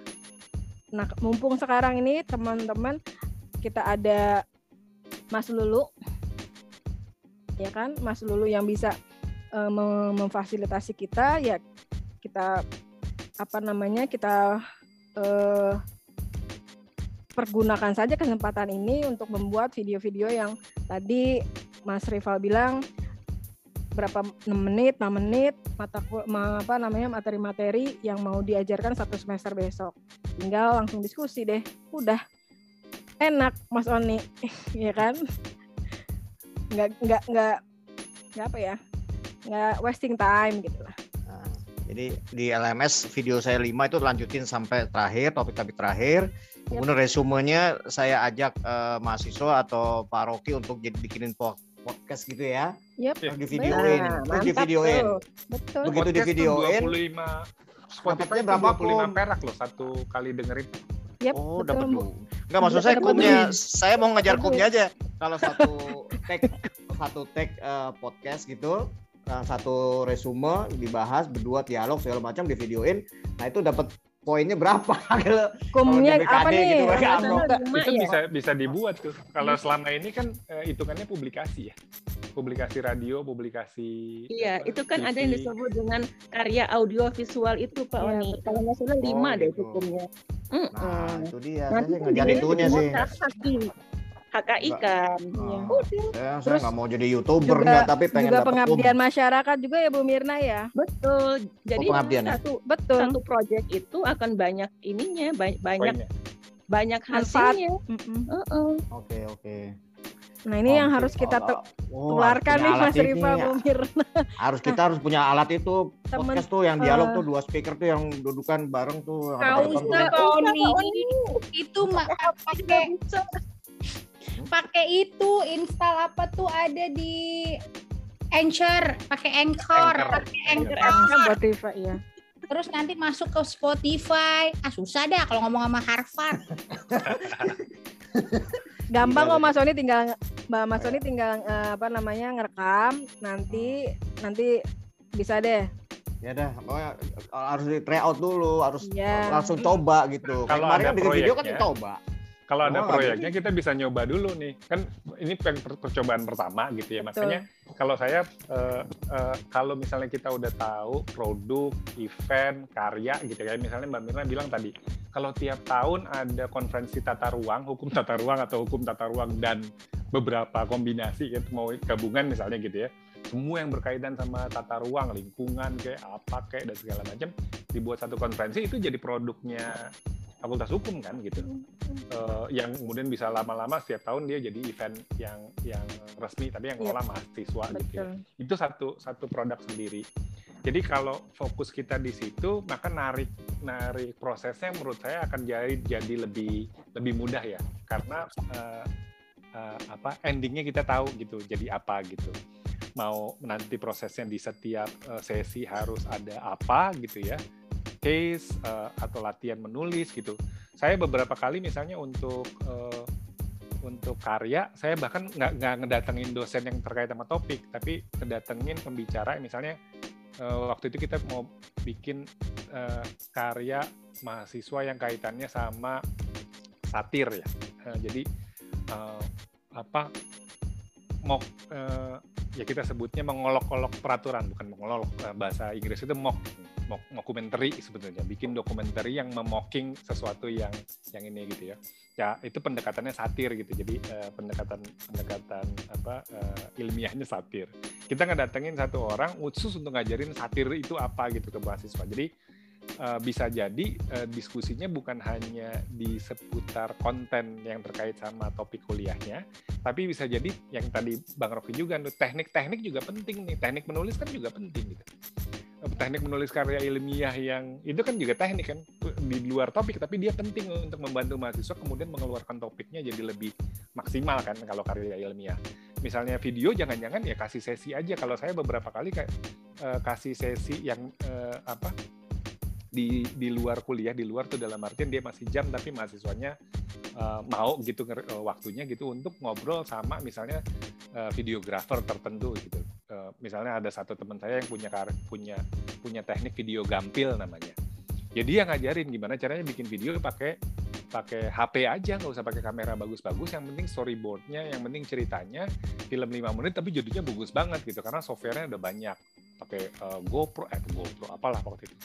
nah mumpung sekarang ini teman-teman kita ada Mas Lulu, ya kan, Mas Lulu yang bisa uh, memfasilitasi kita ya kita apa namanya kita uh, pergunakan saja kesempatan ini untuk membuat video-video yang tadi Mas Rival bilang berapa 6 menit, 6 menit mata apa namanya materi-materi yang mau diajarkan satu semester besok. Tinggal langsung diskusi deh. Udah enak Mas Oni, ya kan? Nggak nggak nggak nggak apa ya? Nggak wasting time gitu lah. Jadi di LMS video saya 5 itu lanjutin sampai terakhir, topik-topik terakhir. Yep. Kemudian resumenya saya ajak uh, mahasiswa atau Pak Rocky untuk jadi bikinin podcast gitu ya. Yep. Terus di videoin, nah, terus di videoin. Betul. Begitu di videoin. 25 Spotify berapa 25 perak loh satu kali dengerin. Yep, oh, dapat dulu. Enggak maksud saya kumnya, saya mau ngajar kumnya aja. Kalau satu tag satu tag uh, podcast gitu, satu resume dibahas berdua dialog segala macam di videoin, nah itu dapat poinnya berapa? Kalau kumnya apa nih? gitu, itu ya? bisa bisa dibuat tuh. Kalau selama ini kan uh, hitungannya publikasi ya. Publikasi radio publikasi iya itu kan TV. ada yang disebut dengan karya audio visual itu pak ya, Oni kalau nggak salah lima oh, deh gitu. hukumnya mm nah itu dia. Nanti saya ngajarin itunya sih HKI kan. Ya. Udah. Saya, Terus nggak mau jadi youtuber juga, tapi pengen juga pengabdian um. masyarakat juga ya Bu Mirna ya. Betul. Jadi oh, satu betul satu project itu akan banyak ininya banyak banyak banyak hasilnya. Oke oke. Nah ini oh, yang harus kita oh, tularkan nih Mas Rifa Bu Mirna. Harus kita harus punya alat itu Temen, podcast tuh yang dialog uh, tuh dua speaker tuh yang dudukan bareng tuh. Kau usah itu mah pakai pakai itu install apa tuh ada di Anchor, pakai Anchor, pakai Anchor. Spotify ya. Terus nanti masuk ke Spotify. Ah susah dah kalau ngomong sama Harvard. Gampang kok Mas Sony tinggal Mbak Mas Sony tinggal uh, apa namanya ngerekam nanti nanti bisa deh ya dah oh, harus di try out dulu harus yeah. langsung coba gitu kalau kemarin ada video kan coba kalau ada oh, proyeknya kita bisa nyoba dulu nih. Kan ini per percobaan pertama gitu ya makanya kalau saya uh, uh, kalau misalnya kita udah tahu produk event karya gitu ya misalnya mbak Mirna bilang tadi kalau tiap tahun ada konferensi tata ruang hukum tata ruang atau hukum tata ruang dan beberapa kombinasi gitu mau gabungan misalnya gitu ya semua yang berkaitan sama tata ruang lingkungan kayak apa kayak dan segala macam dibuat satu konferensi itu jadi produknya fakultas hukum kan gitu uh, yang kemudian bisa lama-lama setiap tahun dia jadi event yang yang resmi tapi yang ngelola yep. mahasiswa Betul. gitu ya. itu satu satu produk sendiri jadi kalau fokus kita di situ maka narik narik prosesnya menurut saya akan jadi jadi lebih lebih mudah ya karena uh, uh, apa endingnya kita tahu gitu jadi apa gitu mau nanti prosesnya di setiap uh, sesi harus ada apa gitu ya case uh, atau latihan menulis gitu. Saya beberapa kali misalnya untuk uh, untuk karya, saya bahkan nggak nggak ngedatengin dosen yang terkait sama topik, tapi ngedatengin pembicara. Misalnya uh, waktu itu kita mau bikin uh, karya mahasiswa yang kaitannya sama satir ya. Uh, jadi uh, apa mock uh, ya kita sebutnya mengolok-olok peraturan bukan mengolok uh, bahasa Inggris itu mock dokumenter sebetulnya bikin dokumenter yang memocking sesuatu yang yang ini gitu ya. Ya itu pendekatannya satir gitu. Jadi uh, pendekatan pendekatan apa uh, ilmiahnya satir. Kita ngedatengin satu orang khusus untuk ngajarin satir itu apa gitu ke mahasiswa. Jadi uh, bisa jadi uh, diskusinya bukan hanya di seputar konten yang terkait sama topik kuliahnya, tapi bisa jadi yang tadi Bang Rocky juga, teknik-teknik juga penting nih, teknik menulis kan juga penting gitu teknik menulis karya ilmiah yang itu kan juga teknik kan di luar topik tapi dia penting untuk membantu mahasiswa kemudian mengeluarkan topiknya jadi lebih maksimal kan kalau karya ilmiah. Misalnya video jangan-jangan ya kasih sesi aja. Kalau saya beberapa kali kayak uh, kasih sesi yang uh, apa di di luar kuliah di luar tuh dalam artian dia masih jam tapi mahasiswanya uh, mau gitu uh, waktunya gitu untuk ngobrol sama misalnya uh, videografer tertentu gitu uh, misalnya ada satu teman saya yang punya punya punya teknik video gampil namanya. Jadi yang ngajarin gimana caranya bikin video pakai pakai HP aja nggak usah pakai kamera bagus-bagus. Yang penting storyboardnya yang penting ceritanya film 5 menit tapi jadinya bagus banget gitu karena softwarenya udah banyak. Pakai uh, GoPro eh GoPro apalah waktu itu.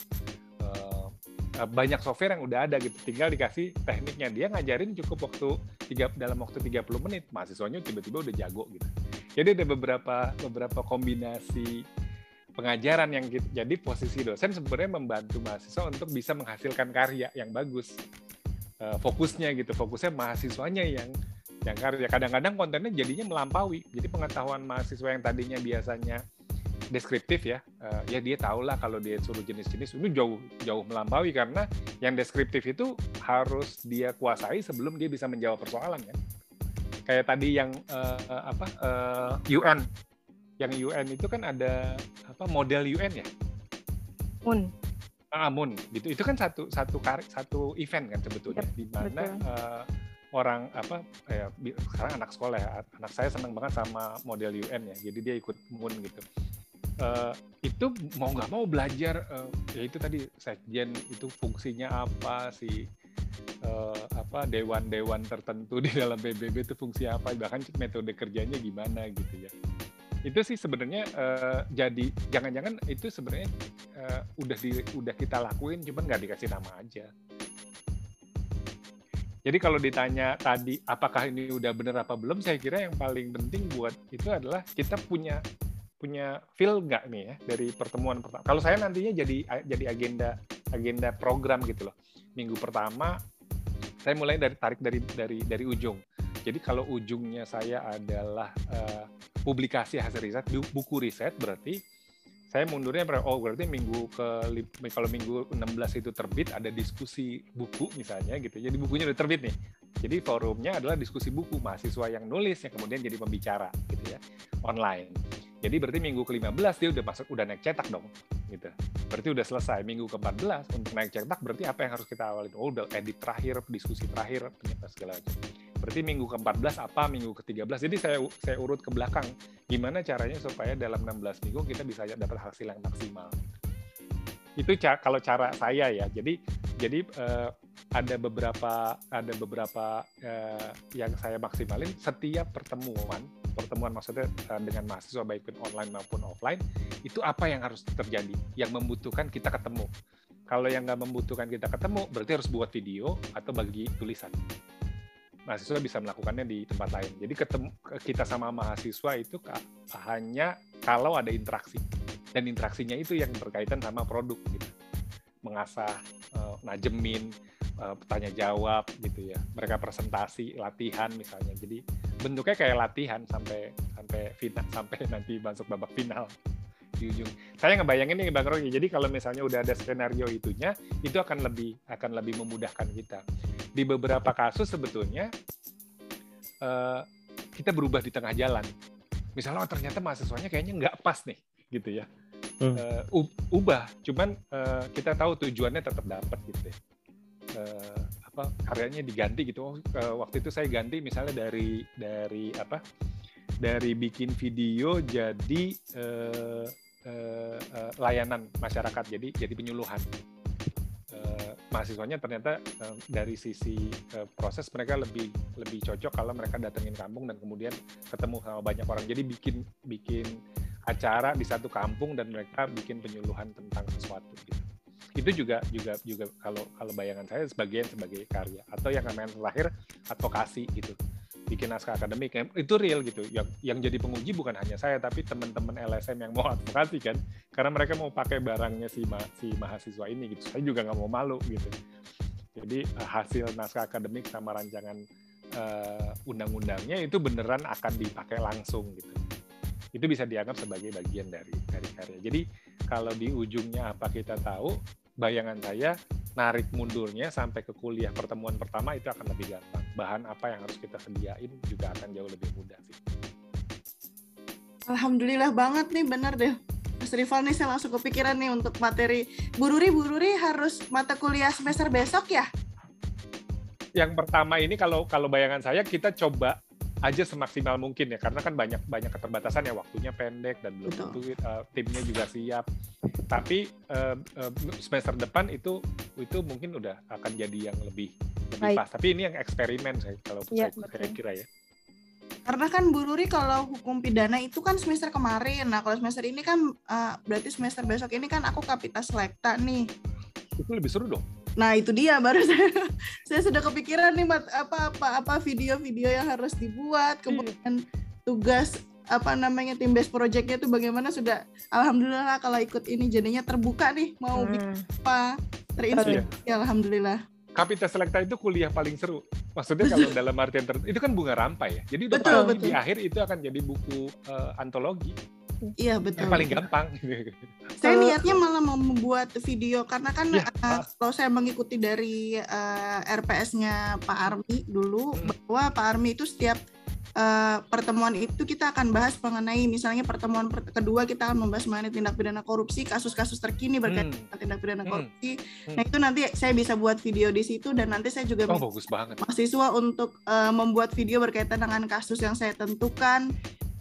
Eh, banyak software yang udah ada gitu tinggal dikasih tekniknya. Dia ngajarin cukup waktu tiga dalam waktu 30 menit. Mahasiswanya tiba-tiba udah jago gitu jadi ada beberapa beberapa kombinasi pengajaran yang gitu. jadi posisi dosen sebenarnya membantu mahasiswa untuk bisa menghasilkan karya yang bagus uh, fokusnya gitu fokusnya mahasiswanya yang yang karya kadang-kadang kontennya jadinya melampaui jadi pengetahuan mahasiswa yang tadinya biasanya deskriptif ya, uh, ya dia tahu lah kalau dia suruh jenis-jenis itu jauh jauh melampaui karena yang deskriptif itu harus dia kuasai sebelum dia bisa menjawab persoalan ya. Kayak tadi yang uh, apa uh, UN, yang UN itu kan ada apa model UN ya? Mun. Ah, Mun gitu. Itu kan satu satu satu event kan sebetulnya. Yep, di mana uh, orang apa ya sekarang anak sekolah ya. Anak saya senang banget sama model UN ya. Jadi dia ikut Mun gitu. Uh, itu mau nggak mau belajar uh, ya itu tadi sekjen itu fungsinya apa si uh, apa dewan-dewan tertentu di dalam PBB itu fungsi apa bahkan metode kerjanya gimana gitu ya itu sih sebenarnya uh, jadi jangan-jangan itu sebenarnya uh, udah di udah kita lakuin cuman nggak dikasih nama aja jadi kalau ditanya tadi apakah ini udah benar apa belum saya kira yang paling penting buat itu adalah kita punya punya feel nggak nih ya dari pertemuan pertama? Kalau saya nantinya jadi jadi agenda agenda program gitu loh. Minggu pertama saya mulai dari tarik dari dari dari ujung. Jadi kalau ujungnya saya adalah uh, publikasi hasil riset, buku riset berarti saya mundurnya oh berarti minggu ke kalau minggu 16 itu terbit ada diskusi buku misalnya gitu. Jadi bukunya udah terbit nih. Jadi forumnya adalah diskusi buku mahasiswa yang nulis yang kemudian jadi pembicara gitu ya online. Jadi berarti minggu ke-15 dia udah masuk udah naik cetak dong gitu. Berarti udah selesai minggu ke-14 untuk naik cetak berarti apa yang harus kita awali? Oh, udah edit terakhir, diskusi terakhir, ternyata segala macam. Berarti minggu ke-14 apa, minggu ke-13. Jadi saya saya urut ke belakang gimana caranya supaya dalam 16 minggu kita bisa dapat hasil yang maksimal. Itu kalau cara saya ya. Jadi jadi uh, ada beberapa ada beberapa uh, yang saya maksimalin setiap pertemuan pertemuan maksudnya uh, dengan mahasiswa baik pun online maupun offline itu apa yang harus terjadi? Yang membutuhkan kita ketemu. Kalau yang nggak membutuhkan kita ketemu berarti harus buat video atau bagi tulisan. Mahasiswa bisa melakukannya di tempat lain. Jadi ketemu kita sama mahasiswa itu hanya kalau ada interaksi. Dan interaksinya itu yang berkaitan sama produk gitu. Mengasah uh, najemin uh, tanya jawab gitu ya. Mereka presentasi latihan misalnya. Jadi bentuknya kayak latihan sampai sampai final sampai nanti masuk babak final. Di ujung. Saya ngebayangin nih bang Roy jadi kalau misalnya udah ada skenario itunya itu akan lebih akan lebih memudahkan kita. Di beberapa kasus sebetulnya uh, kita berubah di tengah jalan. Misalnya oh, ternyata mahasiswanya kayaknya nggak pas nih gitu ya. Hmm. uh, ubah. Cuman uh, kita tahu tujuannya tetap dapat gitu ya. Uh, apa karyanya diganti gitu. Uh, waktu itu saya ganti misalnya dari dari apa dari bikin video jadi uh, uh, uh, layanan masyarakat jadi jadi penyuluhan. Uh, mahasiswanya ternyata uh, dari sisi uh, proses mereka lebih lebih cocok kalau mereka datengin kampung dan kemudian ketemu sama banyak orang. Jadi bikin bikin acara di satu kampung dan mereka bikin penyuluhan tentang sesuatu gitu. Itu juga juga juga kalau kalau bayangan saya sebagian sebagai karya atau yang namanya terakhir advokasi gitu. Bikin naskah akademik itu real gitu. Yang yang jadi penguji bukan hanya saya tapi teman-teman LSM yang mau advokasi kan karena mereka mau pakai barangnya si ma si mahasiswa ini gitu. Saya juga nggak mau malu gitu. Jadi eh, hasil naskah akademik sama rancangan uh, undang-undangnya itu beneran akan dipakai langsung gitu itu bisa dianggap sebagai bagian dari dari karya. Jadi kalau di ujungnya apa kita tahu, bayangan saya narik mundurnya sampai ke kuliah pertemuan pertama itu akan lebih gampang. Bahan apa yang harus kita sediain juga akan jauh lebih mudah sih. Alhamdulillah banget nih, benar deh. Mas Rival nih saya langsung kepikiran nih untuk materi Bururi Bururi harus mata kuliah semester besok ya? Yang pertama ini kalau kalau bayangan saya kita coba aja semaksimal mungkin ya karena kan banyak banyak keterbatasan ya waktunya pendek dan belum tentu uh, timnya juga siap. Tapi uh, uh, semester depan itu itu mungkin udah akan jadi yang lebih lebih pas. Tapi ini yang eksperimen saya kalau ya, saya, saya kira ya. Karena kan Bu Ruri kalau hukum pidana itu kan semester kemarin. Nah kalau semester ini kan uh, berarti semester besok ini kan aku kapitas selekta nih. Itu lebih seru dong Nah itu dia baru saya, saya sudah kepikiran nih mat, apa apa apa video-video yang harus dibuat hmm. kemudian tugas apa namanya tim base projectnya itu bagaimana sudah alhamdulillah kalau ikut ini jadinya terbuka nih mau hmm. bikin apa terinspirasi ya. alhamdulillah. Kapita Selekta itu kuliah paling seru. Maksudnya kalau dalam artian ter itu kan bunga rampai ya. Jadi udah betul, betul. di akhir itu akan jadi buku uh, antologi Iya betul. Yang paling gampang. saya niatnya malah mau membuat video karena kan ya, uh, kalau saya mengikuti dari uh, RPS-nya Pak Armi dulu hmm. bahwa Pak Armi itu setiap uh, pertemuan itu kita akan bahas mengenai misalnya pertemuan per kedua kita akan membahas mengenai tindak pidana korupsi, kasus-kasus terkini berkaitan hmm. tindak pidana hmm. korupsi. Hmm. Nah itu nanti saya bisa buat video di situ dan nanti saya juga oh, bagus banget. mahasiswa untuk uh, membuat video berkaitan dengan kasus yang saya tentukan.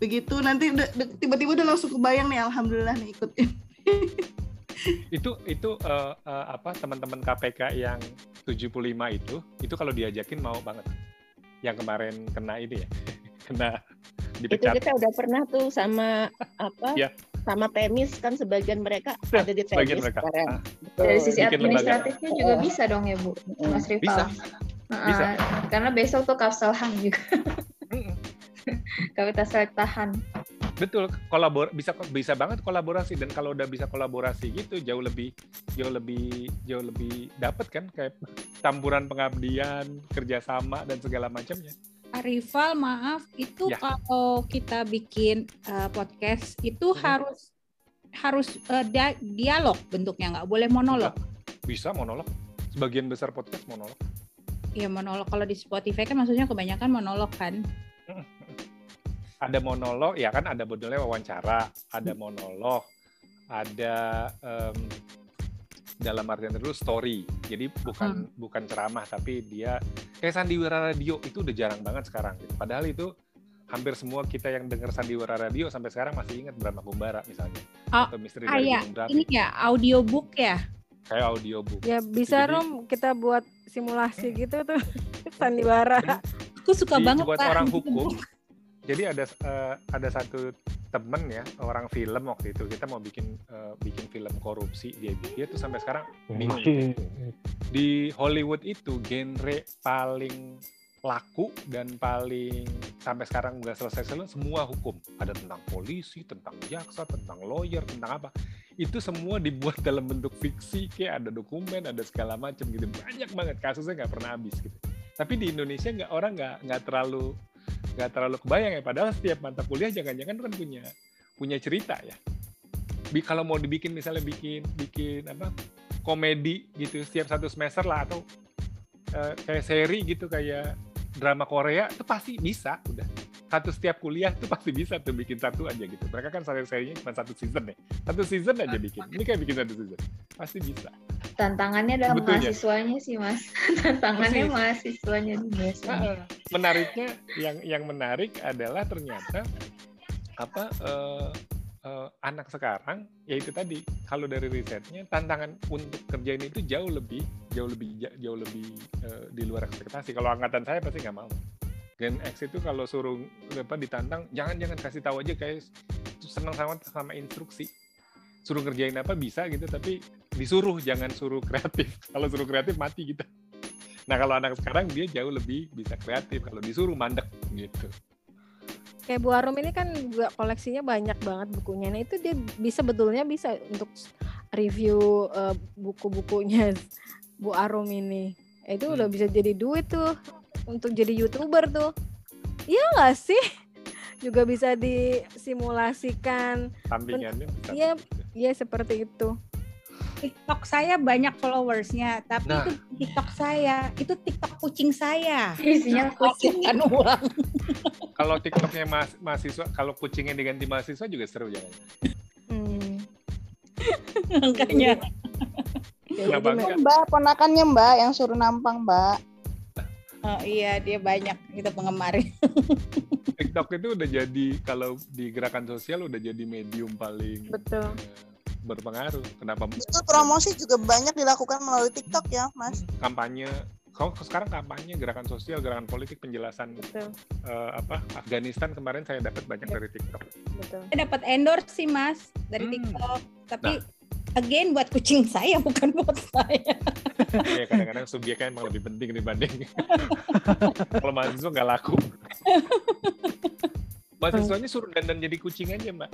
Begitu nanti tiba-tiba udah langsung kebayang nih, alhamdulillah nih ikutin. itu itu uh, uh, apa teman-teman KPK yang 75 itu itu kalau diajakin mau banget yang kemarin kena ini ya kena dipecat. Itu kita udah pernah tuh sama apa? ya. Sama temis kan sebagian mereka ada di temis mereka. sekarang. Ah. Dari sisi administratifnya lembaga. juga bisa dong ya Bu, Mas Rival. Bisa. Bisa. Karena besok tuh kapsalhan juga. Kapital tahan. Betul, kolabor bisa bisa banget kolaborasi dan kalau udah bisa kolaborasi gitu jauh lebih jauh lebih jauh lebih dapat kan kayak campuran pengabdian, kerjasama dan segala macamnya. Rival, maaf, itu ya. kalau kita bikin uh, podcast itu hmm. harus harus uh, dia, dialog bentuknya, nggak boleh monolog. Bisa monolog. Sebagian besar podcast monolog. Iya monolog. Kalau di Spotify kan maksudnya kebanyakan monolog kan. Hmm. Ada monolog, ya kan ada modelnya wawancara, ada monolog, ada um, dalam artian dulu story. Jadi bukan hmm. bukan ceramah tapi dia kayak sandiwara radio itu udah jarang banget sekarang gitu. Padahal itu hampir semua kita yang dengar sandiwara radio sampai sekarang masih ingat Brahma Kumbara misalnya. Oh, atau misteri ah, dari ya. Ini ya audiobook ya. Kayak audiobook. Ya bisa Jadi, Rom kita buat simulasi hmm. gitu tuh sandiwara. Aku suka banget buat orang hukum. Jadi ada uh, ada satu temen ya orang film waktu itu kita mau bikin uh, bikin film korupsi dia dia tuh sampai sekarang bingung. Di Hollywood itu genre paling laku dan paling sampai sekarang nggak selesai selesai semua hukum. Ada tentang polisi tentang jaksa tentang lawyer tentang apa. Itu semua dibuat dalam bentuk fiksi kayak ada dokumen ada segala macam gitu. Banyak banget kasusnya nggak pernah habis gitu. Tapi di Indonesia nggak orang nggak nggak terlalu nggak terlalu kebayang ya padahal setiap mata kuliah jangan-jangan kan punya punya cerita ya. Bi, kalau mau dibikin misalnya bikin bikin apa komedi gitu setiap satu semester lah atau uh, kayak seri gitu kayak drama Korea itu pasti bisa udah satu setiap kuliah tuh pasti bisa tuh bikin satu aja gitu. Mereka kan seri-serinya cuma satu season nih satu season aja bikin. ini kayak bikin satu season. Pasti bisa. Tantangannya adalah Sebetulnya. mahasiswanya sih mas. Tantangannya Masih. mahasiswanya biasanya menariknya yang yang menarik adalah ternyata apa uh, uh, anak sekarang yaitu tadi kalau dari risetnya tantangan untuk kerja ini itu jauh lebih jauh lebih jauh lebih uh, di luar ekspektasi. Kalau angkatan saya pasti nggak mau Gen X itu kalau suruh apa ditantang jangan jangan kasih tahu aja kayak senang sama sama instruksi. Suruh kerjain apa bisa gitu tapi disuruh jangan suruh kreatif. Kalau suruh kreatif mati kita. Nah kalau anak sekarang dia jauh lebih bisa kreatif. Kalau disuruh mandek gitu. Kayak Bu Arum ini kan juga koleksinya banyak banget bukunya. Nah itu dia bisa betulnya bisa untuk review uh, buku-bukunya Bu Arum ini. Itu hmm. udah bisa jadi duit tuh untuk jadi youtuber tuh iya nggak sih juga bisa disimulasikan sampingannya iya iya seperti itu TikTok saya banyak followersnya, tapi nah. itu TikTok saya, itu TikTok kucing saya. Isinya kucing kan uang. kalau TikToknya mas mahasiswa, kalau kucingnya diganti mahasiswa juga seru jangan. Hmm. Makanya. Ya, mbak, ponakannya Mbak yang suruh nampang Mbak. Oh iya, dia banyak itu penggemar. TikTok itu udah jadi kalau di gerakan sosial udah jadi medium paling betul uh, berpengaruh. Kenapa? Itu promosi juga banyak dilakukan melalui TikTok ya, Mas. Kampanye kalau sekarang kampanye gerakan sosial, gerakan politik, penjelasan Uh, apa Afghanistan kemarin saya dapat banyak ya. dari TikTok. Betul. Saya dapat endorse sih Mas dari hmm. TikTok, tapi nah, again buat kucing saya bukan buat saya. Iya kadang-kadang subjeknya emang lebih penting dibanding kalau mahasiswa nggak laku. Mahasiswanya suruh dandan jadi kucing aja mbak.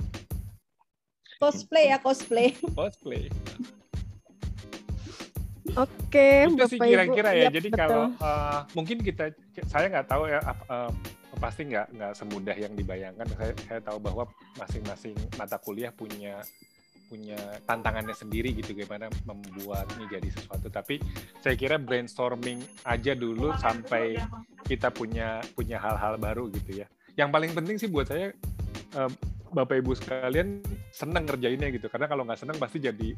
Cosplay ya cosplay. Cosplay. Oke, itu sih kira-kira ya. Jadi betul. kalau uh, mungkin kita, saya nggak tahu ya, uh, pasti nggak nggak semudah yang dibayangkan. Saya, saya tahu bahwa masing-masing mata kuliah punya punya tantangannya sendiri gitu gimana membuat ini jadi sesuatu. Tapi saya kira brainstorming aja dulu sampai kita punya punya hal-hal baru gitu ya. Yang paling penting sih buat saya bapak ibu sekalian seneng ngerjainnya gitu. Karena kalau nggak seneng pasti jadi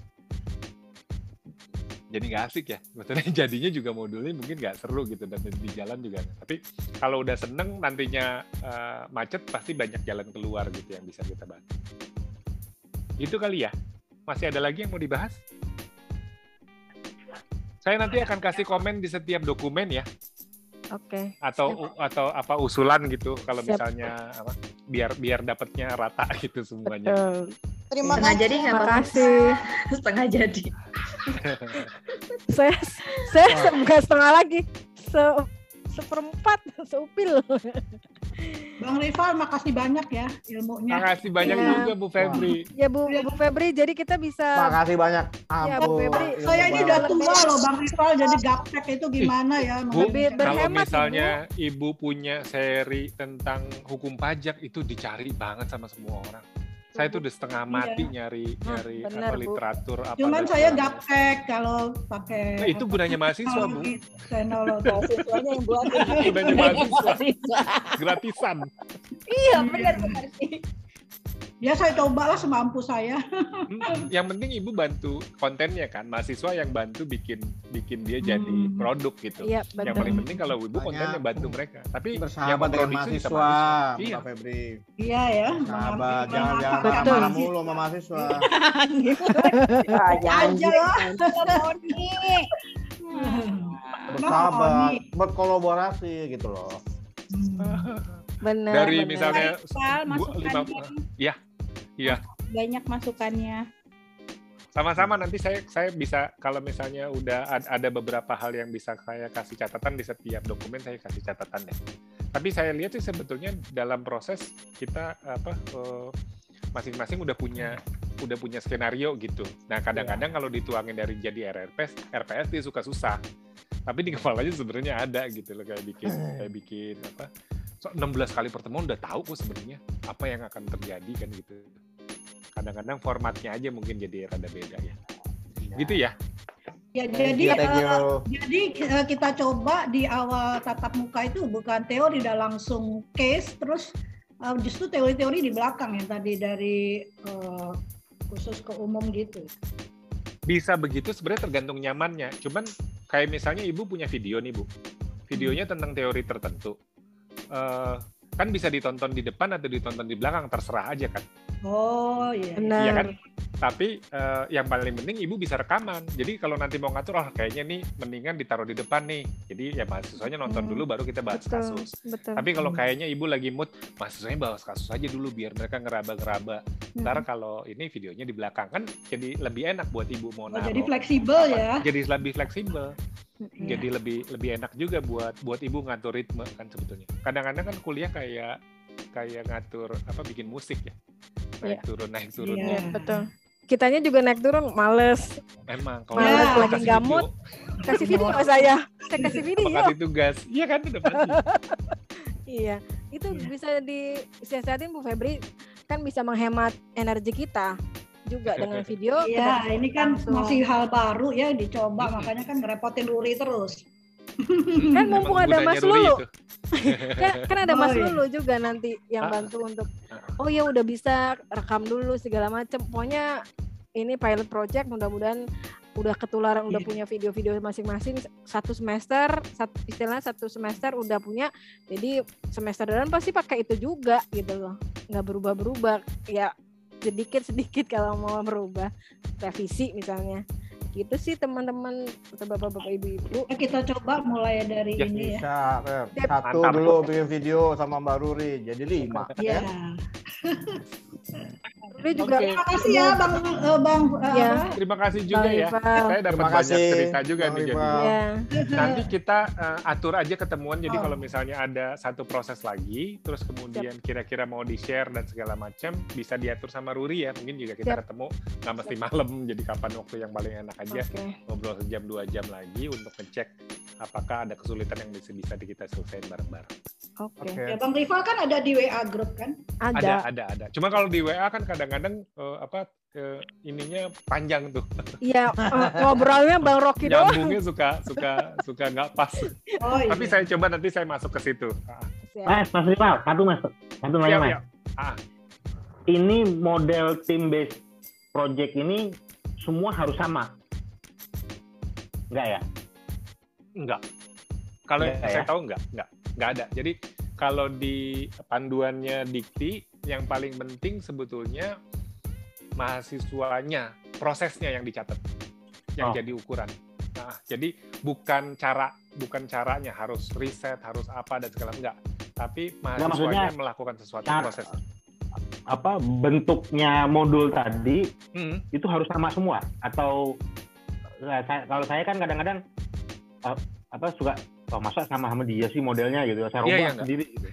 jadi nggak asik ya. Maksudnya jadinya juga modulnya mungkin nggak seru gitu dan di jalan juga tapi kalau udah seneng nantinya uh, macet pasti banyak jalan keluar gitu yang bisa kita bantu itu kali ya. Masih ada lagi yang mau dibahas? Saya nanti akan kasih komen di setiap dokumen ya. Oke. Okay. Atau Siap. atau apa usulan gitu kalau Siap. misalnya apa biar biar dapatnya rata gitu semuanya. Betul. Terima kasih. jadi Terima kasih. Setengah jadi. saya saya bukan setengah lagi. Se seperempat seupil. Bang Rival, makasih banyak ya ilmunya. Makasih banyak ya. juga Bu Febri. Ya Bu, Bu Febri, jadi kita bisa. Makasih banyak. Ampun. Ya, Bu Febri. Saya ini udah tua loh Bang Rival, jadi gaptek itu gimana ya? Bu, kalau misalnya Ibu. Ibu punya seri tentang hukum pajak itu dicari banget sama semua orang saya tuh udah setengah iya. mati iya. nyari nyari bener, apa literatur apa cuman saya gaptek kalau pakai nah, itu gunanya mahasiswa bu. Teknologi mahasiswanya yang buat gunanya mahasiswa. Gratisan. Iya benar benar sih Ya saya cobalah semampu saya. Hmm, yang penting ibu bantu kontennya kan, mahasiswa yang bantu bikin bikin dia jadi hmm. produk gitu. Iya, betul. Yang paling penting kalau ibu kontennya bantu mereka. Tapi yang dengan mahasiswa, mahasiswa. Iya. Febri. Iya ya. Sahabat, jangan jangan betul. marah mulu sama mahasiswa. Jangan. Bersahabat, berkolaborasi gitu loh. Benar. Dari benar. misalnya lima, ya Iya. Banyak masukannya. Sama-sama nanti saya saya bisa kalau misalnya udah ada beberapa hal yang bisa saya kasih catatan di setiap dokumen saya kasih catatan deh. Tapi saya lihat sih sebetulnya dalam proses kita apa uh, masing-masing udah punya udah punya skenario gitu. Nah kadang-kadang kalau dituangin dari jadi RRPS, RPS dia suka susah. Tapi di kepalanya sebenarnya ada gitu loh kayak bikin kayak bikin apa 16 kali pertemuan udah tahu kok sebenarnya apa yang akan terjadi kan gitu kadang-kadang formatnya aja mungkin jadi rada beda ya, ya. gitu ya Ya, jadi uh, jadi uh, kita coba di awal tatap muka itu bukan teori, udah langsung case, terus uh, justru teori-teori di belakang yang tadi dari uh, khusus ke umum gitu. Bisa begitu sebenarnya tergantung nyamannya. Cuman kayak misalnya ibu punya video nih bu, videonya tentang teori tertentu. Uh, kan bisa ditonton di depan atau ditonton di belakang terserah aja kan oh iya Benar. iya kan tapi uh, yang paling penting ibu bisa rekaman jadi kalau nanti mau ngatur oh kayaknya nih mendingan ditaruh di depan nih jadi ya mahasiswanya nonton hmm. dulu baru kita bahas betul, kasus betul. tapi kalau hmm. kayaknya ibu lagi mood mahasiswanya bahas kasus aja dulu biar mereka ngeraba-ngeraba hmm. ntar kalau ini videonya di belakang kan jadi lebih enak buat ibu mau oh, jadi fleksibel ya jadi lebih fleksibel Iya. jadi lebih lebih enak juga buat buat ibu ngatur ritme kan sebetulnya kadang-kadang kan kuliah kayak kayak ngatur apa bikin musik ya? Naik yeah. turun naik turun. Yeah, ya. betul. Kitanya juga naik turun males. Emang kalau males lagi gamut kasih video sama saya. Saya kasih video. Kasih tugas? Iya kan udah pasti. Iya. Itu yeah. bisa disiasatin Bu Febri. Kan bisa menghemat energi kita juga dengan video. Iya, ini kan langsung. masih hal baru ya dicoba, makanya kan ngerepotin Ruri terus. kan mumpung ada Mas Lulu. kan, kan ada oh, Mas iya. Lulu juga nanti yang ah. bantu untuk oh ya udah bisa rekam dulu segala macam. Pokoknya ini pilot project mudah-mudahan udah ketularan udah iya. punya video-video masing-masing satu semester satu istilahnya satu semester udah punya jadi semester depan pasti pakai itu juga gitu loh nggak berubah-berubah ya sedikit-sedikit kalau mau merubah revisi misalnya gitu sih teman-teman atau bapak-bapak ibu-ibu ya, kita coba mulai dari ya, ini bisa, ya satu Mantap. dulu bikin video sama Mbak Ruri jadi lima ya, ya. Ini juga okay. terima kasih ya Bang uh, Bang uh, ya. Terima kasih juga bang ya. Rival. Saya dapat banyak cerita juga nih jadi. Ya. Nanti kita uh, atur aja ketemuan jadi oh. kalau misalnya ada satu proses lagi terus kemudian kira-kira mau di-share dan segala macam bisa diatur sama Ruri ya. Mungkin juga kita Siap. ketemu nggak mesti malam jadi kapan waktu yang paling enak aja. Okay. Ngobrol sejam dua jam lagi untuk ngecek apakah ada kesulitan yang bisa bisa kita selesaikan bareng-bareng. Oke. Okay. Ya Bang Rival kan ada di WA grup kan? Ada. Ada, ada, ada. Cuma kalau di WA kan kadang-kadang uh, apa uh, ininya panjang tuh. Iya, uh, ngobrolnya Bang Rocky doang. Nyambungnya suka suka suka nggak pas. Oh, iya. Tapi saya coba nanti saya masuk ke situ. Mas, Mas Rival, satu Mas. Satu nanya Mas. Ah. Ini model team based project ini semua harus sama. Enggak ya? Enggak. Kalau saya ya? tahu enggak, enggak nggak ada. Jadi kalau di panduannya dikti yang paling penting sebetulnya mahasiswanya prosesnya yang dicatat yang oh. jadi ukuran. Nah, jadi bukan cara bukan caranya harus riset harus apa dan segala enggak, tapi mahasiswanya nah, melakukan sesuatu cara, proses. Apa bentuknya modul tadi hmm. itu harus sama semua atau kalau saya kan kadang-kadang uh, apa suka oh masa sama sama dia sih modelnya? Gitu. Saya iya, rubah yeah, sendiri. Gitu.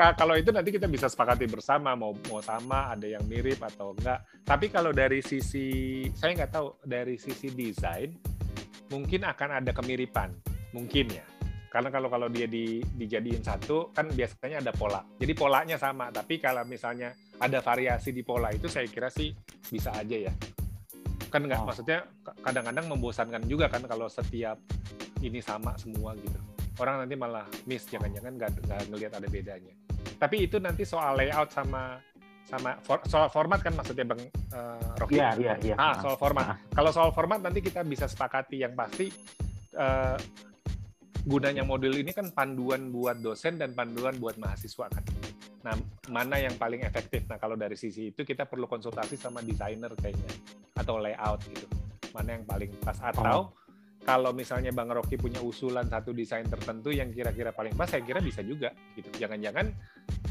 kalau itu nanti kita bisa sepakati bersama mau mau sama ada yang mirip atau enggak. Tapi kalau dari sisi saya nggak tahu dari sisi desain mungkin akan ada kemiripan. Mungkin ya. Karena kalau kalau dia di, dijadiin satu kan biasanya ada pola. Jadi polanya sama. Tapi kalau misalnya ada variasi di pola itu saya kira sih bisa aja ya kan nggak oh. maksudnya kadang-kadang membosankan juga kan kalau setiap ini sama semua gitu. Orang nanti malah miss jangan-jangan nggak nggak ngelihat ada bedanya. Tapi itu nanti soal layout sama sama for, soal format kan maksudnya bang uh, Rocky? Iya iya iya. Ah soal format. Ah. kalau soal format nanti kita bisa sepakati. Yang pasti uh, gunanya modul ini kan panduan buat dosen dan panduan buat mahasiswa kan Nah, mana yang paling efektif? Nah, kalau dari sisi itu kita perlu konsultasi sama desainer kayaknya atau layout gitu. Mana yang paling pas atau oh. kalau misalnya Bang Rocky punya usulan satu desain tertentu yang kira-kira paling pas, saya kira bisa juga gitu. Jangan-jangan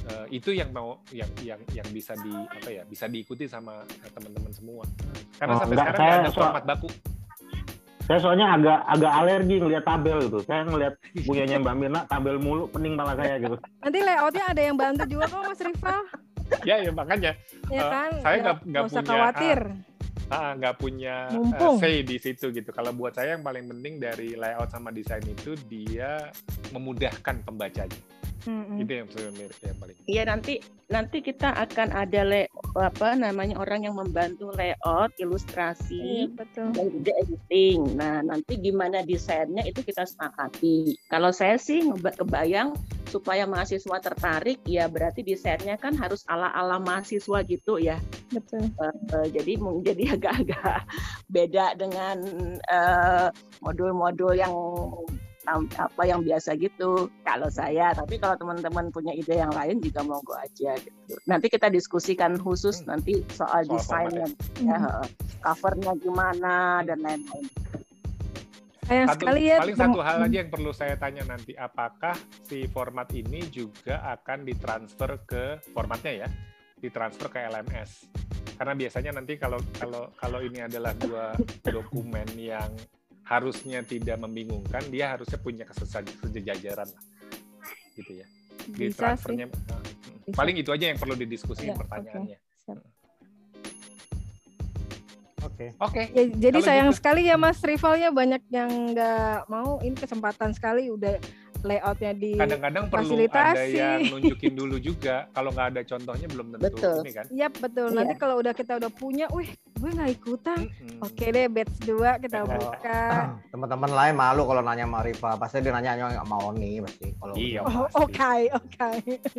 uh, itu yang mau yang yang yang bisa di apa ya, bisa diikuti sama teman-teman semua. Karena oh, sampai enggak, sekarang nggak ada format baku saya soalnya agak agak alergi ngelihat tabel gitu. Saya ngelihat punyanya Mbak Mirna tabel mulu pening malah saya gitu. Nanti layoutnya ada yang bantu juga kok Mas Rival. ya ya makanya. Ya kan? Uh, saya nggak nggak punya khawatir. Uh, nggak punya uh, say di situ gitu. Kalau buat saya yang paling penting dari layout sama desain itu dia memudahkan pembacanya. Hmm. Itu yang yang paling. Iya nanti nanti kita akan ada le, apa namanya orang yang membantu layout, ilustrasi, iya, betul. dan juga editing. Nah nanti gimana desainnya itu kita sepakati. Kalau saya sih kebayang supaya mahasiswa tertarik ya berarti desainnya kan harus ala-ala mahasiswa gitu ya. Betul. Uh, jadi jadi agak-agak beda dengan uh, modul-modul yang apa yang biasa gitu. Kalau saya tapi kalau teman-teman punya ide yang lain juga monggo aja gitu. Nanti kita diskusikan khusus hmm. nanti soal, soal desainnya. ya, hmm. covernya gimana dan lain-lain. Sayang satu, sekali ya. Paling satu hal aja yang perlu saya tanya nanti, apakah si format ini juga akan ditransfer ke formatnya ya, ditransfer ke LMS? Karena biasanya nanti kalau kalau kalau ini adalah dua dokumen yang harusnya tidak membingungkan, dia harusnya punya kesejajaran lah, gitu ya. Di Bisa transfernya, sih. Nah, Bisa. paling itu aja yang perlu didiskusikan ya, pertanyaannya. Oke. Oke. Ya, jadi Kalau sayang gitu. sekali ya Mas rivalnya banyak yang nggak mau. Ini kesempatan sekali udah layoutnya di kadang-kadang perlu ada yang nunjukin dulu juga. Kalau nggak ada contohnya belum tentu. Betul. ini kan? Iya betul. Iya. nanti kalau udah kita udah punya wih gue nggak ikutan. Mm-hmm. oke deh batch dua kita buka. Teman-teman lain malu kalau nanya sama Riva pasti dia nanya nggak mau nih pasti kalau iya oke oke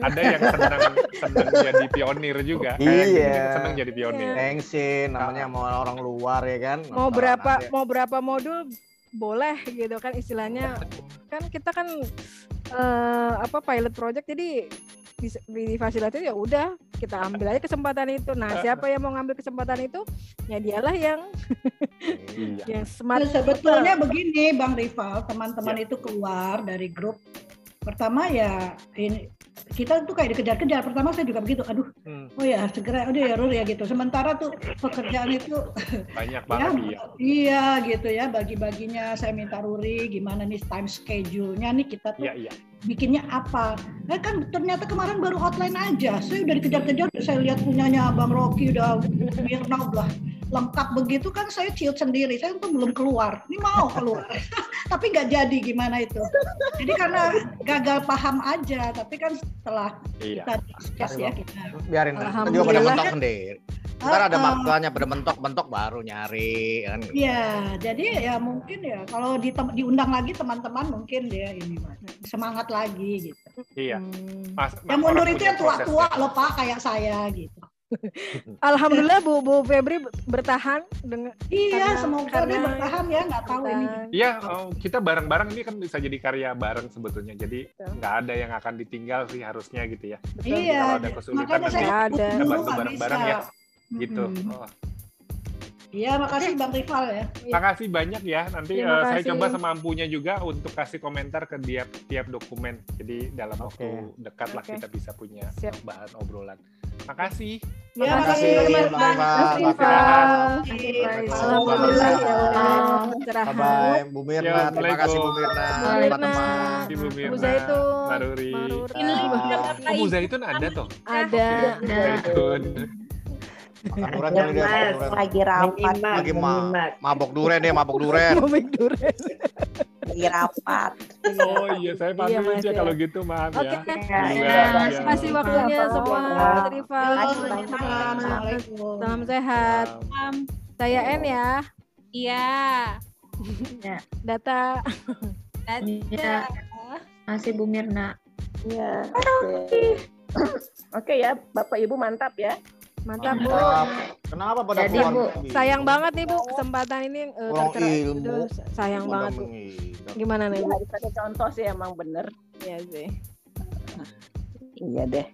ada yang senang senang jadi pionir juga. Iya. senang jadi pionir. Yeah. namanya mau orang luar ya kan? Mau berapa mau berapa modul boleh gitu kan istilahnya kan kita kan uh, apa pilot project jadi di, di fasilitas ya udah kita ambil aja kesempatan itu. Nah, siapa yang mau ngambil kesempatan itu? Ya dialah yang iya. yang smart. Nah, sebetulnya begini, Bang Rival, teman-teman ya. itu keluar dari grup. Pertama ya ini kita tuh kayak dikejar-kejar. Pertama saya juga begitu, aduh, hmm. oh ya segera, udah ya Rur ya gitu. Sementara tuh pekerjaan itu banyak banget ya, iya. Iya gitu ya, bagi-baginya saya minta Ruri gimana nih time schedule-nya nih kita tuh iya, iya. bikinnya apa. Nah, kan ternyata kemarin baru outline aja. Saya udah dikejar-kejar, saya lihat punyanya Bang Rocky udah Mirna udah lengkap begitu kan saya ciut sendiri saya tuh belum keluar ini mau keluar tapi nggak jadi gimana itu jadi karena gagal paham aja tapi kan setelah iya. kita discuss ya kita biarin kan juga pada mentok sendiri Ntar ada uh, makanya pada mentok-mentok baru nyari kan. Iya, jadi ya mungkin ya kalau di diundang lagi teman-teman mungkin dia ini semangat lagi gitu. Iya. Hmm. Mas, yang mundur itu yang tua-tua loh Pak kayak saya gitu. Alhamdulillah Bu Bu Febri bertahan dengan Iya, semoga dia bertahan ya, nggak tahu ini. Iya, oh, kita bareng-bareng ini kan bisa jadi karya bareng sebetulnya. Jadi nggak ada yang akan ditinggal sih harusnya gitu ya. Betul. Iya, kalau ada kesulitan nanti kita bantu bareng-bareng ya. Gitu. Oh. Iya, makasih Bang Rival ya. Makasih banyak ya. Nanti uh, saya coba semampunya juga untuk kasih komentar ke tiap tiap dokumen. Jadi dalam waktu okay. dekat lah kita bisa punya Siap. bahan obrolan. Makasih. Ya, makasih. Makasih, Alhamdulillah ya. Bye, Bu Mirna. Terima kasih Bu Mirna. Teman-teman. Bu Mirna. Bu Zaitun. Maruri. Ini Oh, Bu Zaitun ada tuh? Ada. Zaitun. Makan duren kali dia, Lagi rapat. Lagi ma mabok duren deh, mabok duren. Mabok duren. Lagi rapat. Oh iya, saya pamit iya, aja kalau gitu, maaf ya. Oke, terima kasih waktunya semua. Riva. Salam sehat. Saya N ya. Iya. Data. Data. Masih Bu Mirna. Iya. Oke. Oke ya, Bapak Ibu mantap ya. Mantap, Bu. Kenapa pada Jadi, Bu, sayang banget nih, Bu, kesempatan ini uh, ilmu. sayang banget, Bu. Gimana nih, Bu? Ada contoh sih emang bener. Iya sih. iya deh.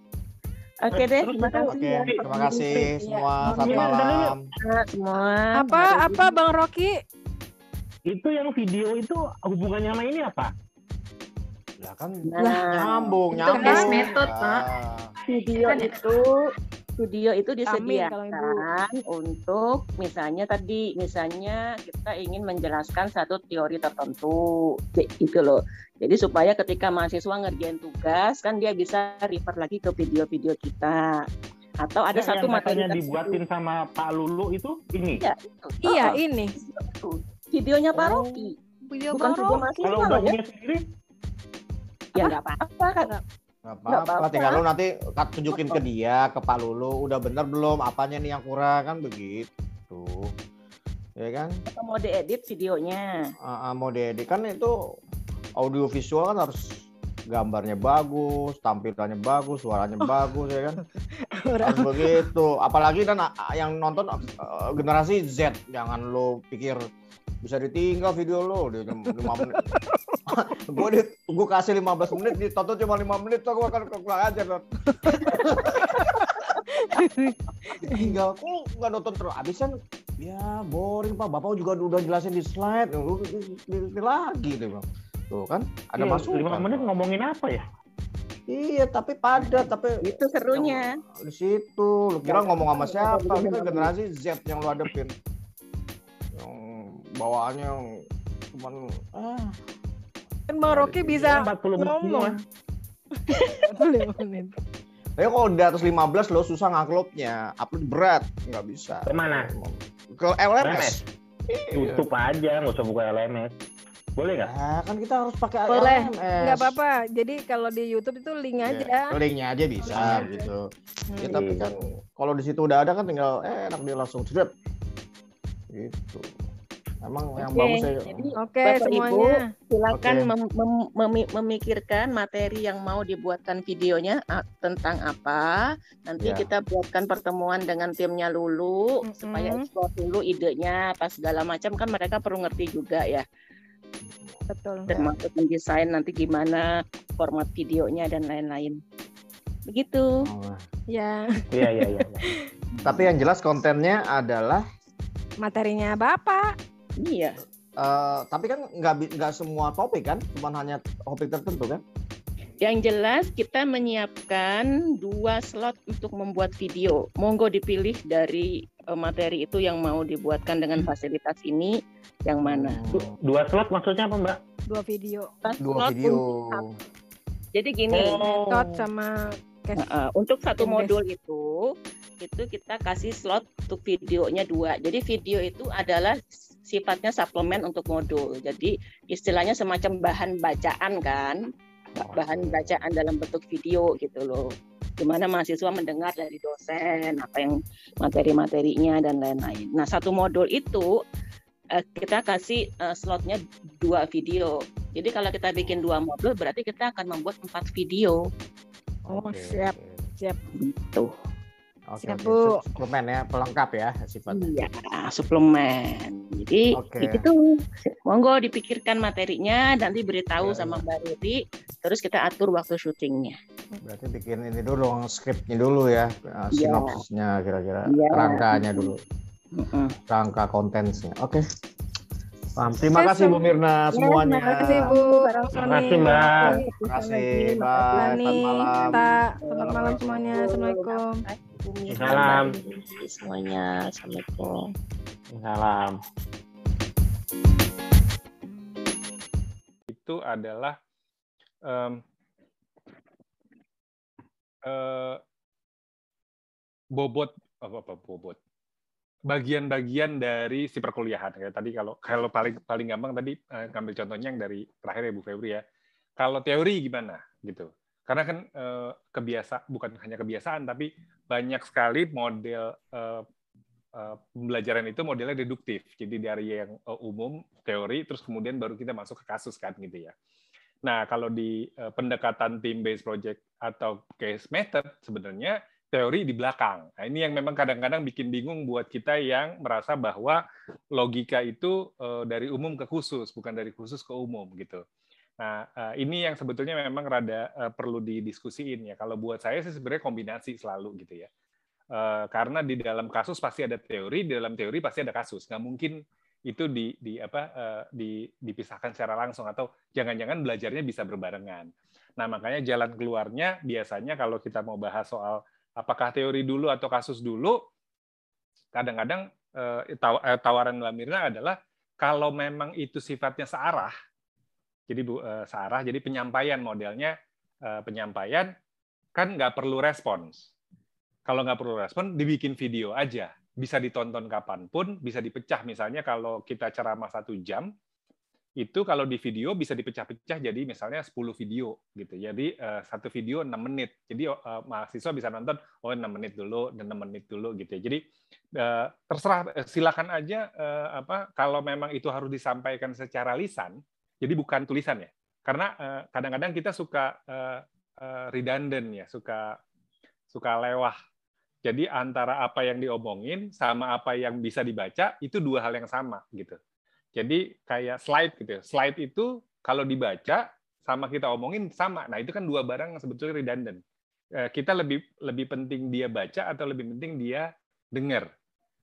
Oke deh, terima kasih. Oke, ya. terima kasih semua. Selamat malam. Semua. Apa apa Bang Rocky? Itu yang video itu hubungannya sama ini apa? Ya kan nah, nyambung, nyambung. Itu metode, Pak. Video itu studio itu disediakan Amin, untuk misalnya tadi misalnya kita ingin menjelaskan satu teori tertentu gitu loh. Jadi supaya ketika mahasiswa ngerjain tugas kan dia bisa refer lagi ke video-video kita. Atau ada ya, satu materi yang dibuatin sama Pak Lulu itu ini. Ya, itu. Iya, oh, ini. Videonya Pak oh. Rocky. Video Bukan video mahasiswa Kalau udah ya. sendiri ya nggak apa-apa kan apa-apa, tinggal lu nanti tunjukin ke dia, ke Pak Lulu, udah bener belum, apanya nih yang kurang kan begitu. Ya kan? Atau mau diedit videonya. Uh, uh, mau diedit kan itu audio visual kan harus gambarnya bagus, tampilannya bagus, suaranya oh. bagus ya kan. harus begitu. Apalagi kan yang nonton uh, generasi Z, jangan lo pikir bisa ditinggal video lo di lima menit. Gue di gue kasih 15 menit ditonton cuma lima menit tuh gue akan kurang aja kan tinggal kok nggak nonton terus? Abis kan ya boring pak. Bapak juga udah jelasin di slide lu lagi deh bang tuh kan ada iya, masuk lima menit ngomongin apa ya? Iya, tapi padat, tapi itu serunya. Di situ, lu kira ngomong sama siapa? Kita generasi Z yang lu hadepin bawaannya cuman ah kan Bang Rocky bisa 40 ngomong. menit. Tapi kalau di atas 15 lo susah nguploadnya, upload berat, nggak bisa. Ke mana? Ke LMS. YouTube aja, nggak usah buka LMS. Boleh nggak? Nah, kan kita harus pakai Boleh. LMS. Nggak apa-apa. Jadi kalau di YouTube itu link iya, aja. Ya, linknya aja bisa hmm. gitu. Hmm. Ya, tapi kan kalau di situ udah ada kan tinggal eh enak dia langsung strip. Gitu. Emang okay. yang bagus ya. Oke, okay, semuanya. Ibu, silakan okay. mem mem mem memikirkan materi yang mau dibuatkan videonya tentang apa. Nanti yeah. kita buatkan pertemuan dengan timnya Lulu mm -hmm. supaya explore dulu idenya apa segala macam kan mereka perlu ngerti juga ya. Betul. Termasuk mendesain nanti gimana format videonya dan lain-lain. Begitu. Oh. Ya. Iya, iya, iya. Tapi yang jelas kontennya adalah materinya Bapak. Iya. Uh, tapi kan nggak nggak semua topik kan, cuma hanya topik tertentu kan? Yang jelas kita menyiapkan dua slot untuk membuat video. Monggo dipilih dari eh, materi itu yang mau dibuatkan dengan fasilitas ini yang mana. Dua slot maksudnya apa Mbak? Dua video. Dua video. Jadi gini. Oh. sama uh, untuk satu modul itu itu kita kasih slot untuk videonya dua. Jadi video itu adalah sifatnya suplemen untuk modul. Jadi istilahnya semacam bahan bacaan kan. Bahan bacaan dalam bentuk video gitu loh. Gimana mahasiswa mendengar dari dosen apa yang materi-materinya dan lain-lain. Nah satu modul itu eh, kita kasih eh, slotnya dua video. Jadi kalau kita bikin dua modul berarti kita akan membuat empat video. Oh siap. siap. Itu Oke, Siap, Bu. Suplemen ya, pelengkap ya sifatnya. Iya, suplemen. Jadi oke. itu monggo dipikirkan materinya, nanti beritahu sama. Mbak Rudy, terus kita atur waktu syutingnya. Berarti bikin ini dulu, skripnya dulu ya, eh, iya. sinopsisnya kira-kira, ya. rangkanya dulu, uh rangka kontennya. Oke. Paham. Terima kasih Bu Mirna semuanya. Terima kasih Bu. Terima kasih Mbak. Terima kasih. Bye. Selamat malam. Selamat malam semuanya. Assalamualaikum. Salam. Semuanya. Assalamualaikum. Salam. Itu adalah um, uh, bobot apa apa bobot bagian-bagian dari si perkuliahan kayak tadi kalau kalau paling paling gampang tadi uh, ngambil contohnya yang dari terakhir ya Bu Febri ya kalau teori gimana gitu karena kan uh, kebiasa bukan hanya kebiasaan tapi banyak sekali model uh, uh, pembelajaran itu modelnya deduktif jadi dari yang uh, umum teori terus kemudian baru kita masuk ke kasus kan gitu ya nah kalau di uh, pendekatan team based project atau case method sebenarnya teori di belakang. Nah, ini yang memang kadang-kadang bikin bingung buat kita yang merasa bahwa logika itu uh, dari umum ke khusus, bukan dari khusus ke umum gitu. Nah, uh, ini yang sebetulnya memang rada uh, perlu didiskusiin ya. Kalau buat saya sih sebenarnya kombinasi selalu gitu ya. Uh, karena di dalam kasus pasti ada teori, di dalam teori pasti ada kasus. Nggak mungkin itu di, di apa di, dipisahkan secara langsung atau jangan-jangan belajarnya bisa berbarengan. Nah, makanya jalan keluarnya biasanya kalau kita mau bahas soal apakah teori dulu atau kasus dulu, kadang-kadang eh, eh, tawaran Mbak Mirna adalah kalau memang itu sifatnya searah, jadi bu eh, searah, jadi penyampaian modelnya penyampaian kan nggak perlu respons. Kalau nggak perlu respon, dibikin video aja, bisa ditonton kapan pun, bisa dipecah. Misalnya kalau kita ceramah satu jam, itu kalau di video bisa dipecah-pecah jadi misalnya 10 video gitu. Jadi uh, satu video 6 menit. Jadi uh, mahasiswa bisa nonton oh 6 menit dulu dan 6 menit dulu gitu ya. Jadi uh, terserah silakan aja uh, apa kalau memang itu harus disampaikan secara lisan. Jadi bukan tulisan ya. Karena kadang-kadang uh, kita suka uh, uh, redundant ya, suka suka lewah. Jadi antara apa yang diomongin sama apa yang bisa dibaca itu dua hal yang sama gitu. Jadi kayak slide gitu ya. Slide itu kalau dibaca sama kita omongin sama. Nah, itu kan dua barang yang sebetulnya redundant. Eh, kita lebih lebih penting dia baca atau lebih penting dia dengar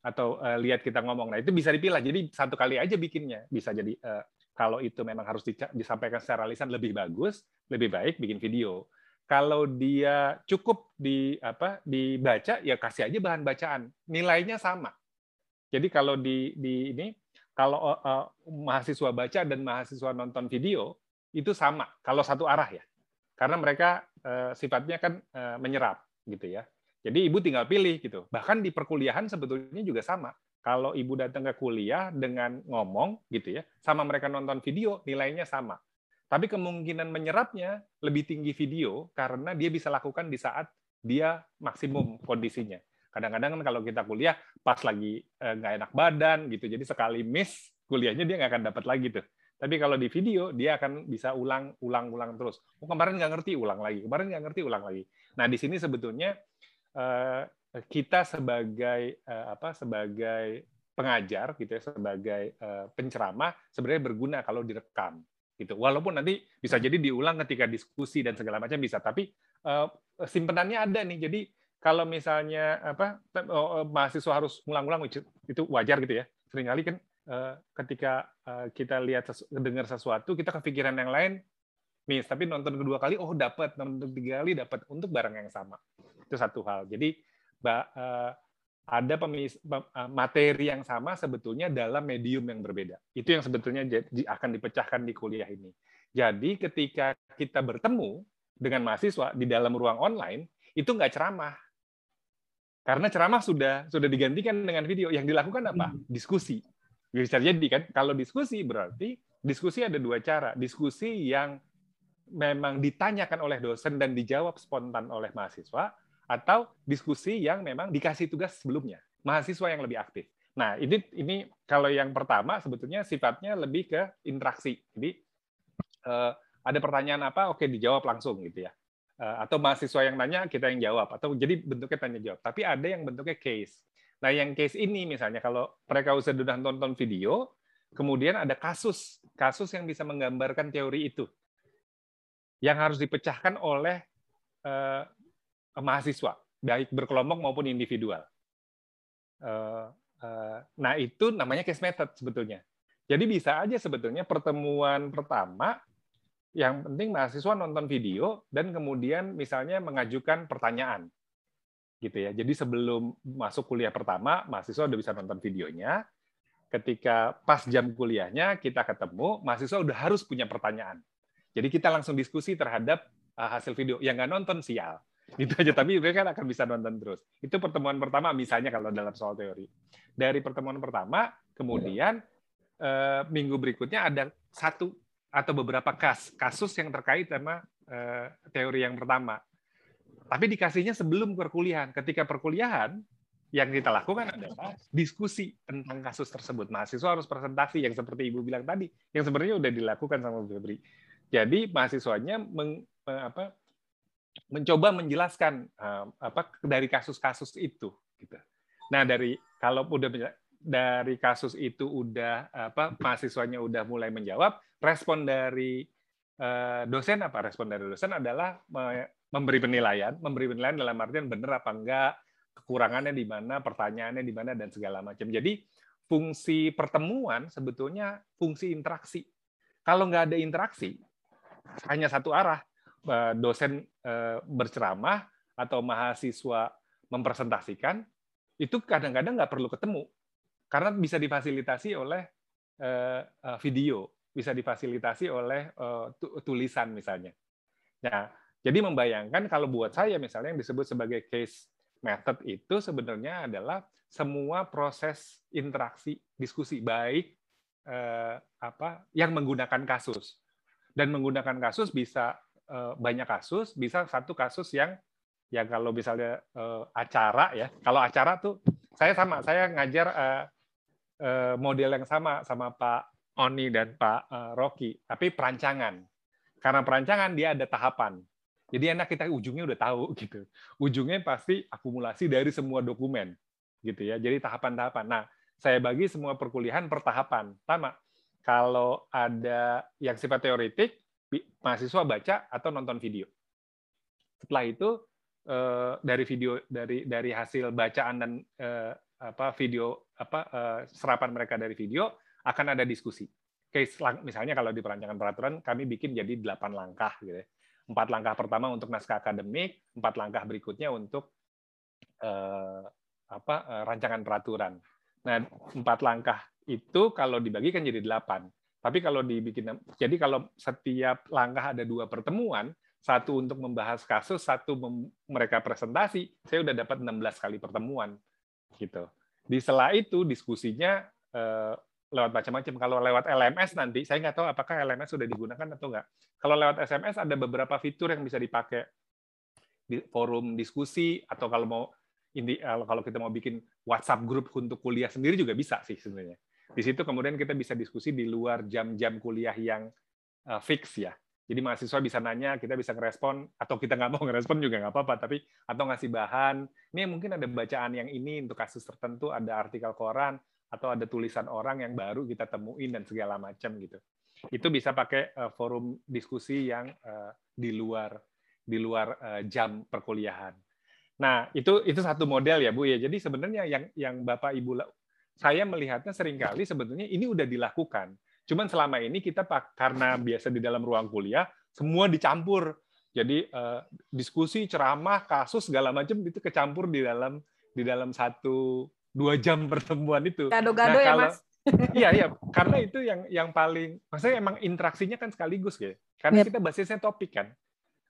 atau uh, lihat kita ngomong. Nah, itu bisa dipilah. Jadi satu kali aja bikinnya. Bisa jadi uh, kalau itu memang harus disampaikan secara lisan lebih bagus, lebih baik bikin video. Kalau dia cukup di apa dibaca ya kasih aja bahan bacaan. Nilainya sama. Jadi kalau di di ini kalau uh, mahasiswa baca dan mahasiswa nonton video itu sama kalau satu arah ya karena mereka uh, sifatnya kan uh, menyerap gitu ya jadi ibu tinggal pilih gitu bahkan di perkuliahan sebetulnya juga sama kalau ibu datang ke kuliah dengan ngomong gitu ya sama mereka nonton video nilainya sama tapi kemungkinan menyerapnya lebih tinggi video karena dia bisa lakukan di saat dia maksimum kondisinya Kadang-kadang kan kalau kita kuliah pas lagi eh, nggak enak badan gitu, jadi sekali miss kuliahnya dia nggak akan dapat lagi tuh. Tapi kalau di video dia akan bisa ulang, ulang, ulang terus. Oh kemarin nggak ngerti, ulang lagi. Kemarin nggak ngerti, ulang lagi. Nah di sini sebetulnya eh, kita sebagai eh, apa? Sebagai pengajar gitu ya, sebagai penceramah sebenarnya berguna kalau direkam gitu. Walaupun nanti bisa jadi diulang ketika diskusi dan segala macam bisa, tapi simpenannya ada nih. Jadi kalau misalnya apa oh, mahasiswa harus ngulang-ngulang itu wajar gitu ya. Seringkali kan eh, ketika eh, kita lihat dengar sesuatu kita kepikiran yang lain miss tapi nonton kedua kali oh dapat nonton tiga kali dapat untuk barang yang sama itu satu hal jadi uh, ada pemis, uh, materi yang sama sebetulnya dalam medium yang berbeda. Itu yang sebetulnya akan dipecahkan di kuliah ini. Jadi ketika kita bertemu dengan mahasiswa di dalam ruang online itu nggak ceramah. Karena ceramah sudah sudah digantikan dengan video. Yang dilakukan apa? Hmm. diskusi. Bisa jadi kan? Kalau diskusi berarti diskusi ada dua cara. Diskusi yang memang ditanyakan oleh dosen dan dijawab spontan oleh mahasiswa atau diskusi yang memang dikasih tugas sebelumnya mahasiswa yang lebih aktif. Nah ini ini kalau yang pertama sebetulnya sifatnya lebih ke interaksi. Jadi eh, ada pertanyaan apa, oke dijawab langsung gitu ya. Eh, atau mahasiswa yang nanya kita yang jawab atau jadi bentuknya tanya jawab. Tapi ada yang bentuknya case. Nah yang case ini misalnya kalau mereka sudah nonton video, kemudian ada kasus kasus yang bisa menggambarkan teori itu yang harus dipecahkan oleh uh, mahasiswa, baik berkelompok maupun individual. Uh, uh, nah itu namanya case method sebetulnya. Jadi bisa aja sebetulnya pertemuan pertama yang penting mahasiswa nonton video dan kemudian misalnya mengajukan pertanyaan gitu ya. Jadi sebelum masuk kuliah pertama, mahasiswa udah bisa nonton videonya. Ketika pas jam kuliahnya kita ketemu, mahasiswa udah harus punya pertanyaan. Jadi kita langsung diskusi terhadap uh, hasil video. Yang nggak nonton sial. Itu aja, tapi mereka kan akan bisa nonton terus. Itu pertemuan pertama misalnya kalau dalam soal teori. Dari pertemuan pertama, kemudian uh, minggu berikutnya ada satu atau beberapa kas, kasus yang terkait sama uh, teori yang pertama. Tapi dikasihnya sebelum perkuliahan. Ketika perkuliahan, yang kita lakukan adalah diskusi tentang kasus tersebut. Mahasiswa harus presentasi yang seperti Ibu bilang tadi, yang sebenarnya sudah dilakukan sama Febri. Jadi mahasiswanya meng, apa, mencoba menjelaskan uh, apa dari kasus-kasus itu gitu. Nah, dari kalau udah dari kasus itu udah apa mahasiswanya udah mulai menjawab, respon dari uh, dosen apa? Respon dari dosen adalah memberi penilaian, memberi penilaian dalam artian benar apa enggak, kekurangannya di mana, pertanyaannya di mana dan segala macam. Jadi fungsi pertemuan sebetulnya fungsi interaksi. Kalau nggak ada interaksi, hanya satu arah dosen eh, berceramah atau mahasiswa mempresentasikan itu kadang-kadang nggak perlu ketemu karena bisa difasilitasi oleh eh, video bisa difasilitasi oleh tulisan misalnya. Nah, jadi membayangkan kalau buat saya misalnya yang disebut sebagai case method itu sebenarnya adalah semua proses interaksi diskusi baik eh, apa yang menggunakan kasus dan menggunakan kasus bisa uh, banyak kasus, bisa satu kasus yang ya kalau misalnya uh, acara ya, kalau acara tuh saya sama, saya ngajar uh, uh, model yang sama sama Pak Oni dan Pak uh, Rocky, tapi perancangan. Karena perancangan dia ada tahapan. Jadi enak kita ujungnya udah tahu gitu. Ujungnya pasti akumulasi dari semua dokumen gitu ya. Jadi tahapan-tahapan. Nah, saya bagi semua perkuliahan per tahapan. Pertama, kalau ada yang sifat teoritik, mahasiswa baca atau nonton video. Setelah itu eh, dari video dari dari hasil bacaan dan eh, apa video apa eh, serapan mereka dari video akan ada diskusi. Case misalnya kalau di perancangan peraturan kami bikin jadi delapan langkah gitu ya. Empat langkah pertama untuk naskah akademik, empat langkah berikutnya untuk apa rancangan peraturan. Nah, empat langkah itu kalau dibagikan jadi delapan. Tapi kalau dibikin, jadi kalau setiap langkah ada dua pertemuan, satu untuk membahas kasus, satu mereka presentasi, saya udah dapat 16 kali pertemuan, gitu. Di sela itu diskusinya eh, lewat macam-macam. Kalau lewat LMS nanti, saya nggak tahu apakah LMS sudah digunakan atau nggak. Kalau lewat SMS ada beberapa fitur yang bisa dipakai di forum diskusi atau kalau mau ini kalau kita mau bikin WhatsApp grup untuk kuliah sendiri juga bisa sih sebenarnya. Di situ kemudian kita bisa diskusi di luar jam-jam kuliah yang uh, fix ya. Jadi mahasiswa bisa nanya, kita bisa ngerespon, atau kita nggak mau ngerespon juga nggak apa-apa, tapi atau ngasih bahan. Ini mungkin ada bacaan yang ini untuk kasus tertentu, ada artikel koran, atau ada tulisan orang yang baru kita temuin dan segala macam gitu. Itu bisa pakai uh, forum diskusi yang uh, di luar di luar uh, jam perkuliahan. Nah, itu itu satu model ya, Bu ya. Jadi sebenarnya yang yang Bapak Ibu saya melihatnya sering kali sebetulnya ini udah dilakukan. Cuman selama ini kita karena biasa di dalam ruang kuliah, semua dicampur. Jadi uh, diskusi, ceramah, kasus segala macam itu kecampur di dalam di dalam satu dua jam pertemuan itu. Gado-gado nah, ya mas. Iya iya, karena itu yang yang paling, maksudnya emang interaksinya kan sekaligus ya. Karena yep. kita basisnya topik kan.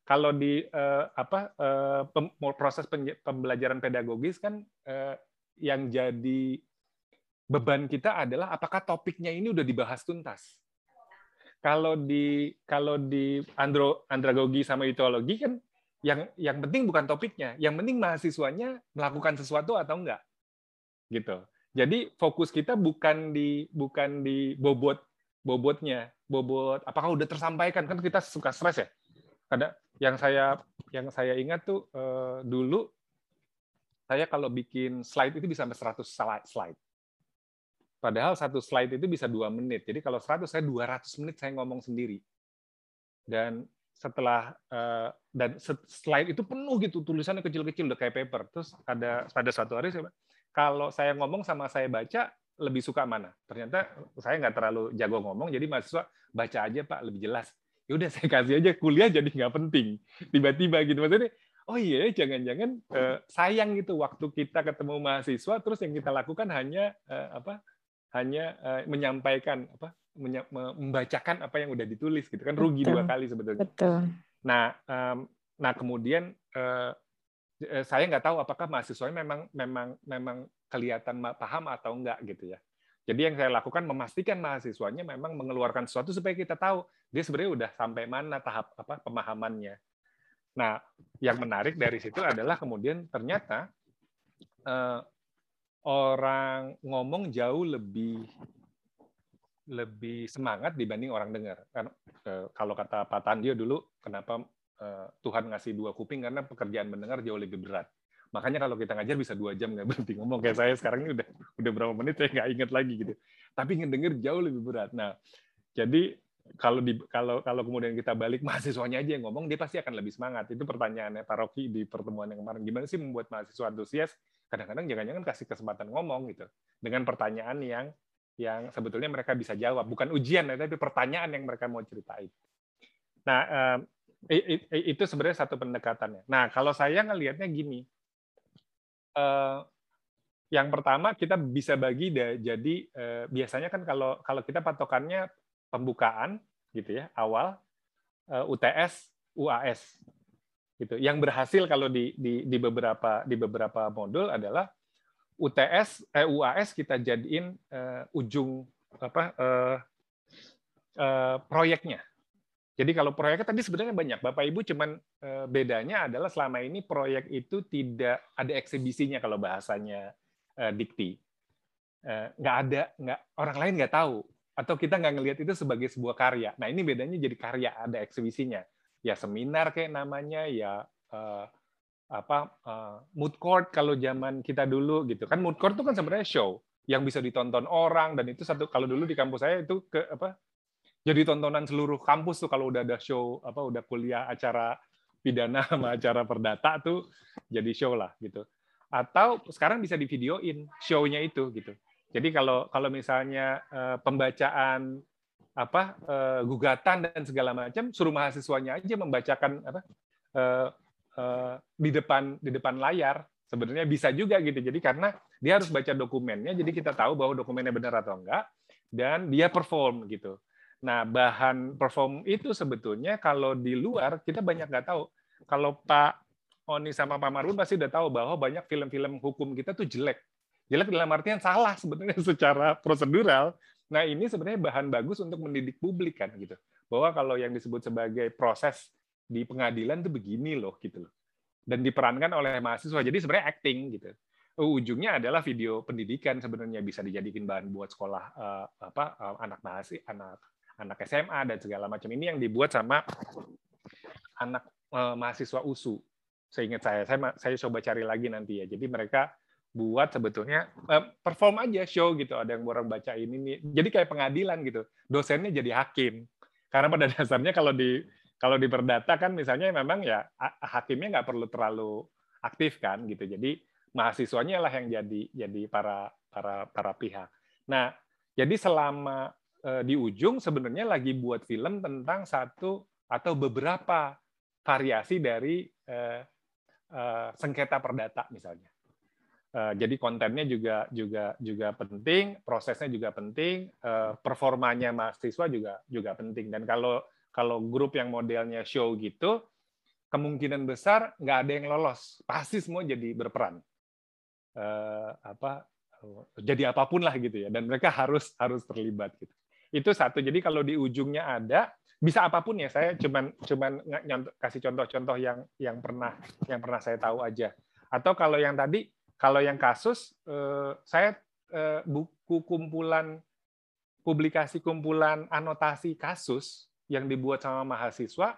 Kalau di uh, apa uh, pem, proses pembelajaran pedagogis kan uh, yang jadi beban kita adalah apakah topiknya ini udah dibahas tuntas. Kalau di kalau di andro andragogi sama etiologi kan yang yang penting bukan topiknya, yang penting mahasiswanya melakukan sesuatu atau enggak. Gitu. Jadi fokus kita bukan di bukan di bobot bobotnya, bobot apakah udah tersampaikan kan kita suka stres ya. Ada yang saya yang saya ingat tuh eh, dulu saya kalau bikin slide itu bisa sampai 100 slide. Padahal satu slide itu bisa dua menit. Jadi kalau 100 saya 200 menit saya ngomong sendiri. Dan setelah eh, dan slide itu penuh gitu tulisannya kecil-kecil udah kayak paper. Terus ada pada suatu hari saya kalau saya ngomong sama saya baca lebih suka mana? Ternyata saya nggak terlalu jago ngomong, jadi mahasiswa baca aja pak lebih jelas. Ya udah saya kasih aja kuliah jadi nggak penting. Tiba-tiba gitu maksudnya. Oh iya, jangan-jangan eh, sayang gitu waktu kita ketemu mahasiswa, terus yang kita lakukan hanya eh, apa? Hanya eh, menyampaikan apa? Menya, membacakan apa yang udah ditulis gitu kan rugi Betul. dua kali sebetulnya. Betul. Nah, um, nah kemudian uh, saya nggak tahu apakah mahasiswanya memang memang memang kelihatan paham atau enggak gitu ya. Jadi yang saya lakukan memastikan mahasiswanya memang mengeluarkan sesuatu supaya kita tahu dia sebenarnya udah sampai mana tahap apa pemahamannya. Nah, yang menarik dari situ adalah kemudian ternyata eh, orang ngomong jauh lebih lebih semangat dibanding orang dengar. Kan eh, kalau kata Pak Tandio dulu, kenapa Eh, Tuhan ngasih dua kuping karena pekerjaan mendengar jauh lebih berat. Makanya kalau kita ngajar bisa dua jam nggak berhenti ngomong kayak saya sekarang ini udah udah berapa menit saya nggak ingat lagi gitu. Tapi ngedenger jauh lebih berat. Nah, jadi kalau di kalau kalau kemudian kita balik mahasiswanya aja yang ngomong dia pasti akan lebih semangat. Itu pertanyaannya Pak Rocky di pertemuan yang kemarin. Gimana sih membuat mahasiswa antusias? Kadang-kadang jangan-jangan kasih kesempatan ngomong gitu dengan pertanyaan yang yang sebetulnya mereka bisa jawab, bukan ujian ya, tapi pertanyaan yang mereka mau ceritain. Nah, itu sebenarnya satu pendekatannya. Nah, kalau saya ngelihatnya gini, eh, yang pertama kita bisa bagi jadi eh, biasanya kan kalau kalau kita patokannya pembukaan gitu ya awal eh, UTS UAS gitu. Yang berhasil kalau di di, di beberapa di beberapa modul adalah UTS eh, UAS kita jadiin ujung apa proyeknya jadi kalau proyeknya tadi sebenarnya banyak. Bapak Ibu cuman eh, bedanya adalah selama ini proyek itu tidak ada eksibisinya kalau bahasanya eh, dikti. Eh, nggak ada, nggak orang lain nggak tahu atau kita nggak ngelihat itu sebagai sebuah karya. Nah ini bedanya jadi karya ada eksibisinya. Ya seminar kayak namanya, ya apa mood court kalau zaman kita dulu gitu kan mood court itu kan sebenarnya show yang bisa ditonton orang dan itu satu kalau dulu di kampus saya itu ke apa jadi tontonan seluruh kampus tuh kalau udah ada show apa udah kuliah acara pidana sama acara perdata tuh jadi show lah gitu. Atau sekarang bisa di videoin show-nya itu gitu. Jadi kalau kalau misalnya uh, pembacaan apa uh, gugatan dan segala macam suruh mahasiswanya aja membacakan apa uh, uh, di depan di depan layar sebenarnya bisa juga gitu. Jadi karena dia harus baca dokumennya jadi kita tahu bahwa dokumennya benar atau enggak dan dia perform gitu. Nah, bahan perform itu sebetulnya kalau di luar kita banyak nggak tahu. Kalau Pak Oni sama Pak Marun pasti udah tahu bahwa banyak film-film hukum kita tuh jelek. Jelek dalam artian salah sebenarnya secara prosedural. Nah, ini sebenarnya bahan bagus untuk mendidik publik kan gitu. Bahwa kalau yang disebut sebagai proses di pengadilan tuh begini loh gitu loh. Dan diperankan oleh mahasiswa. Jadi sebenarnya acting gitu ujungnya adalah video pendidikan sebenarnya bisa dijadikan bahan buat sekolah uh, apa uh, anak mahasiswa anak anak SMA dan segala macam ini yang dibuat sama anak eh, mahasiswa USU. Seingat saya, saya saya coba cari lagi nanti ya. Jadi mereka buat sebetulnya eh, perform aja show gitu. Ada yang orang baca ini nih. Jadi kayak pengadilan gitu. Dosennya jadi hakim. Karena pada dasarnya kalau di kalau di perdata kan misalnya memang ya hakimnya nggak perlu terlalu aktif kan gitu. Jadi mahasiswanya lah yang jadi jadi para para para pihak. Nah, jadi selama Eh, di ujung sebenarnya lagi buat film tentang satu atau beberapa variasi dari uh, uh, sengketa perdata misalnya. Uh, jadi kontennya juga juga juga penting, prosesnya juga penting, uh, performanya mahasiswa juga juga penting. Dan kalau kalau grup yang modelnya show gitu, kemungkinan besar nggak ada yang lolos, pasti semua jadi berperan. Uh, apa jadi apa pun lah gitu ya. Dan mereka harus harus terlibat gitu. Itu satu. Jadi kalau di ujungnya ada bisa apa pun ya. Saya cuman cuman kasih contoh-contoh yang yang pernah yang pernah saya tahu aja. Atau kalau yang tadi kalau yang kasus eh, saya eh, buku kumpulan publikasi kumpulan anotasi kasus yang dibuat sama mahasiswa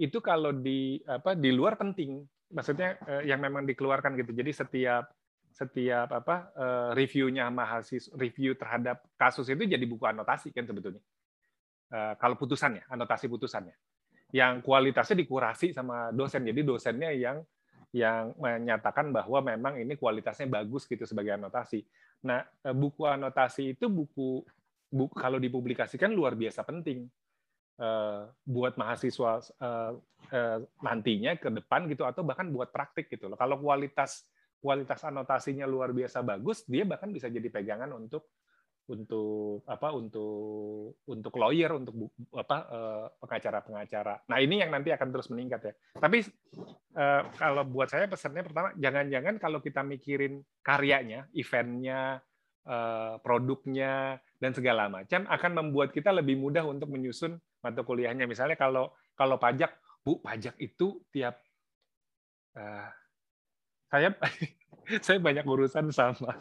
itu kalau di apa di luar penting. Maksudnya eh, yang memang dikeluarkan gitu. Jadi setiap setiap apa reviewnya mahasiswa review terhadap kasus itu jadi buku anotasi kan sebetulnya. Kalau putusannya anotasi putusannya. Yang kualitasnya dikurasi sama dosen. Jadi dosennya yang yang menyatakan bahwa memang ini kualitasnya bagus gitu sebagai anotasi. Nah eh, buku anotasi itu buku, buku kalau dipublikasikan luar biasa penting uh, buat mahasiswa uh, nantinya ke depan gitu atau bahkan buat praktik gitu loh. Kalau kualitas kualitas anotasinya luar biasa bagus, dia bahkan bisa jadi pegangan untuk untuk apa untuk untuk lawyer untuk apa eh, pengacara-pengacara. Nah ini yang nanti akan terus meningkat ya. Tapi eh, kalau buat saya pesannya pertama jangan-jangan kalau kita mikirin karyanya, eventnya, eh, produknya dan segala macam akan membuat kita lebih mudah untuk menyusun mata kuliahnya. Misalnya kalau kalau pajak, bu pajak itu tiap saya saya banyak urusan sama.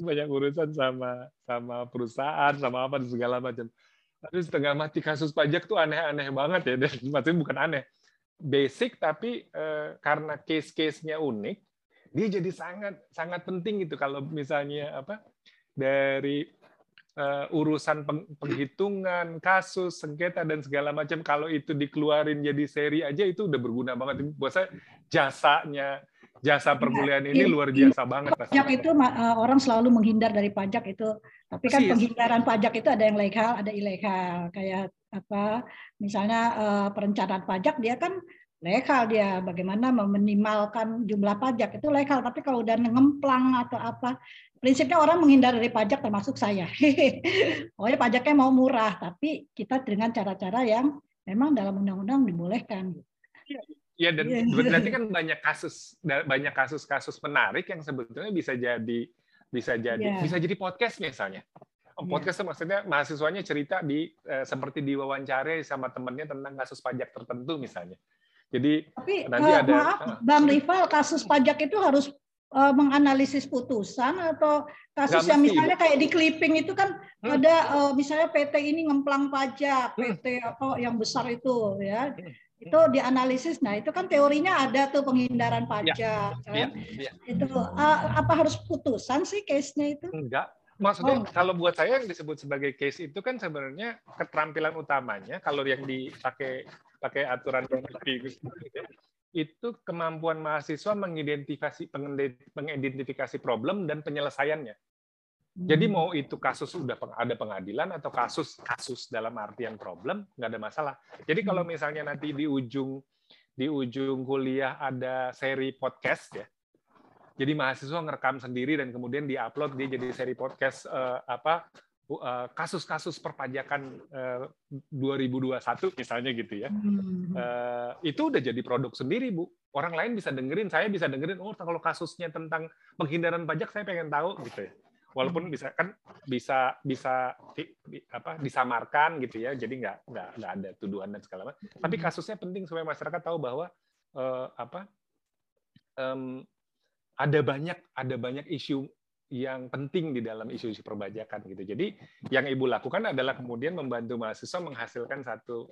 Banyak urusan sama sama perusahaan sama apa dan segala macam. Tapi setengah mati kasus pajak tuh aneh-aneh banget ya dan. Maksudnya bukan aneh. Basic tapi eh, karena case-case-nya unik dia jadi sangat sangat penting gitu. Kalau misalnya apa dari uh, urusan peng, penghitungan kasus sengketa dan segala macam kalau itu dikeluarin jadi seri aja itu udah berguna banget. Buat saya jasanya jasa perkuliahan ini luar biasa banget. Pajak itu uh, orang selalu menghindar dari pajak itu, tapi kan penghindaran pajak itu ada yang legal, ada ilegal. Kayak apa? Misalnya uh, perencanaan pajak dia kan legal dia bagaimana meminimalkan jumlah pajak itu legal, tapi kalau udah ngemplang atau apa, prinsipnya orang menghindar dari pajak termasuk saya. Pokoknya pajaknya mau murah, tapi kita dengan cara-cara yang memang dalam undang-undang dibolehkan. Ya dan yeah. berarti kan banyak kasus banyak kasus-kasus menarik yang sebetulnya bisa jadi bisa jadi yeah. bisa jadi podcast misalnya. Iya. podcast yeah. maksudnya mahasiswanya cerita di eh, seperti diwawancara sama temennya tentang kasus pajak tertentu misalnya. Jadi Tapi, nanti uh, ada maaf, uh, Bang Rival kasus pajak itu harus uh, menganalisis putusan atau kasus yang mesti, misalnya kayak di clipping itu kan hmm. ada uh, misalnya PT ini ngemplang pajak, hmm. PT apa yang besar itu ya. Hmm itu dianalisis. Nah, itu kan teorinya ada tuh penghindaran ya, pajak. Ya, kan? ya, ya. Itu uh, apa harus putusan sih case-nya itu? Enggak. Maksudnya oh. kalau buat saya yang disebut sebagai case itu kan sebenarnya keterampilan utamanya kalau yang dipakai pakai aturan itu kemampuan mahasiswa mengidentifikasi mengidentifikasi problem dan penyelesaiannya. Jadi hmm. mau itu kasus sudah ada pengadilan atau kasus kasus dalam artian problem nggak ada masalah. Jadi kalau hmm. misalnya nanti di ujung di ujung kuliah ada seri podcast ya. Jadi mahasiswa ngerekam sendiri dan kemudian diupload dia jadi seri podcast uh, apa uh, kasus-kasus perpajakan uh, 2021 misalnya gitu ya. Uh, itu udah jadi produk sendiri bu. Orang lain bisa dengerin, saya bisa dengerin. Oh kalau kasusnya tentang penghindaran pajak saya pengen tahu gitu ya walaupun bisa kan bisa bisa di, di, apa disamarkan gitu ya. Jadi nggak nggak nggak ada tuduhan dan segala macam. Tapi kasusnya penting supaya masyarakat tahu bahwa uh, apa um, ada banyak ada banyak isu yang penting di dalam isu-isu perbajakan gitu. Jadi yang ibu lakukan adalah kemudian membantu mahasiswa menghasilkan satu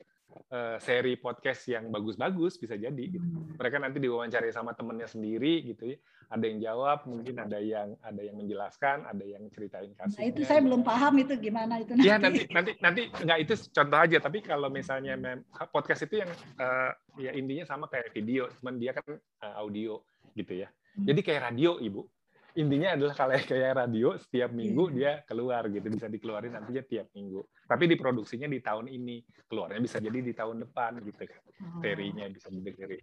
uh, seri podcast yang bagus-bagus bisa jadi. Gitu. Hmm. Mereka nanti diwawancari sama temennya sendiri gitu ya. Ada yang jawab, mungkin ada yang ada yang menjelaskan, ada yang ceritain kasusnya. Nah, itu saya belum paham itu gimana itu nanti. Iya nanti nanti nanti nggak itu contoh aja. Tapi kalau misalnya podcast itu yang uh, ya intinya sama kayak video, cuman dia kan uh, audio gitu ya. Hmm. Jadi kayak radio ibu intinya adalah kalau kayak radio setiap minggu hmm. dia keluar gitu bisa dikeluarin nantinya tiap minggu. Tapi diproduksinya di tahun ini keluarnya bisa jadi di tahun depan gitu. Kan serinya bisa didengerin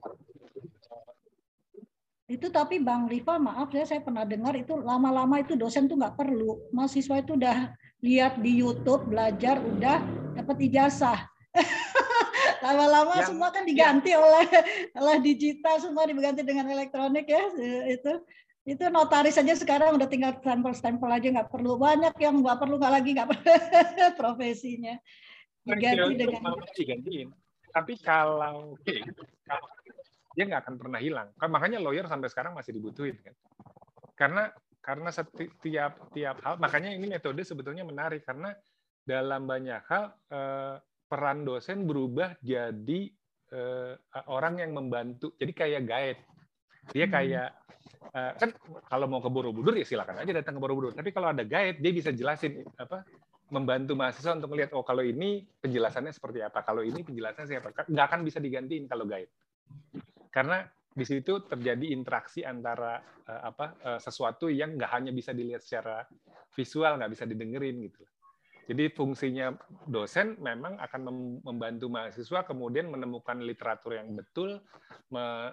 itu tapi Bang Rival maaf ya saya pernah dengar itu lama-lama itu dosen tuh nggak perlu. Mahasiswa itu udah lihat di YouTube belajar udah dapat ijazah. Lama-lama semua kan diganti ya. oleh oleh digital semua diganti dengan elektronik ya itu itu notaris saja sekarang udah tinggal stempel-stempel aja nggak perlu banyak yang nggak perlu nggak lagi nggak profesinya diganti dengan digantiin tapi kalau kalau dia nggak akan pernah hilang. Kan makanya lawyer sampai sekarang masih dibutuhin kan. Karena karena setiap tiap hal makanya ini metode sebetulnya menarik karena dalam banyak hal eh, peran dosen berubah jadi eh, orang yang membantu. Jadi kayak guide. Dia hmm. kayak eh, kan kalau mau ke Borobudur ya silakan aja datang ke Borobudur. Tapi kalau ada guide dia bisa jelasin apa membantu mahasiswa untuk melihat oh kalau ini penjelasannya seperti apa, kalau ini penjelasannya seperti apa. Nggak akan bisa digantiin kalau guide karena di situ terjadi interaksi antara uh, apa uh, sesuatu yang nggak hanya bisa dilihat secara visual nggak bisa didengerin gitu jadi fungsinya dosen memang akan membantu mahasiswa kemudian menemukan literatur yang betul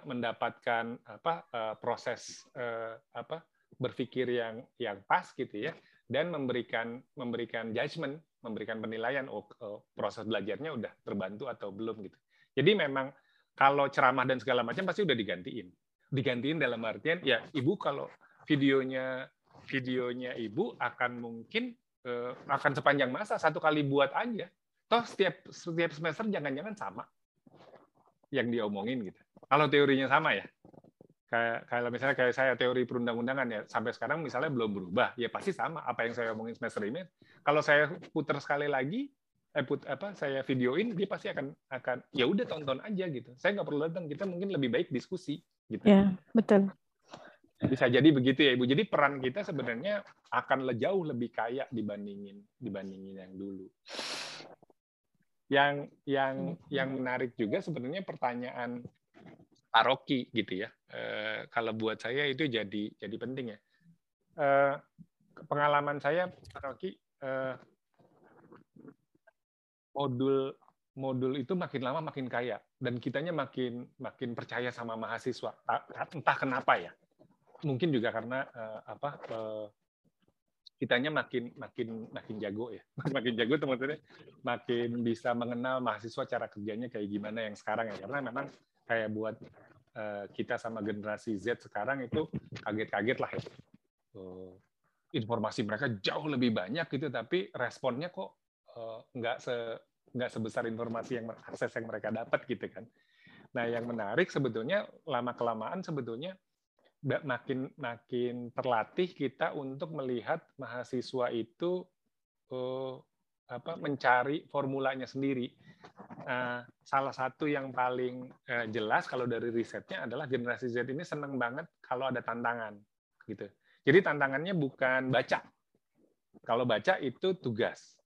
mendapatkan apa uh, proses uh, apa berpikir yang yang pas gitu ya dan memberikan memberikan judgement memberikan penilaian oh, oh proses belajarnya udah terbantu atau belum gitu jadi memang kalau ceramah dan segala macam pasti udah digantiin. Digantiin dalam artian ya ibu kalau videonya videonya ibu akan mungkin eh, akan sepanjang masa satu kali buat aja. Toh setiap setiap semester jangan-jangan sama yang diomongin gitu. Kalau teorinya sama ya. Kayak kalau misalnya kayak saya teori perundang-undangan ya sampai sekarang misalnya belum berubah ya pasti sama apa yang saya omongin semester ini. Kalau saya putar sekali lagi eh put apa saya videoin dia pasti akan akan ya udah tonton aja gitu saya nggak perlu datang kita mungkin lebih baik diskusi gitu ya betul bisa jadi begitu ya ibu. Jadi peran kita sebenarnya akan jauh lebih kaya dibandingin dibandingin yang dulu. Yang yang yang menarik juga sebenarnya pertanyaan paroki gitu ya. E, kalau buat saya itu jadi jadi penting ya. E, pengalaman saya paroki e, modul modul itu makin lama makin kaya. Dan kitanya makin makin percaya sama mahasiswa. Entah kenapa ya mungkin juga karena uh, apa uh, kitanya makin makin makin jago ya. Makin jago teman-teman makin bisa mengenal mahasiswa cara kerjanya kayak gimana yang sekarang ya. Karena memang kayak buat uh, kita sama generasi Z sekarang itu kaget-kaget lah ya. Uh, informasi mereka jauh lebih banyak gitu tapi responnya kok uh, nggak se nggak sebesar informasi yang akses yang mereka dapat gitu kan. Nah, yang menarik sebetulnya lama kelamaan sebetulnya makin makin terlatih kita untuk melihat mahasiswa itu uh, apa mencari formulanya sendiri. Uh, salah satu yang paling uh, jelas kalau dari risetnya adalah generasi Z ini senang banget kalau ada tantangan gitu. Jadi tantangannya bukan baca. Kalau baca itu tugas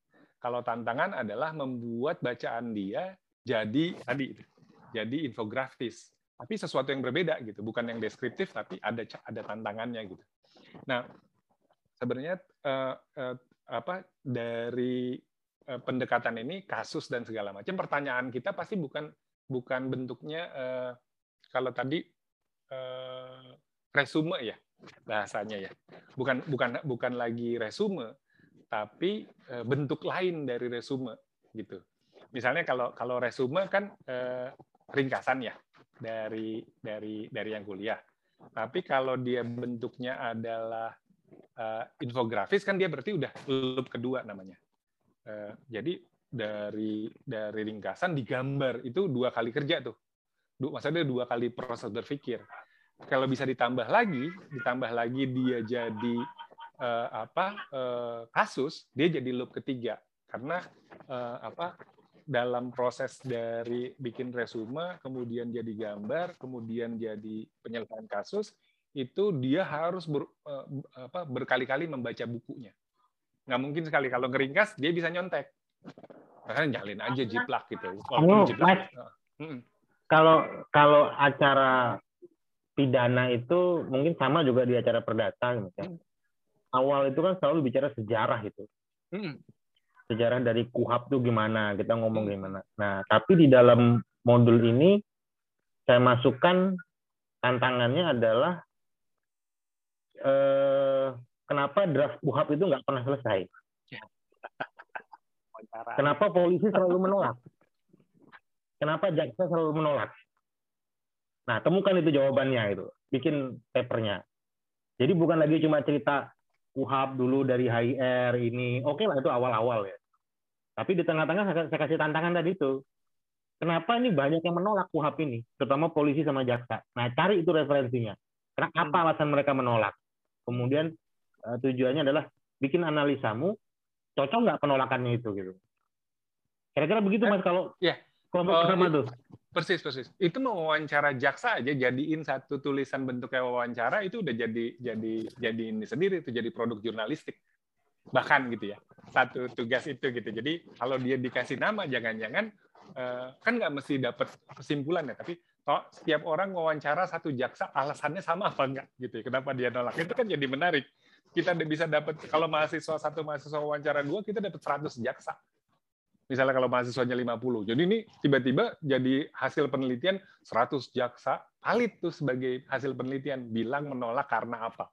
kalau tantangan adalah membuat bacaan dia jadi tadi jadi infografis tapi sesuatu yang berbeda gitu bukan yang deskriptif tapi ada ada tantangannya gitu. Nah sebenarnya uh, uh, apa dari uh, pendekatan ini kasus dan segala macam pertanyaan kita pasti bukan bukan bentuknya uh, kalau tadi uh, resume ya bahasanya ya. Bukan bukan bukan lagi resume tapi eh, bentuk lain dari resume gitu. Misalnya kalau kalau resume kan eh, ringkasan ya dari dari dari yang kuliah. Tapi kalau dia bentuknya adalah eh, infografis kan dia berarti udah loop kedua namanya. Eh, jadi dari dari ringkasan digambar itu dua kali kerja tuh. Maksudnya dua kali proses berpikir. Kalau bisa ditambah lagi, ditambah lagi dia jadi uh, apa uh, kasus dia jadi loop ketiga karena uh, apa dalam proses dari bikin resume kemudian jadi gambar kemudian jadi penyelesaian kasus itu dia harus ber, apa, berkali-kali membaca bukunya nggak mungkin sekali kalau ngeringkas dia bisa nyontek karena nyalin aja jiplak gitu kalau jiplak, mas, uh, kalau kalau acara pidana itu mungkin sama juga di acara perdata misalnya. Hmm. Awal itu kan selalu bicara sejarah itu. Hmm. Sejarah dari kuhab tuh gimana, kita ngomong hmm. gimana. Nah, tapi di dalam modul ini saya masukkan tantangannya adalah eh, kenapa draft kuhab itu nggak pernah selesai. Kenapa polisi selalu menolak? Kenapa jaksa selalu menolak? Nah, temukan itu jawabannya itu. Bikin papernya. Jadi bukan lagi cuma cerita UHAP dulu dari HIR ini. Oke okay lah itu awal-awal ya. Tapi di tengah-tengah saya kasih tantangan tadi itu. Kenapa ini banyak yang menolak UHAP ini, terutama polisi sama jaksa. Nah, cari itu referensinya. Kenapa apa hmm. alasan mereka menolak? Kemudian uh, tujuannya adalah bikin analisamu, cocok nggak penolakannya itu gitu. Kira-kira begitu mas kalau ya. kelompok uh, sama tuh. Persis, persis. Itu mau wawancara jaksa aja jadiin satu tulisan bentuknya wawancara itu udah jadi jadi jadi ini sendiri itu jadi produk jurnalistik. Bahkan gitu ya. Satu tugas itu gitu. Jadi kalau dia dikasih nama jangan-jangan eh, kan nggak mesti dapat kesimpulan ya, tapi toh setiap orang wawancara satu jaksa alasannya sama apa enggak gitu ya. Kenapa dia nolak? Itu kan jadi menarik. Kita bisa dapat kalau mahasiswa satu mahasiswa wawancara dua kita dapat 100 jaksa misalnya kalau mahasiswanya 50. Jadi ini tiba-tiba jadi hasil penelitian 100 jaksa valid tuh sebagai hasil penelitian bilang menolak karena apa.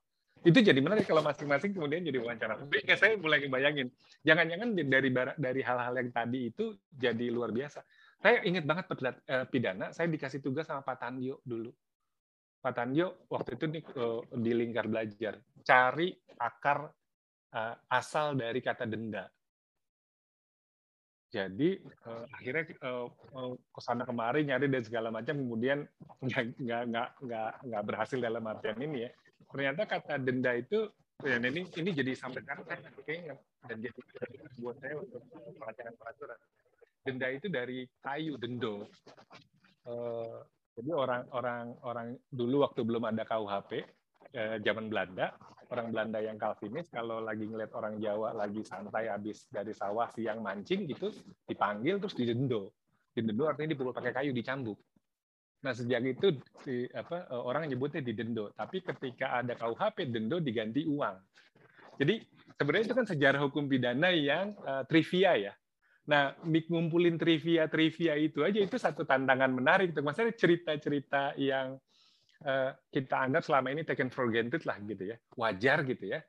Itu jadi menarik kalau masing-masing kemudian jadi wawancara. Ya, saya mulai bayangin, jangan-jangan dari dari hal-hal yang tadi itu jadi luar biasa. Saya ingat banget eh, pidana, saya dikasih tugas sama Pak Tanjo dulu. Pak Tanjo waktu itu nih eh, di lingkar belajar, cari akar eh, asal dari kata denda jadi uh, akhirnya ke sana kemari nyari dan segala macam kemudian nggak nggak nggak nggak berhasil dalam artian ini ya ternyata kata denda itu ya ini ini jadi sampai sekarang saya kayaknya dan jadi buat saya untuk pelajaran peraturan. Denda itu dari kayu dendo. Uh, jadi orang orang orang dulu waktu belum ada KUHP eh, zaman Belanda orang Belanda yang Calvinis kalau lagi ngeliat orang Jawa lagi santai habis dari sawah siang mancing gitu dipanggil terus didendo didendo artinya dipukul pakai kayu dicambuk nah sejak itu si, apa eh, orang nyebutnya didendo tapi ketika ada KUHP dendo diganti uang. Jadi sebenarnya itu kan sejarah hukum pidana yang uh, trivia ya. Nah, ngumpulin trivia-trivia itu aja itu satu tantangan menarik. Maksudnya cerita-cerita yang Eh, kita anggap selama ini taken for granted lah gitu ya, wajar gitu ya,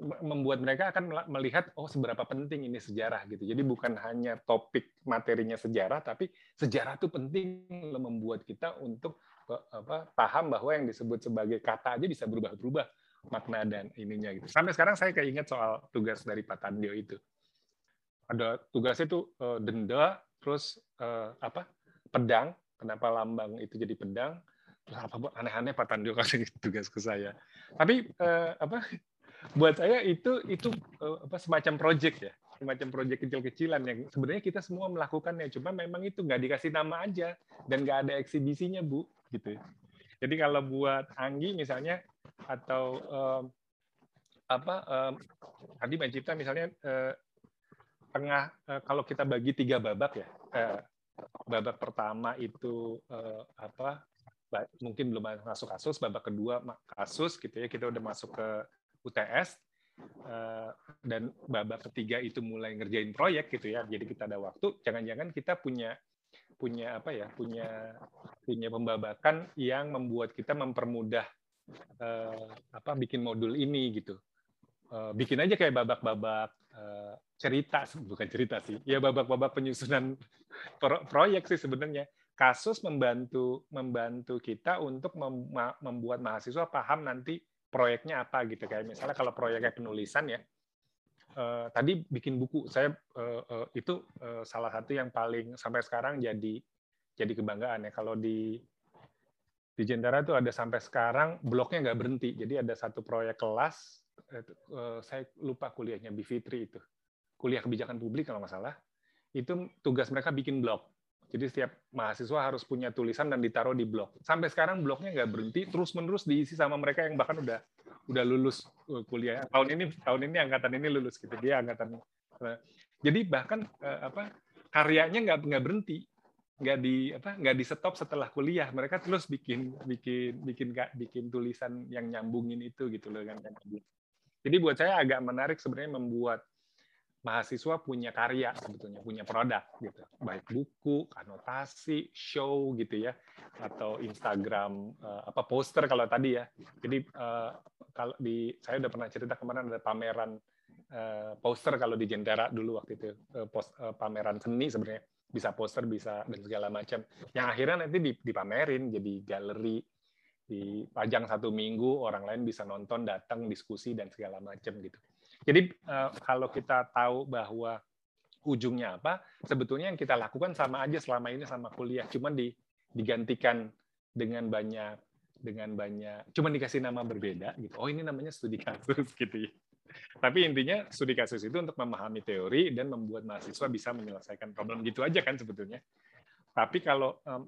membuat mereka akan melihat oh seberapa penting ini sejarah gitu. Jadi bukan hanya topik materinya sejarah, tapi sejarah itu penting membuat kita untuk apa, paham bahwa yang disebut sebagai kata aja bisa berubah-berubah makna dan ininya gitu. Sampai sekarang saya keinget soal tugas dari Pak Tandio itu. Ada tugasnya itu uh, denda, terus uh, apa pedang. Kenapa lambang itu jadi pedang? apa aneh-aneh Pak Tandio kasih tugas ke saya. Tapi eh, apa buat saya itu itu eh, apa semacam project ya, semacam project kecil-kecilan yang sebenarnya kita semua melakukannya, cuma memang itu nggak dikasih nama aja dan nggak ada eksibisinya bu, gitu. Jadi kalau buat Anggi misalnya atau eh, apa eh, tadi Mbak misalnya eh, tengah eh, kalau kita bagi tiga babak ya. Eh, babak pertama itu eh, apa mungkin belum masuk kasus, babak kedua kasus gitu ya, kita udah masuk ke UTS eh, dan babak ketiga itu mulai ngerjain proyek gitu ya. Jadi kita ada waktu, jangan-jangan kita punya punya apa ya, punya punya pembabakan yang membuat kita mempermudah eh, apa bikin modul ini gitu. Eh, bikin aja kayak babak-babak cerita bukan cerita sih ya babak-babak penyusunan proyek sih sebenarnya kasus membantu membantu kita untuk membuat mahasiswa paham nanti proyeknya apa gitu. Kayak misalnya kalau proyeknya penulisan ya uh, tadi bikin buku. Saya uh, uh, itu uh, salah satu yang paling sampai sekarang jadi jadi kebanggaan ya. Kalau di di Jentara itu ada sampai sekarang bloknya nggak berhenti. Jadi ada satu proyek kelas uh, saya lupa kuliahnya Bivitri itu. Kuliah kebijakan publik kalau nggak salah. Itu tugas mereka bikin blog jadi setiap mahasiswa harus punya tulisan dan ditaruh di blog. Sampai sekarang blognya nggak berhenti, terus-menerus diisi sama mereka yang bahkan udah udah lulus uh, kuliah. Tahun ini tahun ini angkatan ini lulus gitu. Dia angkatan. Uh, jadi bahkan uh, apa karyanya nggak nggak berhenti. nggak di apa nggak di stop setelah kuliah mereka terus bikin bikin bikin bikin tulisan yang nyambungin itu gitu loh kan jadi buat saya agak menarik sebenarnya membuat mahasiswa punya karya sebetulnya punya produk gitu. Baik buku anotasi show gitu ya atau Instagram uh, apa poster kalau tadi ya. Jadi uh, kalau di saya udah pernah cerita kemarin ada pameran uh, poster kalau di Jentera dulu waktu itu uh, post, uh, pameran seni sebenarnya. Bisa poster bisa dan segala macam. Yang akhirnya nanti dipamerin jadi galeri dipajang satu minggu orang lain bisa nonton datang diskusi dan segala macam gitu jadi uh, kalau kita tahu bahwa ujungnya apa, sebetulnya yang kita lakukan sama aja selama ini sama kuliah, cuman di, digantikan dengan banyak dengan banyak, cuman dikasih nama berbeda gitu. Oh ini namanya studi kasus gitu ya. Tapi intinya studi kasus itu untuk memahami teori dan membuat mahasiswa bisa menyelesaikan problem gitu aja kan sebetulnya. Tapi kalau um,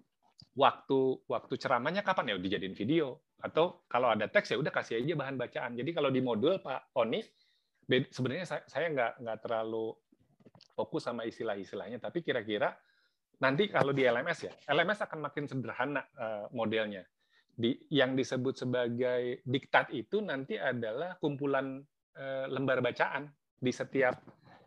waktu waktu ceramahnya kapan ya dijadiin video atau kalau ada teks ya udah kasih aja bahan bacaan. Jadi kalau di modul Pak Oni sebenarnya saya nggak nggak terlalu fokus sama istilah-istilahnya, tapi kira-kira nanti kalau di LMS ya, LMS akan makin sederhana uh, modelnya. Di, yang disebut sebagai diktat itu nanti adalah kumpulan uh, lembar bacaan di setiap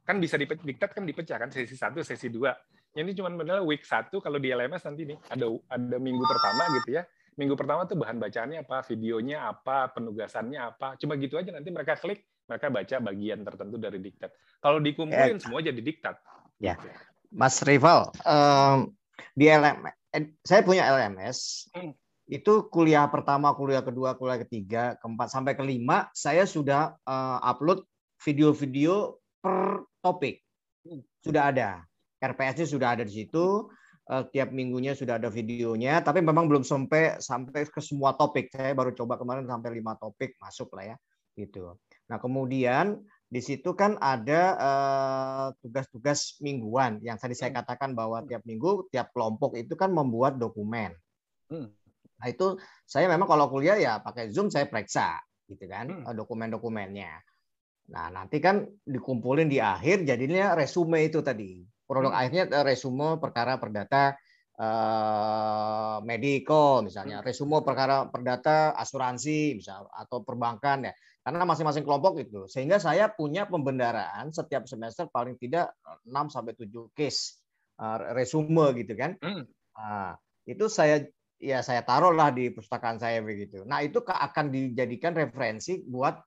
kan bisa diktat kan dipecah kan sesi satu sesi dua ini cuma benar week satu kalau di LMS nanti nih ada ada minggu pertama gitu ya minggu pertama tuh bahan bacaannya apa videonya apa penugasannya apa cuma gitu aja nanti mereka klik mereka baca bagian tertentu dari diktat. Kalau dikumpulin eh, semua jadi diktat. Ya, Mas Rival, um, di LMS, eh, saya punya LMS. Hmm. Itu kuliah pertama, kuliah kedua, kuliah ketiga, keempat sampai kelima, saya sudah uh, upload video-video per topik. Sudah ada. RPS-nya sudah ada di situ. Uh, tiap minggunya sudah ada videonya, tapi memang belum sampai sampai ke semua topik. Saya baru coba kemarin sampai lima topik masuk lah ya, gitu. Nah, kemudian di situ kan ada eh, tugas-tugas uh, mingguan yang tadi saya hmm. katakan bahwa hmm. tiap minggu tiap kelompok itu kan membuat dokumen. Hmm. Nah itu saya memang kalau kuliah ya pakai Zoom saya periksa gitu kan hmm. Eh, dokumen-dokumennya. Nah nanti kan dikumpulin di akhir jadinya resume itu tadi produk hmm. akhirnya eh, resume perkara perdata medico misalnya, resume perkara perdata asuransi misal atau perbankan ya karena masing-masing kelompok itu. Sehingga saya punya pembendaraan setiap semester paling tidak 6 sampai 7 case uh, resume gitu kan. Hmm. Nah, itu saya ya saya taruhlah di pustakaan saya begitu. Nah, itu akan dijadikan referensi buat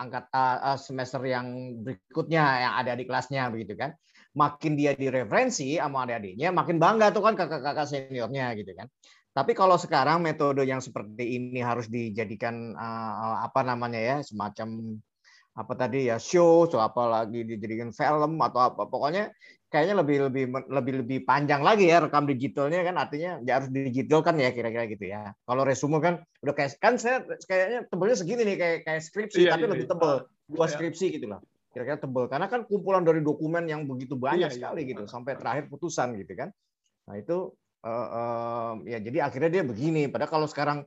angkat uh, semester yang berikutnya yang ada di kelasnya begitu kan. Makin dia direferensi sama adik-adiknya, makin bangga tuh kan kakak-kakak seniornya gitu kan. Tapi kalau sekarang metode yang seperti ini harus dijadikan uh, apa namanya ya semacam apa tadi ya show atau apa lagi dijadikan film atau apa pokoknya kayaknya lebih lebih lebih lebih panjang lagi ya rekam digitalnya kan artinya ya harus digital kan ya kira-kira gitu ya kalau resume kan udah kayak kan saya kayaknya tebelnya segini nih kayak kayak skripsi iya, tapi iya, lebih iya. tebel dua iya. skripsi gitu lah kira-kira tebel karena kan kumpulan dari dokumen yang begitu banyak iya, iya. sekali gitu sampai terakhir putusan gitu kan nah itu uh, uh, ya jadi akhirnya dia begini. Padahal kalau sekarang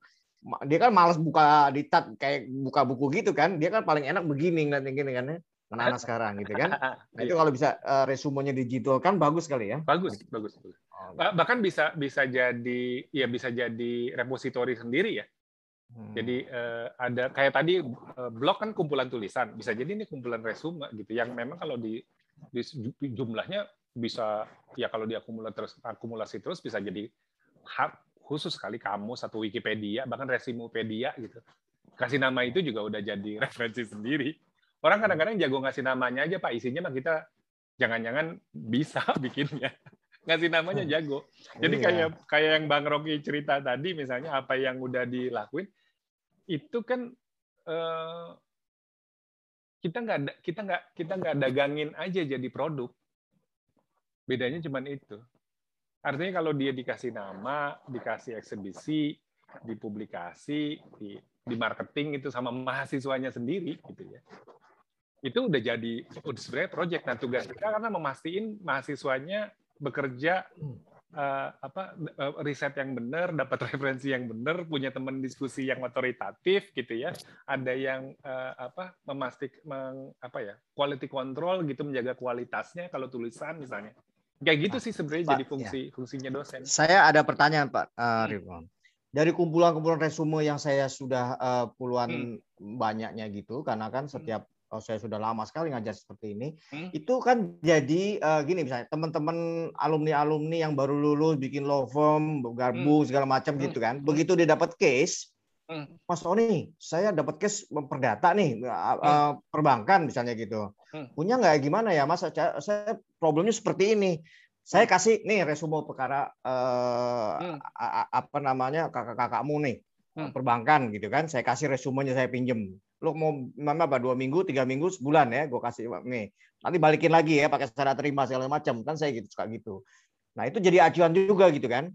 dia kan malas buka di tab kayak buka buku gitu kan. Dia kan paling enak begini ngeliat gini kan ya. Anak-anak sekarang gitu kan. Nah, itu kalau bisa uh, resumenya digital kan bagus sekali ya. Bagus, bagus. bagus. Oh, gitu. Bahkan bisa bisa jadi ya bisa jadi repositori sendiri ya. Hmm. Jadi uh, ada kayak tadi uh, blog kan kumpulan tulisan, bisa jadi ini kumpulan resume gitu yang memang kalau di, di jumlahnya bisa ya kalau diakumulasi terus akumulasi terus bisa jadi hak khusus sekali kamu satu Wikipedia bahkan Resumepedia gitu. Kasih nama itu juga udah jadi referensi sendiri. Orang kadang-kadang jago ngasih namanya aja pak isinya mah kita jangan-jangan bisa bikinnya. Ngasih namanya jago. Jadi iya. kayak kayak yang bang Rocky cerita tadi misalnya apa yang udah dilakuin itu kan eh, kita nggak kita nggak kita nggak dagangin aja jadi produk Bedanya cuma itu. Artinya kalau dia dikasih nama, dikasih eksibisi, dipublikasi, di, di marketing itu sama mahasiswanya sendiri gitu ya. Itu udah jadi udah sebenarnya proyek. Nah, tugas kita karena memastikan mahasiswanya bekerja uh, apa uh, riset yang benar, dapat referensi yang benar, punya teman diskusi yang otoritatif gitu ya. Ada yang uh, apa memastikan meng, apa ya, quality control gitu menjaga kualitasnya kalau tulisan misalnya Kayak gitu sih sebenarnya jadi fungsi ya. fungsinya dosen. Saya ada pertanyaan Pak uh, hmm. Dari kumpulan-kumpulan resume yang saya sudah uh, puluhan hmm. banyaknya gitu, karena kan setiap kalau saya sudah lama sekali ngajar seperti ini, hmm. itu kan jadi uh, gini misalnya teman-teman alumni-alumni yang baru lulus bikin law firm, gabung hmm. segala macam hmm. gitu kan. Begitu dia dapat case, hmm. Mas Tony, saya dapat case perdata nih, hmm. perbankan misalnya gitu. Hmm. Punya nggak gimana ya Mas? Saya problemnya seperti ini. Saya hmm. kasih nih resume perkara uh, hmm. apa namanya kakak-kakakmu nih hmm. perbankan gitu kan. Saya kasih resumenya saya pinjem lu mau mana apa dua minggu tiga minggu sebulan ya gue kasih nih nanti balikin lagi ya pakai syarat terima segala macam kan saya gitu suka gitu nah itu jadi acuan juga gitu kan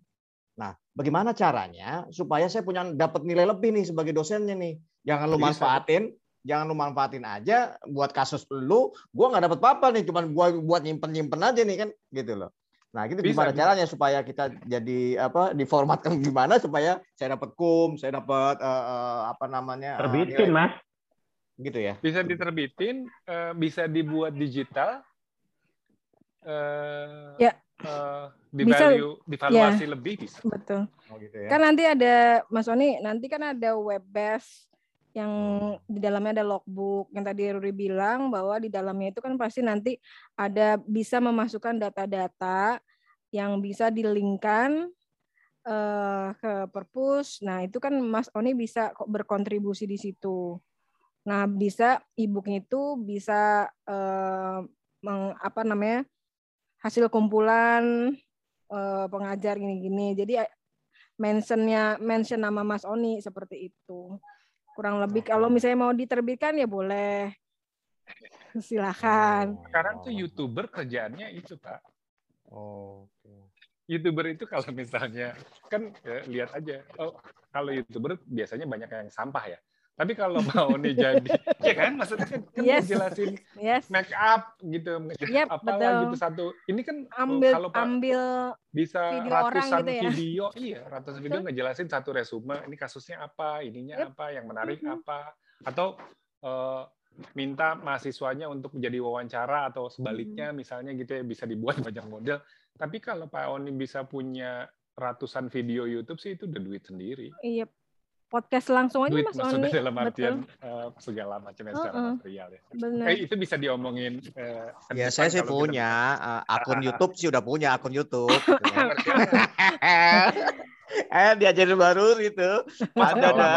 nah bagaimana caranya supaya saya punya dapat nilai lebih nih sebagai dosennya nih jangan lu manfaatin jangan lu manfaatin aja buat kasus lu gue nggak dapat apa-apa nih cuman gua buat nyimpen nyimpen aja nih kan? Gitu loh. Nah, gitu bisa, gimana bisa. caranya supaya kita jadi apa diformatkan gimana supaya saya dapat kum, saya dapat uh, uh, apa namanya? Terbitin, uh, Mas. Gitu ya. Bisa diterbitin uh, bisa dibuat digital uh, ya. uh, di bisa, value divaluasi ya, lebih bisa. Betul. Oh, gitu ya. kan nanti ada Mas Oni nanti kan ada web base yang di dalamnya ada logbook yang tadi Ruri bilang bahwa di dalamnya itu kan pasti nanti ada bisa memasukkan data-data yang bisa dilingkan uh, ke perpus. Nah, itu kan Mas Oni bisa berkontribusi di situ. Nah, bisa e-booknya itu bisa eh, meng, apa namanya hasil kumpulan eh, pengajar gini-gini. Jadi mentionnya mention nama Mas Oni seperti itu. Kurang lebih kalau misalnya mau diterbitkan ya boleh. Silakan. Sekarang tuh youtuber kerjaannya itu pak. Oh. Youtuber itu kalau misalnya kan ya, lihat aja. Oh, kalau youtuber biasanya banyak yang sampah ya tapi kalau mau nih jadi, ya kan maksudnya kan, kan yes. jelasin yes. make up gitu, yep, apalah betul. gitu satu. Ini kan ambil kalau Pak ambil bisa video ratusan gitu ya? video, iya ratusan video ngejelasin satu resume, ini kasusnya apa, ininya yep. apa, yang menarik mm -hmm. apa, atau uh, minta mahasiswanya untuk menjadi wawancara atau sebaliknya mm -hmm. misalnya gitu ya bisa dibuat banyak model. Tapi kalau Pak Oni bisa punya ratusan video YouTube sih itu udah duit sendiri. Iya, podcast langsung aja Duit, Mas Oni. dalam artian uh, segala macam uh -uh. secara material ya. Benar. Eh, itu bisa diomongin. Uh, ya saya sih punya uh, akun YouTube sih udah punya akun YouTube. eh diajarin baru gitu. Ada ada,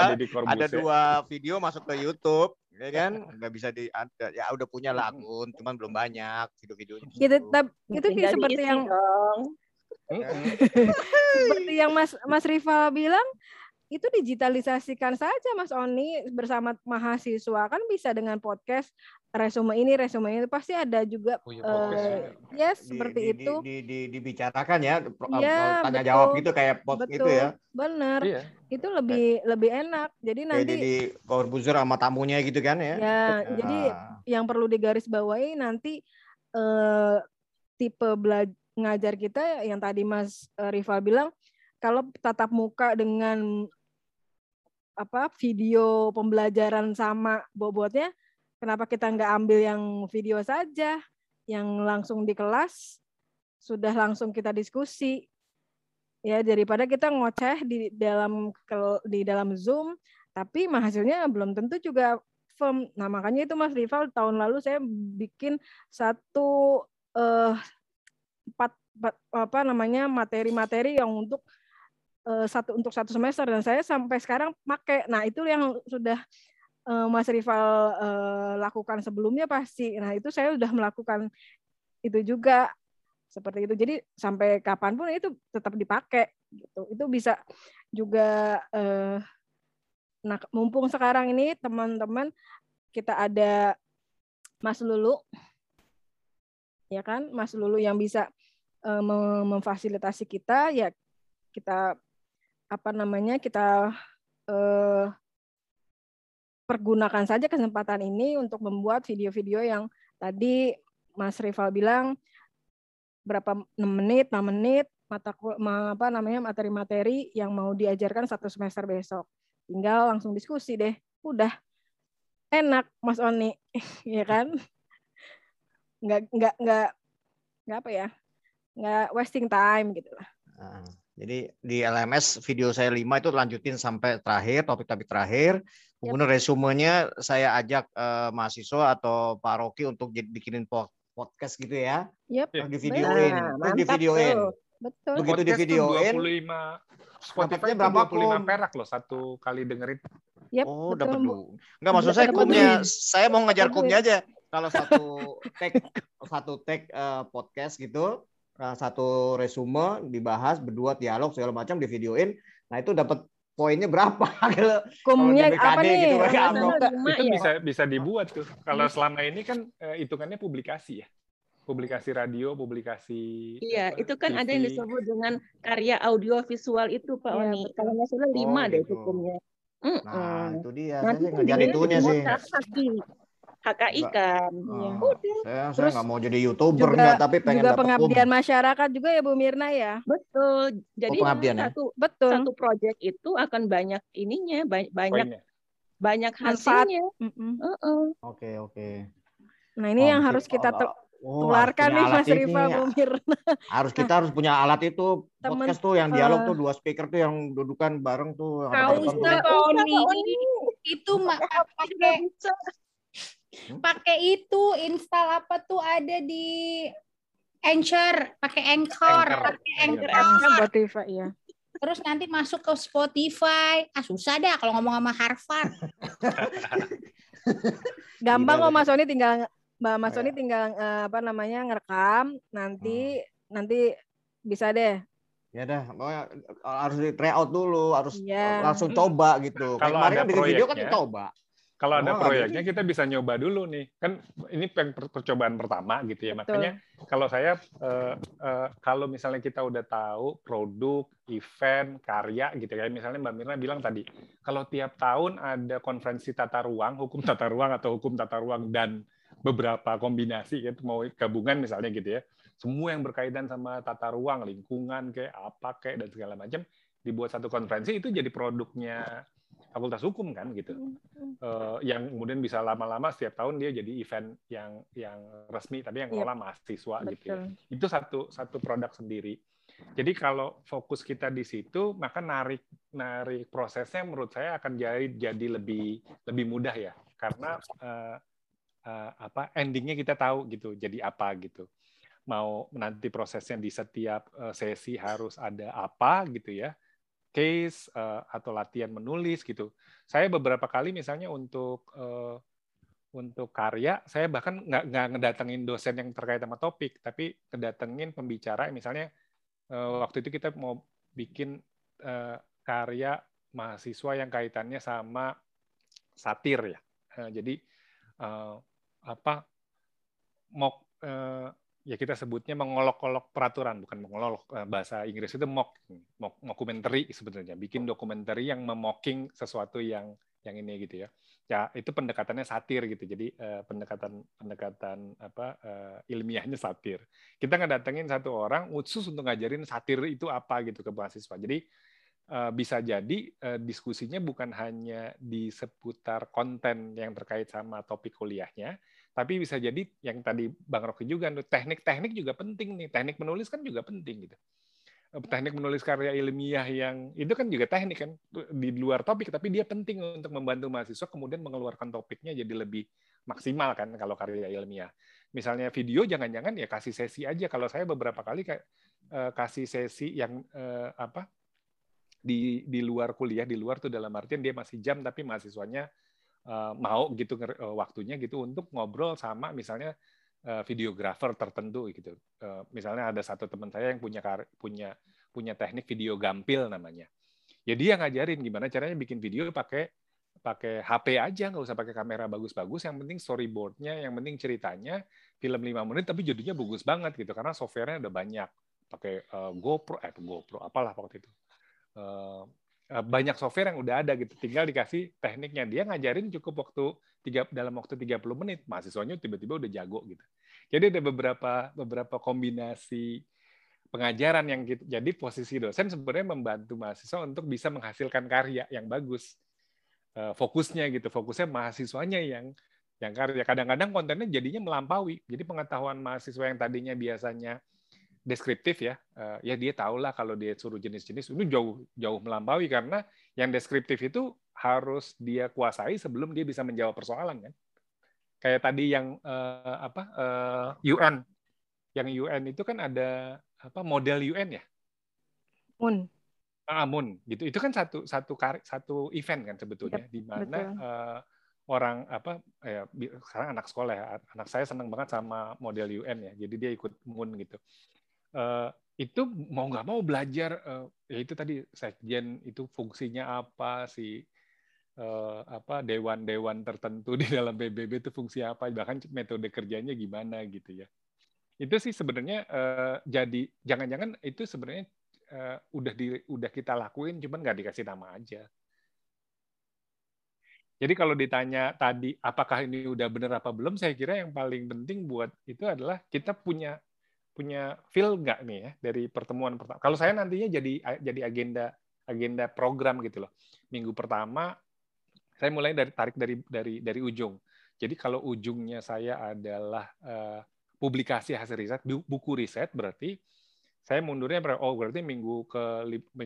ada dua video masuk ke YouTube ya kan nggak bisa di ada ya udah punya lah akun cuman belum banyak video-videonya gitu itu kayak seperti yang seperti yang Mas Mas Rival bilang itu digitalisasikan saja Mas Oni bersama mahasiswa. Kan bisa dengan podcast resume ini resume itu pasti ada juga oh, ya, uh, yes di, seperti di, itu. di, di, di, dibicarakan ya, ya tanya betul, jawab gitu kayak podcast gitu ya. benar iya. itu lebih kayak, lebih enak. Jadi nanti jadi buzzer sama tamunya gitu kan ya. Ya nah. jadi yang perlu digarisbawahi nanti uh, tipe belajar ngajar kita yang tadi Mas Rival bilang kalau tatap muka dengan apa video pembelajaran sama bobotnya kenapa kita nggak ambil yang video saja yang langsung di kelas sudah langsung kita diskusi. Ya daripada kita ngoceh di dalam di dalam zoom tapi hasilnya belum tentu juga firm. Nah makanya itu mas Rival tahun lalu saya bikin satu eh, empat, empat apa namanya materi-materi yang untuk satu untuk satu semester dan saya sampai sekarang pakai. Nah, itu yang sudah uh, Mas Rival uh, lakukan sebelumnya pasti. Nah, itu saya sudah melakukan itu juga seperti itu. Jadi sampai kapan pun itu tetap dipakai gitu. Itu bisa juga nah mumpung sekarang ini teman-teman kita ada Mas Lulu ya kan Mas Lulu yang bisa memfasilitasi kita ya kita apa namanya kita eh, pergunakan saja kesempatan ini untuk membuat video-video yang tadi Mas Rival bilang berapa 6 menit, 6 menit mata apa namanya materi-materi yang mau diajarkan satu semester besok. Tinggal langsung diskusi deh. Udah enak Mas Oni, ya kan? Nggak nggak nggak nggak apa ya? nggak wasting time gitu lah. Nah, jadi di LMS video saya lima itu lanjutin sampai terakhir topik-topik terakhir. Kemudian yep. resumenya saya ajak uh, mahasiswa atau Pak Rocky untuk bikinin podcast gitu ya. Yep. Di videoin, nah, di videoin. Betul. Begitu di videoin. 25 Spotify berapa 25 perak loh satu kali dengerin. Yep, oh, dapat dulu. Enggak maksud saya kumnya, saya mau ngejar kumnya aja. Kalau satu tag satu tag uh, podcast gitu, satu resume dibahas berdua dialog segala macam di videoin. Nah, itu dapat poinnya berapa kalau kumnya apa nih gitu, itu ya? bisa bisa dibuat tuh kalau selama ini kan uh, hitungannya publikasi ya publikasi radio, publikasi Iya, apa, itu kan TV. ada yang disebut dengan karya audio visual itu Pak Oni. Kalau nggak salah lima oh, deh gitu. hukumnya. Mm -mm. Nah, itu dia. Nanti saya ngejar itunya sih. HKI kan. Oh, ya. Saya saya nggak mau jadi youtuber juga, enggak, tapi pengen juga pengabdian hukum. masyarakat juga ya Bu Mirna ya. Betul. Jadi oh, ya? satu ya? betul satu proyek itu akan banyak ininya banyak banyak banyak hasilnya. Oke uh -uh. oke. Okay, okay. Nah ini oh, yang harus kita Oh, Tularkan nih Mas Rifa Bu Mirna. Harus kita harus punya alat itu Temen, podcast tuh yang dialog uh, tuh dua speaker tuh yang dudukan bareng tuh. Kau usah itu mah pakai hmm? pakai itu install apa tuh ada di Anchor, pakai Anchor, pakai Anchor, Anchor. Spotify ya. Terus nanti masuk ke Spotify. Ah susah dah kalau ngomong sama Harvard. Gampang kok Mas Oni tinggal Mbak Mas Soni tinggal uh, apa namanya ngerekam nanti hmm. nanti bisa deh Ya dah, harus di try out dulu, harus ya. langsung coba gitu. Kalau ada bikin video kan coba. Kalau ada proyeknya kita bisa nyoba dulu nih. Kan ini percobaan pertama gitu ya. Betul. Makanya kalau saya uh, uh, kalau misalnya kita udah tahu produk, event, karya gitu ya. Misalnya Mbak Mirna bilang tadi, kalau tiap tahun ada konferensi tata ruang, hukum tata ruang atau hukum tata ruang dan beberapa kombinasi gitu mau gabungan misalnya gitu ya semua yang berkaitan sama tata ruang lingkungan kayak apa kayak dan segala macam dibuat satu konferensi itu jadi produknya fakultas hukum kan gitu. Uh, yang kemudian bisa lama-lama setiap tahun dia jadi event yang yang resmi tapi yang ngelola mahasiswa Betul. gitu ya. itu satu satu produk sendiri. Jadi kalau fokus kita di situ maka narik narik prosesnya menurut saya akan jadi jadi lebih lebih mudah ya. Karena uh, uh, apa endingnya kita tahu gitu jadi apa gitu. Mau nanti prosesnya di setiap sesi harus ada apa gitu ya case uh, atau latihan menulis gitu. Saya beberapa kali misalnya untuk uh, untuk karya saya bahkan nggak nggak ngedatengin dosen yang terkait sama topik tapi kedatengin pembicara. Misalnya uh, waktu itu kita mau bikin uh, karya mahasiswa yang kaitannya sama satir ya. Uh, jadi uh, apa mock eh, ya kita sebutnya mengolok-olok peraturan bukan mengolok eh, bahasa Inggris itu mock mock documentary sebenarnya. Bikin dokumenter yang memocking sesuatu yang yang ini gitu ya. Ya itu pendekatannya satir gitu. Jadi eh, pendekatan pendekatan apa eh, ilmiahnya satir. Kita ngedatengin satu orang khusus untuk ngajarin satir itu apa gitu ke mahasiswa. Jadi eh, bisa jadi eh, diskusinya bukan hanya di seputar konten yang terkait sama topik kuliahnya tapi bisa jadi yang tadi Bang Rocky juga, teknik-teknik juga penting nih. Teknik menulis kan juga penting gitu. Eh, teknik menulis karya ilmiah yang itu kan juga teknik kan di luar topik, tapi dia penting untuk membantu mahasiswa kemudian mengeluarkan topiknya jadi lebih maksimal kan kalau karya ilmiah. Misalnya video jangan-jangan ya kasih sesi aja. Kalau saya beberapa kali eh, kasih sesi yang eh, apa di di luar kuliah, di luar tuh dalam artian dia masih jam tapi mahasiswanya uh, mau gitu uh, waktunya gitu untuk ngobrol sama misalnya uh, videografer tertentu gitu. Misalnya ada satu teman saya yang punya punya punya teknik video gampil namanya. Ya dia ngajarin gimana caranya bikin video pakai pakai HP aja, nggak usah pakai kamera bagus-bagus. Yang penting storyboardnya, yang penting ceritanya film lima menit tapi jadinya bagus banget gitu karena softwarenya udah banyak. Pakai uh, GoPro, eh GoPro apalah waktu itu. Uh, Eh, banyak software yang udah ada gitu. Tinggal dikasih tekniknya. Dia ngajarin cukup waktu tiga dalam waktu 30 menit. Mahasiswanya tiba-tiba udah jago gitu. Jadi ada beberapa beberapa kombinasi pengajaran yang gitu. Jadi posisi dosen sebenarnya membantu mahasiswa untuk bisa menghasilkan karya yang bagus. Eh, fokusnya gitu. Fokusnya mahasiswanya yang yang karya. Kadang-kadang kontennya jadinya melampaui. Jadi pengetahuan mahasiswa yang tadinya biasanya deskriptif ya, uh, ya dia tahulah kalau dia suruh jenis-jenis itu jauh jauh melampaui karena yang deskriptif itu harus dia kuasai sebelum dia bisa menjawab persoalan kan. Kayak tadi yang uh, apa uh, UN, yang UN itu kan ada apa model UN ya? Mun. Ah, Mun gitu. Itu kan satu satu satu event kan sebetulnya yep, di mana uh, orang apa ya sekarang anak sekolah ya anak saya senang banget sama model UN ya jadi dia ikut Mun gitu uh, itu mau nggak mau belajar uh, ya itu tadi sekjen itu fungsinya apa sih uh, apa dewan-dewan tertentu di dalam PBB itu fungsi apa bahkan metode kerjanya gimana gitu ya. Itu sih sebenarnya uh, jadi jangan-jangan itu sebenarnya uh, udah di udah kita lakuin cuman nggak dikasih nama aja. Jadi kalau ditanya tadi apakah ini udah benar apa belum, saya kira yang paling penting buat itu adalah kita punya punya feel nggak nih ya dari pertemuan pertama. Kalau saya nantinya jadi jadi agenda agenda program gitu loh. Minggu pertama saya mulai dari tarik dari dari dari ujung. Jadi kalau ujungnya saya adalah uh, publikasi hasil riset, buku riset berarti saya mundurnya oh berarti minggu ke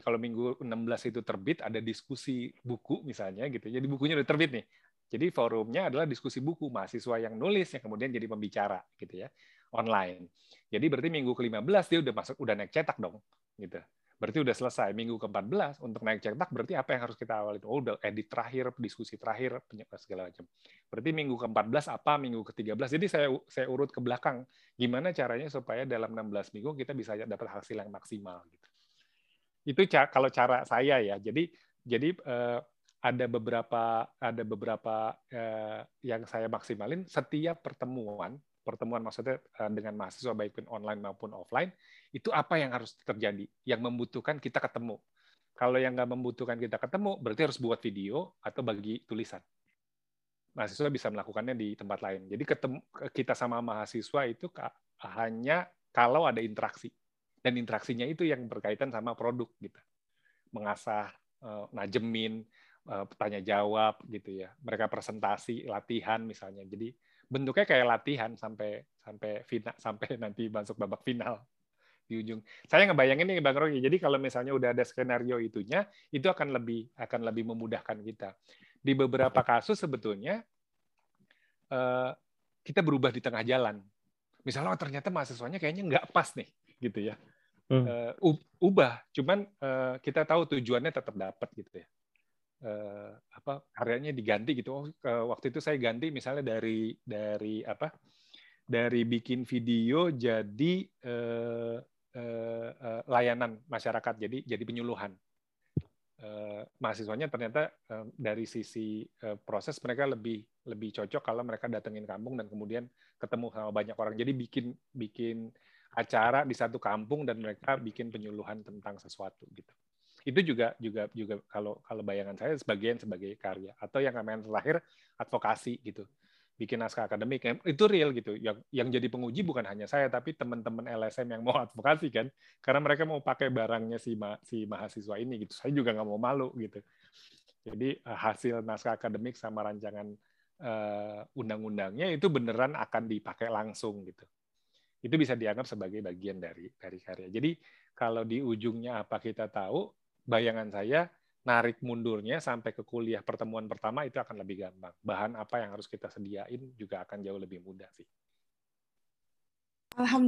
kalau minggu 16 itu terbit ada diskusi buku misalnya gitu. Jadi bukunya udah terbit nih. Jadi forumnya adalah diskusi buku mahasiswa yang nulis yang kemudian jadi pembicara gitu ya online. Jadi berarti minggu ke-15 dia udah masuk udah naik cetak dong gitu. Berarti udah selesai minggu ke-14 untuk naik cetak berarti apa yang harus kita awali? Oh udah edit terakhir, diskusi terakhir segala macam. Berarti minggu ke-14 apa, minggu ke-13. Jadi saya saya urut ke belakang gimana caranya supaya dalam 16 minggu kita bisa dapat hasil yang maksimal gitu. Itu kalau cara saya ya. Jadi jadi eh, ada beberapa ada beberapa eh, yang saya maksimalin setiap pertemuan pertemuan maksudnya eh, dengan mahasiswa baik pun online maupun offline itu apa yang harus terjadi? Yang membutuhkan kita ketemu. Kalau yang nggak membutuhkan kita ketemu berarti harus buat video atau bagi tulisan. Mahasiswa bisa melakukannya di tempat lain. Jadi ketemu kita sama mahasiswa itu hanya kalau ada interaksi. Dan interaksinya itu yang berkaitan sama produk gitu. Mengasah eh, najemin Eh, tanya jawab gitu ya. Mereka presentasi, latihan misalnya. Jadi bentuknya kayak latihan sampai sampai final sampai nanti masuk babak final di ujung. Saya ngebayangin nih Bang Rogi. Jadi kalau misalnya udah ada skenario itunya, itu akan lebih akan lebih memudahkan kita. Di beberapa kasus sebetulnya eh, kita berubah di tengah jalan. Misalnya oh, ternyata mahasiswanya kayaknya nggak pas nih, gitu ya. Hmm. Uh, ubah, cuman uh, kita tahu tujuannya tetap dapat gitu ya uh, apa karyanya diganti gitu. Oh, uh, waktu itu saya ganti misalnya dari dari apa? Dari bikin video jadi uh, uh, uh, layanan masyarakat, jadi jadi penyuluhan. Uh, mahasiswanya ternyata uh, dari sisi uh, proses mereka lebih lebih cocok kalau mereka datengin kampung dan kemudian ketemu sama banyak orang. Jadi bikin bikin acara di satu kampung dan mereka bikin penyuluhan tentang sesuatu gitu itu juga juga juga kalau kalau bayangan saya sebagian sebagai karya atau yang namanya terakhir advokasi gitu. Bikin naskah akademik itu real gitu. Yang yang jadi penguji bukan hanya saya tapi teman-teman LSM yang mau advokasi kan. Karena mereka mau pakai barangnya si ma, si mahasiswa ini gitu. Saya juga nggak mau malu gitu. Jadi eh, hasil naskah akademik sama rancangan uh, undang-undangnya itu beneran akan dipakai langsung gitu. Itu bisa dianggap sebagai bagian dari dari karya. Jadi kalau di ujungnya apa kita tahu bayangan saya narik mundurnya sampai ke kuliah pertemuan pertama itu akan lebih gampang. Bahan apa yang harus kita sediain juga akan jauh lebih mudah sih. Alhamdulillah